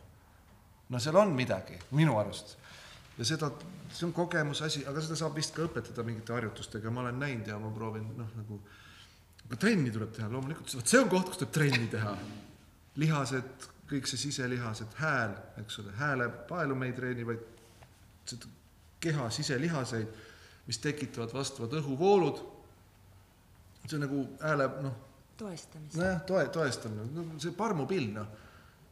no seal on midagi, minu arust. ja seda, see on kogemuse asi, aga seda saab vist ka õpetada mingite harjutustega, ma olen näinud ja ma proovin noh, nagu aga trenni tuleb teha loomulikult, vot see on koht, kus tuleb trenni teha. lihased kõik see siselihased, hääl, eks ole, häälepaelu me ei treeni, vaid seda keha siselihaseid, mis tekitavad vastavad õhuvoolud. see on nagu hääle noh. Toestamist. nojah, toe, toestamine, no see parmupill, noh.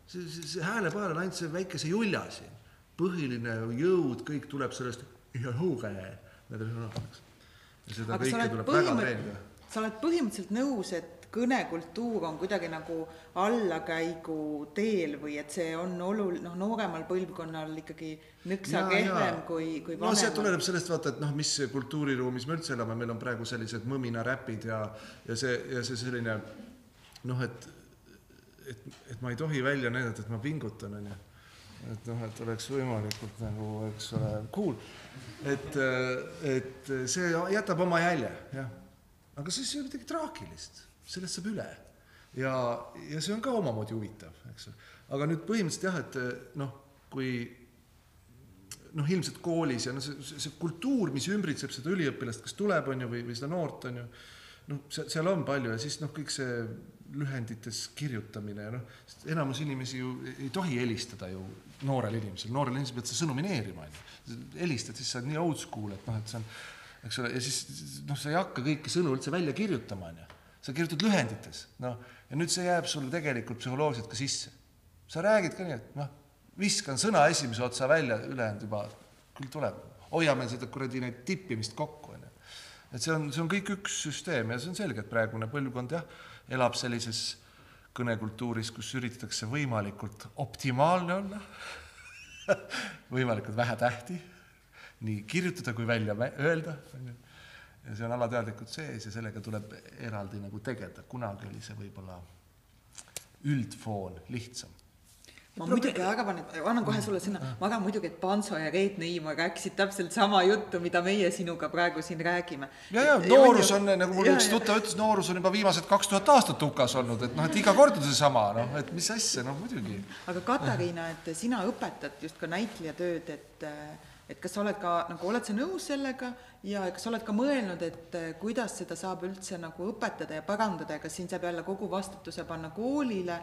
see, see, see häälepael on ainult see väike see julja siin. põhiline jõud, kõik tuleb sellest ja hõuge. ja seda kõike tuleb väga treenida. sa oled põhimõtteliselt nõus, et kõnekultuur on kuidagi nagu allakäigu teel või et see on olul-, noh, nooremal põlvkonnal ikkagi nõksa kehvem kui, kui vanemal? no see tuleneb sellest, vaata, et noh, mis kultuuriruumis me üldse elame, meil on praegu sellised mõminaräpid ja, ja see, ja see selline noh, et, et, et ma ei tohi välja näidata, et ma pingutan, on ju. et noh, et oleks võimalikult nagu, eks ole, cool. et, et see jätab oma jälje, jah. aga siis ei ole midagi traagilist sellest saab üle. ja, ja see on ka omamoodi huvitav, eks ju. aga nüüd põhimõtteliselt jah, et noh, kui noh, ilmselt koolis ja noh, see, see, see kultuur, mis ümbritseb seda üliõpilast, kes tuleb, on ju, või, või seda noort, on ju, noh, seal, seal on palju ja siis noh, kõik see lühendites kirjutamine ja noh, enamus inimesi ju ei tohi helistada ju noorel inimesel, noorel inimesel pead sa sõnumineerima, on ju. helistad, siis sa oled nii old school, et noh, et see on, eks ole, ja siis noh, sa ei hakka kõiki sõnu üldse välja kirjutama, on ju sa kirjutad lühendites, noh, ja nüüd see jääb sulle tegelikult psühholoogiliselt ka sisse. sa räägid ka nii, et noh, viskan sõna esimese otsa välja, ülejäänud juba küll tuleb. hoiame seda kuradi neid tippimist kokku, on ju. et see on, see on kõik üks süsteem ja see on selge, et praegune põlvkond jah, elab sellises kõnekultuuris, kus üritatakse võimalikult optimaalne olla [LAUGHS] võimalikult vähe tähti, nii kirjutada kui välja öelda, on ju ja see on alateadlikult sees ja sellega tuleb eraldi nagu tegeleda, kunagi oli see võib-olla üldfoon lihtsam. ma muidugi arvan, et, annan kohe sulle sõna, ma arvan muidugi, et Panso ja Reet Neiimaa rääkisid täpselt sama juttu, mida meie sinuga praegu siin räägime. ja, ja noorus on, nagu mul üks tuttav ütles, noorus on juba viimased kaks tuhat aastat hukas olnud, et noh, et iga kord on seesama, noh, et mis asja, noh muidugi. aga Katariina, et sina õpetad just ka näitlejatööd, et et kas sa oled ka nagu, oled sa nõus sellega ja kas sa oled ka mõelnud, et eh, kuidas seda saab üldse nagu õpetada ja parandada ja kas siin saab jälle kogu vastutuse panna koolile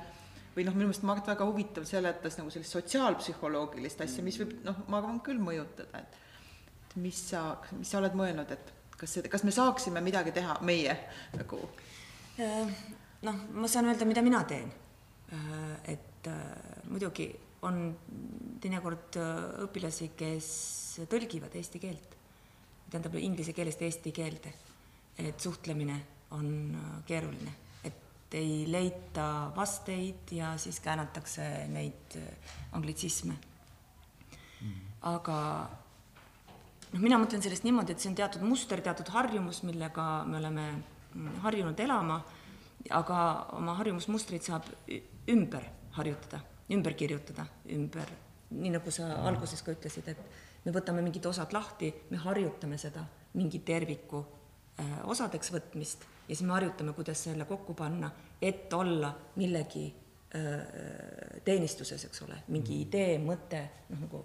või noh, minu meelest Mart väga huvitav seletas nagu sellist sotsiaalpsühholoogilist asja, mis võib noh, ma arvan küll mõjutada, et mis sa, mis sa oled mõelnud, et kas kas me saaksime midagi teha, meie nagu? Äh, noh, ma saan öelda, mida mina teen. Äh, et äh, muidugi on teinekord õpilasi, kes tõlgivad eesti keelt. Tähendab inglise keelest eesti keelde. et suhtlemine on äh, keeruline, et ei leita vasteid ja siis käänatakse neid äh, anglitsisme. Mm.. aga noh, mina mõtlen sellest niimoodi, et see on teatud muster, teatud harjumus, millega me oleme mm, harjunud elama, aga oma harjumusmustreid saab ümber harjutada, ümber kirjutada, ümber, nii nagu sa alguses ka ütlesid, et me võtame mingid osad lahti, me harjutame seda mingi terviku äh, osadeks võtmist ja siis me harjutame, kuidas selle kokku panna, et olla millegi äh, teenistuses, eks ole, mingi mm. idee, mõte, noh nagu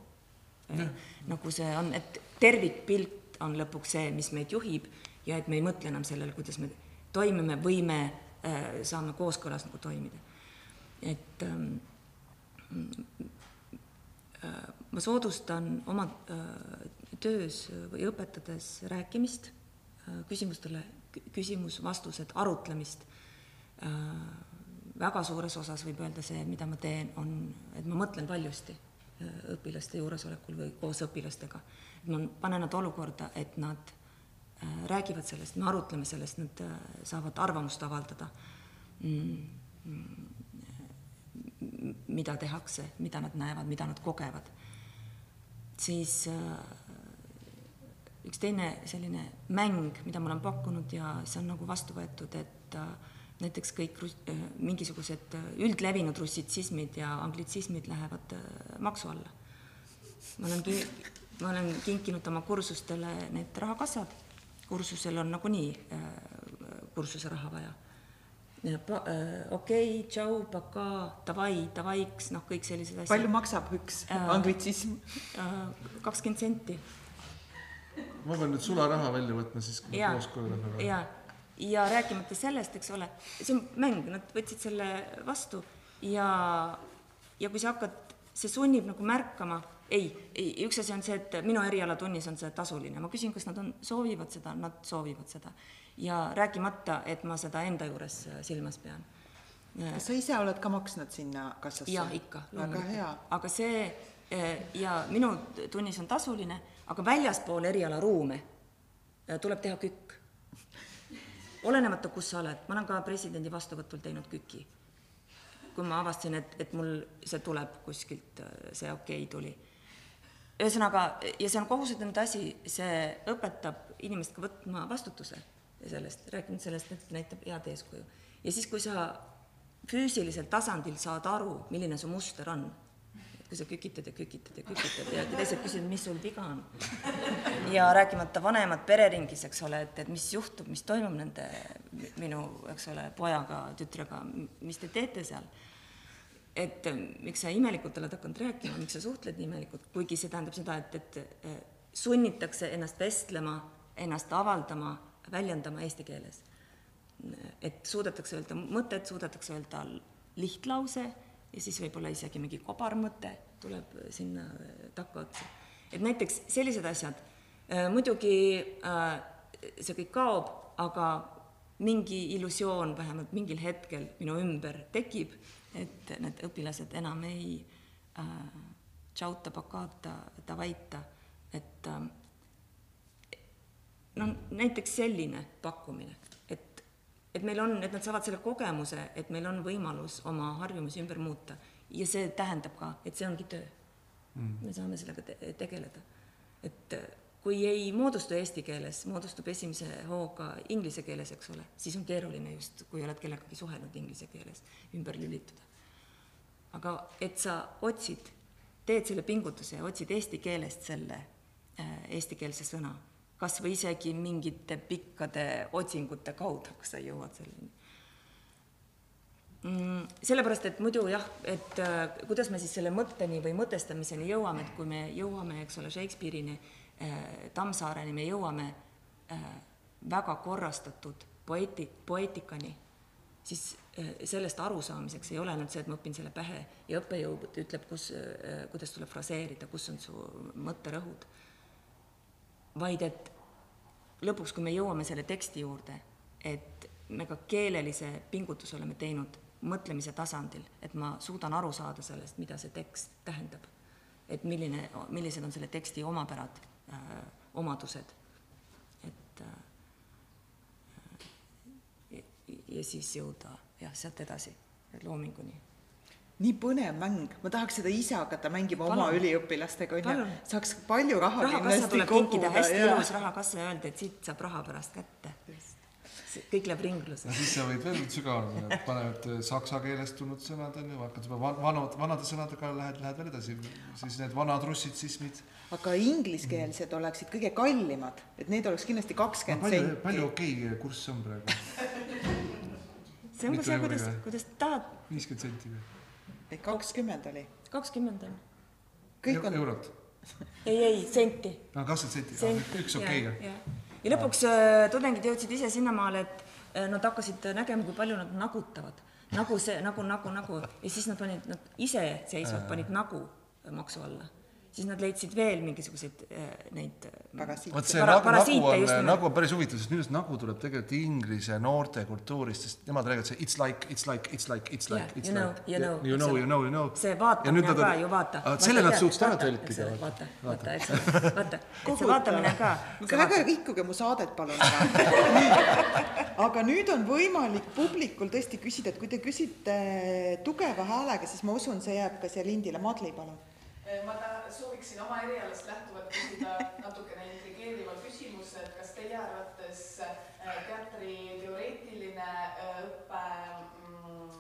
äh, nagu see on, et tervikpilt on lõpuks see, mis meid juhib ja et me ei mõtle enam sellele, kuidas me toimime või me äh, saame kooskõlas nagu toimida. et ähm, äh, ma soodustan oma äh, töös või õpetades rääkimist, äh, küsimustele kü- küsimus-vastused, arutlemist. väga suures osas võib öelda see, mida ma teen, on, et ma mõtlen valjusti äh, õpilaste juuresolekul või koos õpilastega. ma panen nad olukorda, et nad äh, räägivad sellest, me arutleme sellest, nad äh, saavad arvamust avaldada mm, mida tehakse, mida nad näevad, mida nad kogevad, siis üks teine selline mäng, mida ma olen pakkunud ja see on nagu vastu võetud, et näiteks kõik rus-, mingisugused üldlevinud russitsismid ja anglitsismid lähevad maksu alla. ma olen ki-, ma olen kinkinud oma kursustele need rahakassad, kursusel on nagunii kursuse raha vaja okei okay,, tšau, pakaa, davai, davaiks, noh, kõik sellised asjad. palju maksab üks äh, anglitsism? kakskümmend senti. ma pean nüüd sularaha välja võtma siis, kui ma koos koju lähen. ja, ja rääkimata sellest, eks ole, see on mäng, nad võtsid selle vastu ja, ja kui sa hakkad, see sunnib nagu märkama, ei, ei, üks asi on see, et minu erialatunnis on see tasuline, ma küsin, kas nad on, soovivad seda, nad soovivad seda ja rääkimata, et ma seda enda juures äh, silmas pean. kas sa ise oled ka maksnud sinna kassasse? jah, ikka. hea. aga see äh, ja minu tunnis on tasuline, aga väljaspool erialaruume äh, tuleb teha kükk. olenemata, kus sa oled, ma olen ka presidendi vastuvõtul teinud küki. Kui ma avastasin, et, et mul see tuleb kuskilt, see okei okay tuli ühesõnaga, ja see on kohusetundlik asi, see õpetab inimest ka võtma vastutuse sellest, rääkinud sellest, et näitab head eeskuju. ja siis, kui sa füüsilisel tasandil saad aru, milline su muster on, kui sa kükitad ja kükitad ja kükitad ja teised küsivad, mis sul viga on. ja rääkimata vanemad pereringis, eks ole, et, et mis juhtub, mis toimub nende minu, eks ole, pojaga, tütrega, mis te teete seal et miks sa imelikult oled hakanud rääkima, miks sa suhtled nii imelikult, kuigi see tähendab seda, et, et sunnitakse ennast vestlema, ennast avaldama väljendama eesti keeles. et suudetakse öelda mõtet, suudetakse öelda lihtlause ja siis võib-olla isegi mingi kobarmõte tuleb sinna takkaotsa. et näiteks sellised asjad, äh, muidugi äh, see kõik kaob, aga mingi illusioon vähemalt mingil hetkel minu ümber tekib, et need õpilased enam ei äh, tšauta, pakata, davaita, et äh, no näiteks selline pakkumine, et, meil on, et nad saavad selle kogemuse, et meil on võimalus oma harjumusi ümber muuta ja see tähendab ka, et see ongi töö mm.. me saame sellega te tegeleda. et kui ei moodustu eesti keeles, moodustub esimese hooga inglise keeles, eks ole, siis on keeruline just, kui oled kellegagi suhelnud inglise keeles, ümber lülituda. aga et sa otsid, teed selle pingutuse ja otsid eesti keelest selle äh, eestikeelse sõna kas või isegi mingite pikkade otsingute kaudu, kas sa jõuad selleni mm,. sellepärast, et muidu jah, et äh, kuidas me siis selle mõtteni või mõtestamiseni jõuame, et kui me jõuame, eks ole, Shakespeare'ini äh,, Tammsaareni, me jõuame äh, väga korrastatud poeeti-, poeetikani, siis äh, sellest arusaamiseks ei ole ainult see, et ma õpin selle pähe ja õppejõud ütleb, kus äh,, kuidas tuleb fraseerida, kus on su mõtterõhud vaid et lõpuks, kui me jõuame selle teksti juurde, et me ka keelelise pingutuse oleme teinud mõtlemise tasandil, et ma suudan aru saada sellest, mida see tekst tähendab. et milline, millised on selle teksti omapärad äh,, omadused, et äh, ja, ja siis jõuda jah, sealt edasi loominguni nii põnev mäng, ma tahaks seda ise hakata mängima Palun. oma üliõpilastega, onju. saaks palju raha rahakassa tuleb kinkida, hästi ja. ilus rahakassa ja öelda, et siit saab raha pärast kätte. kõik läheb ringlusesse. no siis sa võid veel sügavamale minna, paned saksa keelest tulnud sõnad onju, hakkad juba vanad, vanade sõnadega lähed, lähed veel edasi, siis need vanad russitsismid. aga ingliskeelsed mm. oleksid kõige kallimad, et need oleks kindlasti kakskümmend senti. palju okei okay kurss on praegu? see on ka see, kuidas, kuidas tahad. viiskümmend senti või? Et kakskümmend oli? kakskümmend on. kõik on eurot? [LAUGHS] ei, ei, senti. aa, kakskümmend senti, üks okeiga. ja lõpuks äh, tudengid jõudsid ise sinnamaale, et äh, nad hakkasid nägema, kui palju nad nagutavad. nagu see, nagu, nagu, nagu ja siis nad panid, nad iseseisvalt panid nagu maksu alla. Siis nad leidsid veel mingisuguseid äh, neid Parasiite. vot see Para- nagu, nagu on nagu on päris huvitav, sest minu arust nagu tuleb tegelikult inglise noorte kultuurist, sest nemad räägivad see it's like, it's like, it's like, it's Jah, like, it's you know, like. you know, you know, you know, you know. see vaatamine ka ju vaata. selle nad suutsid ära tõlkida. vaata, vaata, eks ole, vaata, see vaatamine ka. väga rikkuge mu saadet, palun. aga nüüd on võimalik publikul tõesti küsida, et kui te küsite tugeva häälega, siis ma usun, see jääb ka siia lindile. Madli, palun. Ma ta- sooviksin oma erialast lähtuvalt küsida natukene intrigeeriva küsimuse, et kas teie arvates äh, teatri teoreetiline äh, õpe mm,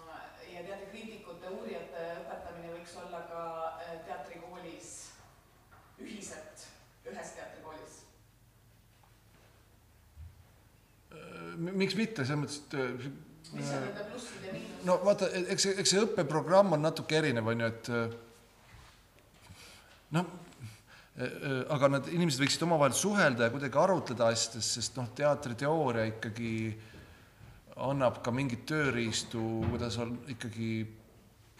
ja teatrikriitikute, uurijate õpetamine võiks olla ka äh, teatrikoolis ühiselt, ühes teatrikoolis? miks mitte, selles mõttes, et mis on nende plussid ja miinused? no vaata, eks see, eks see õppeprogramm on natuke erinev, on ju, et noh, aga need inimesed võiksid omavahel suhelda ja kuidagi arutleda asjadest, sest noh, teatriteooria ikkagi annab ka mingeid tööriistu, kuidas on ikkagi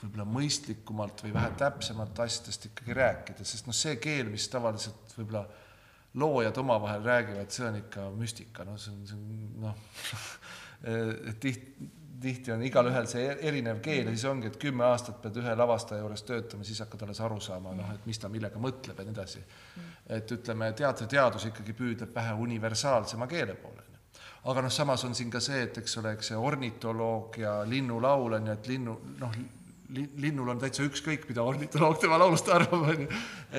võib-olla mõistlikumalt või vähe täpsemalt asjadest ikkagi rääkida, sest noh, see keel, mis tavaliselt võib-olla loojad omavahel räägivad, see on ikka müstika, no see on, see on noh, tihti, tihti on igalühel see e-, erinev keel ja siis ongi, et kümme aastat pead ühe lavastaja juures töötama, siis hakkad alles aru saama, noh, et mis ta millega mõtleb ja nii edasi. et ütleme, teatriteadus ikkagi püüdleb vähe universaalsema keele poole, aga noh, samas on siin ka see, et eks ole, eks see ornitoloog ja linnulaul on ju, et linnu, noh, linnul on täitsa ükskõik, mida ornitoloog tema laulust arvab, onju.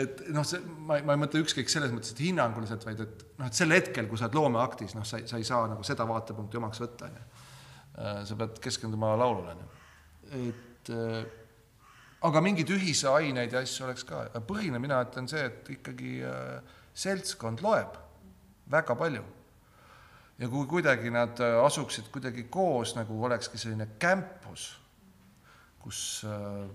et noh, see, ma, ma ei mõtle ükskõik selles mõttes, et hinnanguliselt, vaid et noh, et sel hetkel, kui sa oled loomeaktis, noh, sa sa ei saa nagu seda vaatepunkti omaks võtta, onju. Sa pead keskenduma laulule, onju. et äh, aga mingeid ühise aineid ja asju oleks ka, põhiline mina ütlen see, et ikkagi äh, seltskond loeb väga palju ja kui kuidagi nad äh, asuksid kuidagi koos nagu olekski selline campus kus äh,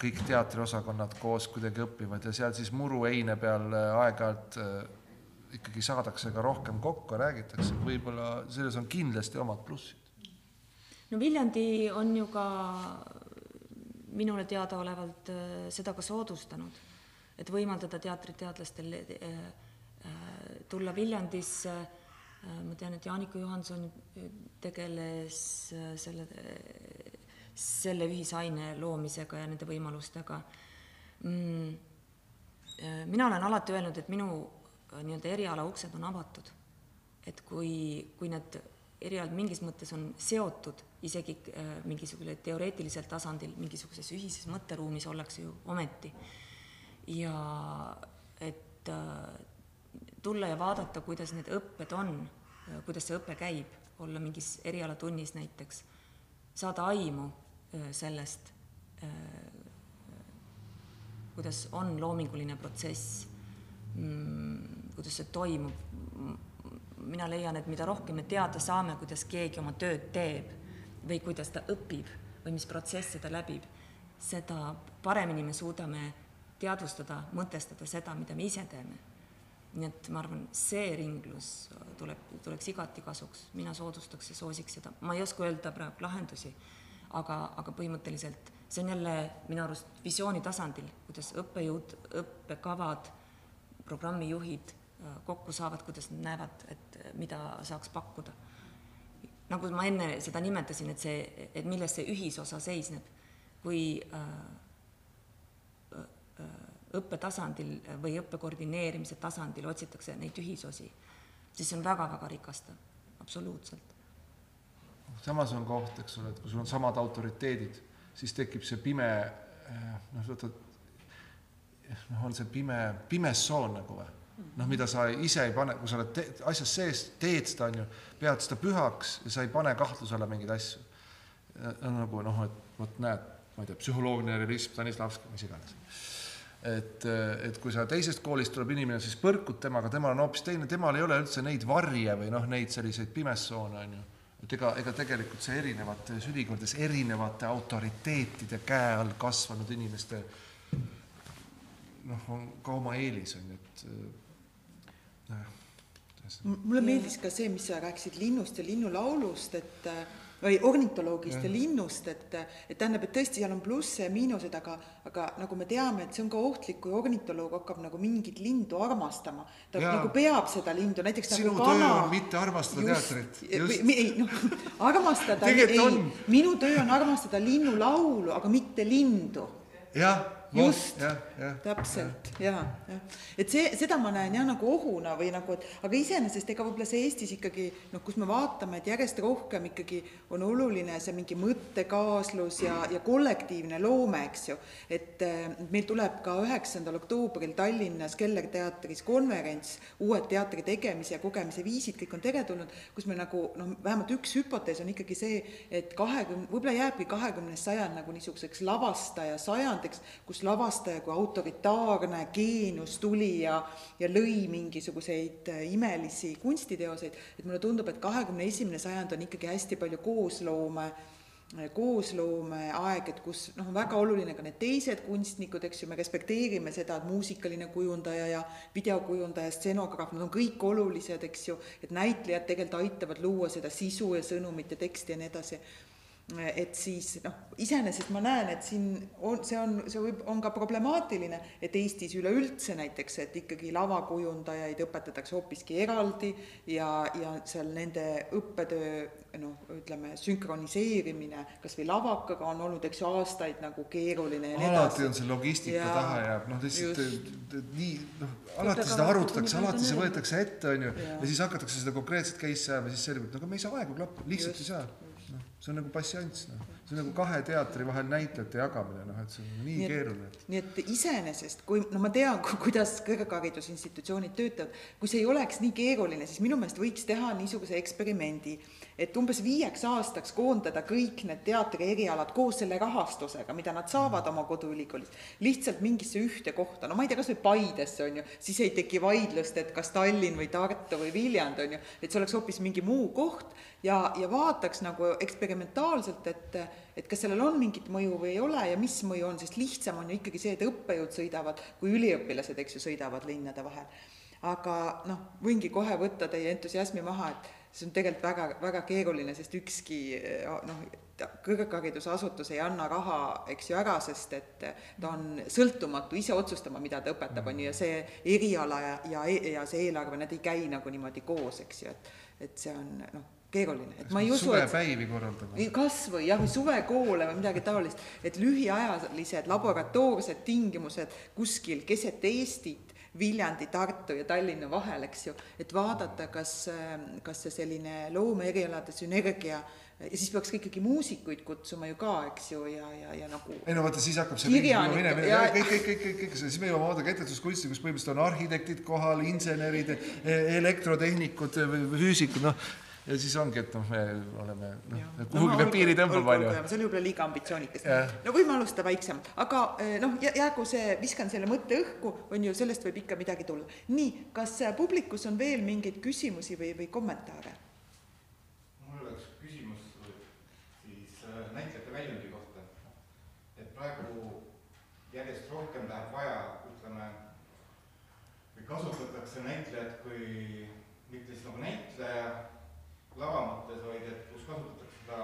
kõik teatriosakonnad koos kuidagi õpivad ja seal siis muruheine peal äh, aeg-ajalt äh, ikkagi saadakse ka rohkem kokku räägitakse, võib-olla selles on kindlasti omad plussid. No Viljandi on ju ka minule teadaolevalt äh, seda ka soodustanud, et võimaldada teatriteadlastel äh, äh, tulla Viljandisse ma tean, et Jaanika Johanson tegeles selle, selle ühisaine loomisega ja nende võimalustega mm,. mina olen alati öelnud, et minu nii-öelda eriala uksed on avatud. et kui, kui need erialad mingis mõttes on seotud isegi äh, mingisugusel teoreetilisel tasandil mingisuguses ühises mõtteruumis ollakse ju ometi. ja et äh, tulla ja vaadata, kuidas need õpped on, kuidas see õpe käib, olla mingis erialatunnis näiteks, saada aimu äh, sellest, kuidas on loominguline protsess, kuidas see toimub. mina leian, et mida rohkem me teada saame, kuidas keegi oma tööd teeb või kuidas ta õpib või mis protsesse ta läbib, seda paremini me suudame teadvustada, mõtestada seda, mida me ise teeme. Nii et ma arvan, see ringlus tuleb, tuleks igati kasuks, mina soodustaks ja soosiks seda, ma ei oska öelda praegu lahendusi, aga, aga põhimõtteliselt see on jälle minu arust visiooni tasandil, kuidas õppejõud, õppekavad, programmijuhid äh, kokku saavad, kuidas nad näevad, et mida saaks pakkuda. Nagu ma enne seda nimetasin, et see, et milles see ühisosa seisneb, kui äh, õppetasandil või õppe koordineerimise tasandil otsitakse neid ühisosi, siis see on väga-väga rikastav, absoluutselt. samas on koht, eks ole, et kui sul on samad autoriteedid, siis tekib see pime noh, vaata noh, on see pime, pimesoon nagu või? noh, mida sa ise ei pane, kui sa oled asjas sees, teed seda, on ju, pead seda pühaks ja sa ei pane kahtluse alla mingeid asju. nagu noh, et vot näed, ma ei tea, psühholoogiline realism, Stanislavski, mis iganes et, et kui sa teisest koolist tuleb inimene, siis põrkud temaga, temal on hoopis teine, temal ei ole üldse neid varje või noh, neid selliseid pimessoone on ju. et ega, ega tegelikult see erinevates ülikoolides erinevate autoriteetide käe all kasvanud inimeste noh, on ka oma eelis on ju, et mulle meeldis ka see, mis sa rääkisid linnust ja linnulaulust, et või ornitoloogist ja, linnust, et, et tähendab, et tõesti, seal on plusse ja miinused, aga, aga nagu me teame, et see on ka ohtlik, kui ornitoloog hakkab nagu mingit lindu armastama. ta ja. nagu peab seda lindu, näiteks sinu nagu töö on mitte armastada just, teatrit. ei noh, [LAUGHS] armastada ei, minu töö on armastada linnulaulu, aga mitte lindu. jah just, täpselt ja, jah, et see, seda ma näen jah nagu ohuna või nagu, et aga iseenesest ega võib-olla see Eestis ikkagi noh, kus me vaatame, et järjest rohkem ikkagi on oluline see mingi mõttekaaslus ja, ja kollektiivne loome, eks ju. et meil tuleb ka üheksandal oktoobril Tallinnas Keller teatris konverents Uued teatri tegemise ja kogemise viisid, kõik on teretulnud, kus me nagu noh, vähemalt üks hüpotees on ikkagi see, et kahekümne, võib-olla jääbki kahekümnes sajand nagu niisuguseks lavastaja sajandiks, kus lavastaja kui autoritaarne geenius tuli ja, ja lõi mingisuguseid äh, imelisi kunstiteoseid, et mulle tundub, et kahekümne esimene sajand on ikkagi hästi palju koosloome äh, koosloomeaeg, et kus noh, on väga oluline ka need teised kunstnikud, eks ju, me respekteerime seda, et muusikaline kujundaja ja videokujundaja, stseenograaf, nad on kõik olulised, eks ju, et näitlejad tegelikult aitavad luua seda sisu ja sõnumit ja teksti ja nii edasi et siis noh, iseenesest ma näen, et siin on, see on, see võib, on ka problemaatiline, et Eestis üleüldse näiteks, et ikkagi lavakujundajaid õpetatakse hoopiski eraldi ja, ja seal nende õppetöö noh, ütleme sünkroniseerimine kas või lavakaga on olnud, eks ju, aastaid nagu keeruline ja nii edasi. alati on see logistika ja, taha jääb, noh lihtsalt nii, noh, alati seda arutatakse, alati see võetakse ette, on ju, ja siis hakatakse seda konkreetset case'i ajama, siis selgub, et no aga me ei saa aega klappi, lihtsalt just, ei saa see on nagu passianss, noh. see on nagu kahe teatri vahel näitlejate jagamine, noh, et see on nii, nii keeruline. nii et iseenesest, kui, no ma tean, kuidas kõrgharidusinstitutsioonid töötavad, kui see ei oleks nii keeruline, siis minu meelest võiks teha niisuguse eksperimendi, et umbes viieks aastaks koondada kõik need teatri erialad koos selle rahastusega, mida nad saavad oma koduülikoolis, lihtsalt mingisse ühte kohta, no ma ei tea, kas või Paidesse, on ju, siis ei teki vaidlust, et kas Tallinn või Tartu või Viljandi, on ju, et see oleks hoopis mingi muu koht. Ja, ja vaataks nagu eksperimentaalselt, et, et kas sellel on mingit mõju või ei ole ja mis mõju on, sest lihtsam on ju ikkagi see, et õppejõud sõidavad, kui üliõpilased, eks ju, sõidavad linnade vahel. aga noh, võingi kohe võtta teie entusiasmi maha, et see on tegelikult väga, väga keeruline, sest ükski noh, kõrgharidusasutus ei anna raha, eks ju, ära, sest et ta on sõltumatu, ise otsustama, mida ta õpetab, on ju, ja see eriala ja, ja, ja see eelarve, need ei käi nagu niimoodi koos, eks ju, et et see on noh, keeruline, et ma ei usu, et suvepäivi korraldama. kas või jah, või suvekoole või midagi taolist, et lühiajalised laboratoorsed tingimused kuskil keset Eestit, Viljandi, Tartu ja Tallinna vahel, eks ju, et vaadata, kas, kas see selline loomeerialade sünergia ja siis peaks ka ikkagi muusikuid kutsuma ju ka, eks ju, ja, ja, ja nagu ei no vaata, siis hakkab see minema, minema. ja kõik, kõik, kõik, kõik, kõik, siis me jõuame vaadata kehtestuskunsti, kus põhimõtteliselt on arhitektid kohal, insenerid, e-, elektrotehnikud, füüsikud, noh, ja siis ongi, et noh, me oleme noh, kuhugi peab piiri tõmbama, on ju. see oli võib-olla liiga ambitsioonikas. no võime alustada väiksemalt, aga eh, noh, jäägu see, viskan selle mõtte õhku, on ju, sellest võib ikka midagi tulla. nii, kas publikus on veel mingeid küsimusi või, või kommentaare? mul oleks küsimus siis äh, näitlejate väljundi kohta. et praegu järjest rohkem läheb vaja, ütleme, või kasutatakse näitlejat kui mitte siis nagu näitleja lavamates, vaid et kus kasutatakse seda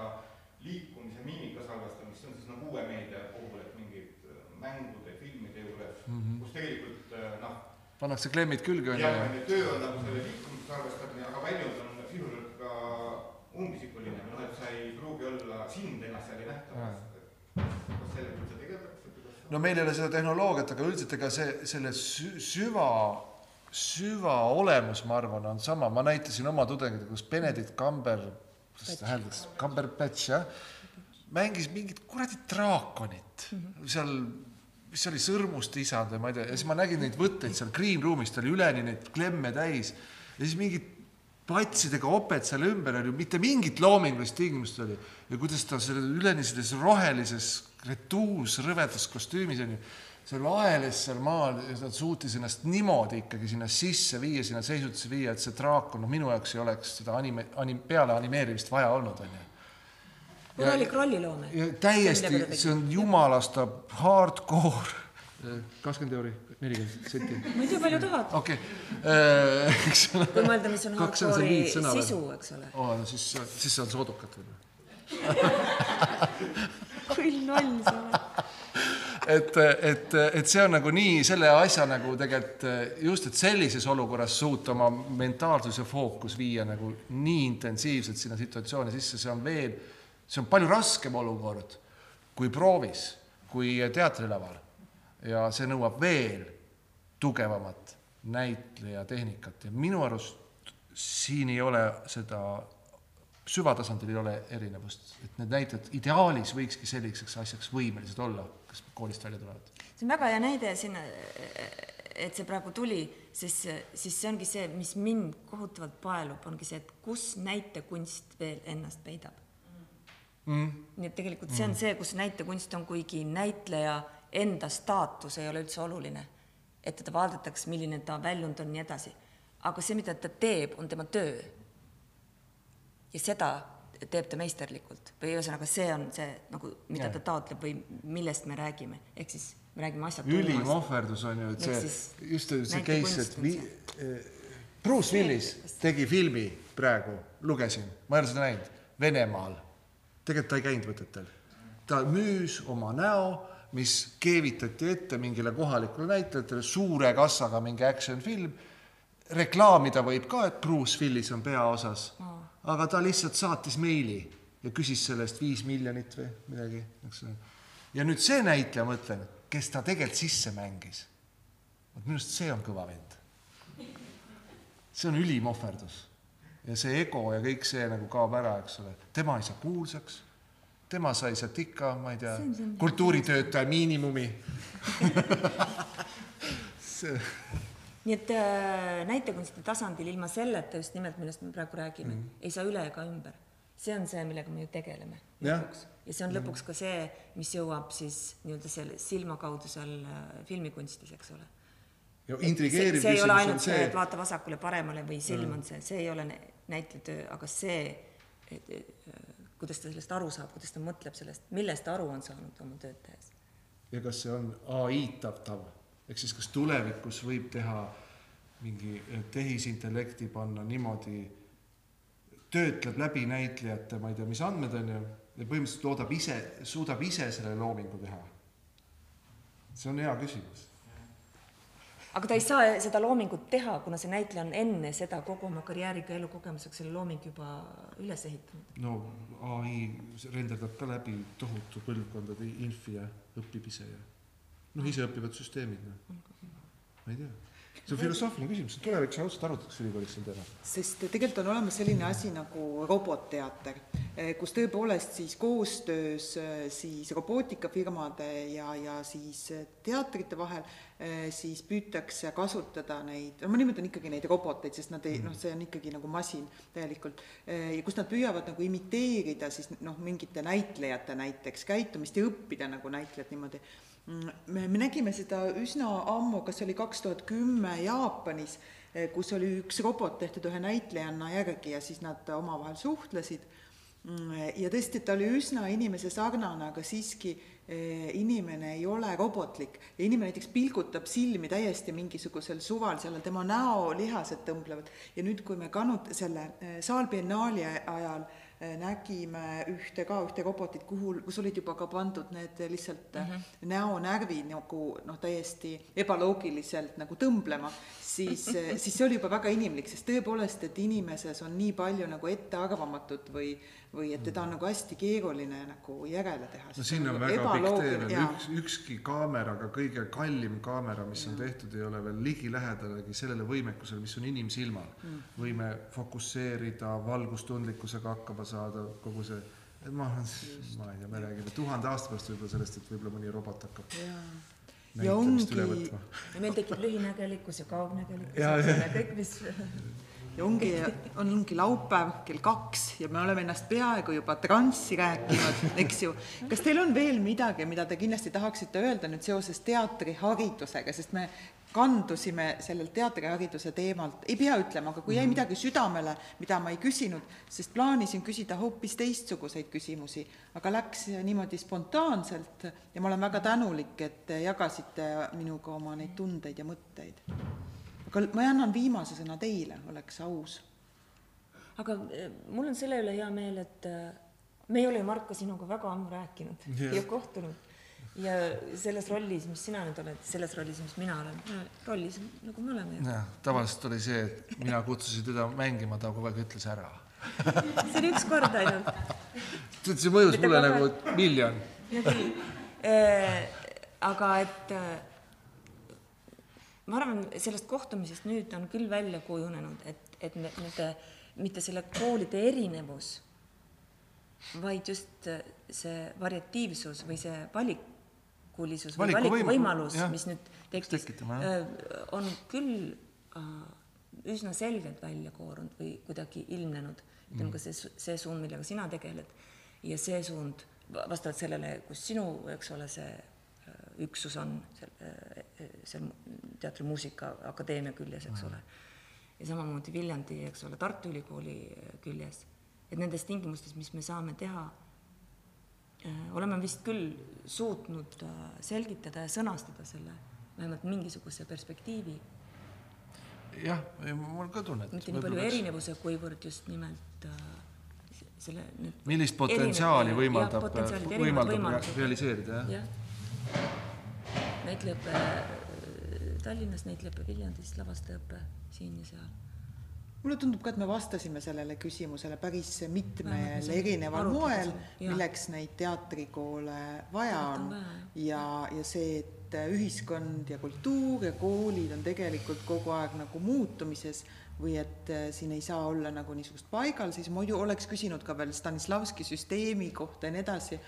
liikumise miimika salvestamist, see on siis nagu uue meedia puhul, et mingid äh, mängude, filmide juures mm, -hmm. kus tegelikult äh, noh. pannakse klemmid külge jah, töö on nagu selle liikumise salvestamine, aga väljund on sisuliselt ka umbisikuline, noh et sa ei pruugi olla, sind ennast seal ei nähta. kas sellega üldse tegeldakse? no meil ei ole seda tehnoloogiat, aga üldiselt ega see, selle süva süvaolemus, ma arvan, on sama, ma näitasin oma tudengitele, kus Benedict Camber, kuidas seda hääldas, Cumberbatch jah, mängis mingit kuradi draakonit. Mm -hmm. seal, mis oli, Sõrmuste isand või ma ei tea, ja siis ma nägin neid võtteid seal green room'is, ta oli üleni neid klemme täis. Ja siis mingid patsidega oped seal ümber oli, mitte mingit loomingulist tingimust oli. Ja kuidas ta selle üleni selles rohelises retuus rõvedas kostüümis onju seal aeles seal maal ja ta suutis ennast niimoodi ikkagi sinna sisse viia, sinna seisutisse viia, et see draakon, noh, minu jaoks ei oleks seda anime, anim-, peale animeerimist vaja olnud, onju. korralik rolliloome. täiesti, see on jumalast hardcore kakskümmend euri, nelikümmend senti. ma ei tea, palju tahad, okei okay., eks ole. kui mõelda, mis on hardcore'i sisu, eks ole. aa, no siis, siis see on võib-olla. kui loll sa oled. et, et, et see on nagu nii selle asja nagu tegelikult just, et sellises olukorras suuta oma mentaalsus ja fookus viia nagu nii intensiivselt sinna situatsiooni sisse, see on veel, see on palju raskem olukord kui proovis, kui teatrilaval. ja see nõuab veel tugevamat näitlejatehnikat ja minu arust siin ei ole seda süvatasandil ei ole erinevust, et need näitlejad ideaalis võikski selliseks asjaks võimelised olla, koolist välja tulevad. see on väga hea näide siin, et see praegu tuli, siis, siis see ongi see, mis mind kohutavalt paelub, ongi see, et kus näitekunst veel ennast peidab mm.. nii et tegelikult see on see, kus näitekunst on, kuigi näitleja enda staatus ei ole üldse oluline, et teda vaadatakse, milline ta väljund on, nii edasi. aga see, mida ta teeb, on tema töö. ja seda teeb ta meisterlikult või ühesõnaga, see on see nagu, mida ta taotleb või millest me räägime, ehk siis me räägime asja ülim ohverdus on ju, et see just see case, et vi-, Bruce Willis tegi filmi praegu, lugesin, ma ei ole seda näinud, Venemaal. tegelikult ta ei käinud võtetel. ta müüs oma näo, mis keevitati ette mingile kohalikule näitlejatele, suure kassaga mingi action film. reklaamida võib ka, et Bruce Willis on peaosas, aga ta lihtsalt saatis meili ja küsis selle eest viis miljonit või midagi, eks ole. ja nüüd see näitleja, ma ütlen, kes ta tegelikult sisse mängis vot minu arust see on kõva vend. see on ülim ohverdus ja see ego ja kõik see nagu kaob ära, eks ole, tema ei saa kuulsaks, tema sai sealt ikka, ma ei tea kultuuritöötaja miinimumi. [LAUGHS] see, nii et äh, näitekunsti tasandil ilma selleta just nimelt, millest me praegu räägime mm, -hmm. ei saa üle ega ümber. see on see, millega me ju tegeleme Jah. lõpuks ja see on lõpuks ka see, mis jõuab siis nii-öelda selle silma kaudu seal äh, filmikunstis, eks ole. ja see, intrigeeriv see ei ole küsimus ainult on see, see et, vaata vasakule-paremale või silm on see, see ei ole nä- näitlejatöö, aga see, et, äh, kuidas ta sellest aru saab, kuidas ta mõtleb sellest, millest ta aru on saanud oma tööd tehes. ja kas see on ai-tatav, ehk siis kas tulevikus võib teha mingi eh, tehisintellekti panna niimoodi, töötleb läbi näitlejate, ma ei tea, mis andmed on ju, ja põhimõtteliselt loodab ise, suudab ise selle loomingu teha. see on hea küsimus. aga ta ei saa seda loomingut teha, kuna see näitleja on enne seda kogu oma karjääriga elukogemusega selle loomingu juba üles ehitanud. no ai renderdab ka läbi tohutu põlvkondade infi ja õpib ise ja noh, iseõppivad süsteemid noh, ma ei tea, see on filosoofiline küsimus, tulevikus ausalt arutatakse ülikoolis sel teemal. sest tegelikult on olemas selline asi nagu robotteater, kus tõepoolest siis koostöös eh, siis robootikafirmade ja, ja siis eh, teatrite vahel eh, siis püütakse kasutada neid, no ma nimetan ikkagi neid roboteid, sest nad ei noh, see on ikkagi nagu masin täielikult, kus nad püüavad nagu imiteerida siis noh, mingite näitlejate näiteks käitumist ja õppida nagu näitlejad niimoodi me, me nägime seda üsna ammu, kas oli kaks tuhat kümme Jaapanis, kus oli üks robot tehtud ühe näitlejanna järgi ja siis nad omavahel suhtlesid. ja tõesti, ta oli üsna inimese sarnane, aga siiski inimene ei ole robotlik ja inimene näiteks pilgutab silmi täiesti mingisugusel suvalisel, tema näolihased tõmblevad ja nüüd, kui me kanut-, selle saalbiennaali ajal nägime ühte ka, ühte robotit, kuhu, kus olid juba ka pandud need lihtsalt mm -hmm. näonärvid nagu noh, täiesti ebaloogiliselt nagu tõmblema, siis, [LAUGHS] siis see oli juba väga inimlik, sest tõepoolest, et inimeses on nii palju nagu ettearvamatut või või et teda on nagu hästi keeruline nagu järele teha. no siin on väga pikk tee veel, üks, ükski kaameraga, kõige kallim kaamera, mis ja. on tehtud, ei ole veel ligilähedalegi sellele võimekusele, mis on inimsilmal. Mm.. võime fokusseerida, valgustundlikkusega hakkama saada, kogu see, ma, ma ei tea, me räägime tuhande aasta pärast võib-olla sellest, et võib-olla mõni robot hakkab ja, ja ongi, ja meil tekib lühinägelikkus ja kaugnägelikkus ja, ja kõik, mis [LAUGHS] ja ongi, ongi laupäev kell kaks ja me oleme ennast peaaegu juba transsi rääkinud, eks ju. kas teil on veel midagi, mida te kindlasti tahaksite öelda nüüd seoses teatriharidusega, sest me kandusime sellelt teatrihariduse teemalt, ei pea ütlema, aga kui jäi midagi südamele, mida ma ei küsinud, sest plaanisin küsida hoopis teistsuguseid küsimusi, aga läks niimoodi spontaanselt ja ma olen väga tänulik, et te jagasite minuga oma neid tundeid ja mõtteid. Aga ma annan viimase sõna teile, oleks aus. aga eh, mul on selle üle hea meel, et eh, me ei ole ju, Marko, sinuga väga ammu rääkinud Jah. ja kohtunud ja selles rollis, mis sina nüüd oled, selles rollis, mis mina olen, rollis nagu me oleme jah, tavaliselt oli see, et mina kutsusin teda mängima, ta kogu aeg ütles ära. [LAUGHS] see oli üks kord ainult. see mõjus Mitte mulle kogu nagu miljon. Äh, aga et äh, ma arvan, sellest kohtumisest nüüd on küll välja kujunenud, et, et nende, mitte selle koolide erinevus, vaid just äh, see variatiivsus või see valikulisus või Valikuvõim- valikuvõimalus, mis nüüd tekkis, jah. on küll äh, üsna selgelt välja koorunud või kuidagi ilmnenud, ütleme ka see, see suund, millega sina tegeled ja see suund va- vastavalt sellele, kus sinu, eks ole, see äh, üksus on seal, seal Teatrimuusika Akadeemia küljes, eks ole. ja samamoodi Viljandi, eks ole, Tartu Ülikooli äh, küljes. et nendes tingimustes, mis me saame teha, äh, oleme vist küll suutnud äh, selgitada ja sõnastada selle, vähemalt mingisuguse perspektiivi, jah, mul ka tunne, mitte nii palju erinevuse, kuivõrd just nimelt äh, selle millist potentsiaali võimaldab, võimaldab võimalused. realiseerida, jah? jah. Näitlejaõpe äh, Tallinnas, näitlejaõpe Viljandis, lavastajaõpe siin ja seal. mulle tundub ka, et me vastasime sellele küsimusele päris mitmel erineval moel, milleks neid teatrikoole vaja on ja, ja see, et ühiskond ja kultuur ja koolid on tegelikult kogu aeg nagu muutumises või et äh, siin ei saa olla nagu niisugust paigal, siis muidu oleks küsinud ka veel Stanislavski süsteemi kohta ja nii edasi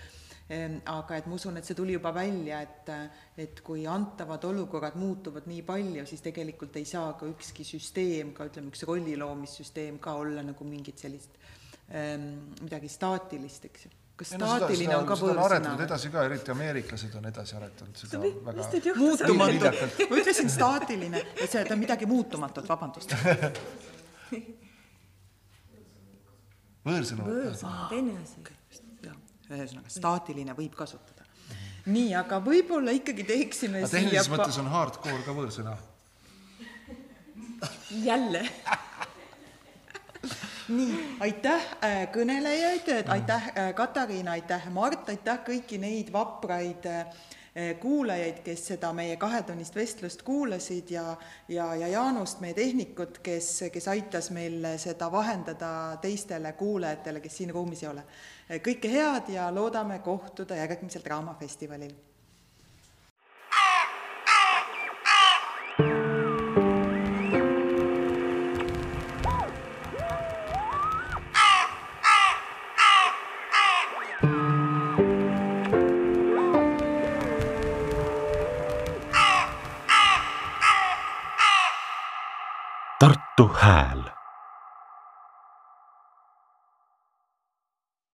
aga et ma usun, et see tuli juba välja, et, et kui antavad olukorrad muutuvad nii palju, siis tegelikult ei saa ka ükski süsteem, ka ütleme, üks rolliloomissüsteem ka olla nagu mingit sellist midagi staatilist, eks ju. kas staatiline on ka võõrsõna? edasi ka, eriti ameeriklased on edasi aretanud seda mis väga teid juhtus? muutumatu, ma ütlesin staatiline, et see, ta on midagi muutumatut, vabandust. [LAUGHS] võõrsõna. võõrsõna teine asi. Ühesõnaga staatiline võib kasutada. nii, aga võib-olla ikkagi teeksime aga tehnilises mõttes on hardcore ka võõrsõna. jälle. nii, aitäh äh, kõnelejaid, aitäh äh, Katariina, aitäh Mart, aitäh kõiki neid vapraid äh, kuulajaid, kes seda meie kahetunnist vestlust kuulasid ja, ja, ja Jaanust, meie tehnikut, kes, kes aitas meil seda vahendada teistele kuulajatele, kes siin ruumis ei ole. Kõike head ja loodame kohtuda järgmisel Draamafestivalil. Tartu Hääl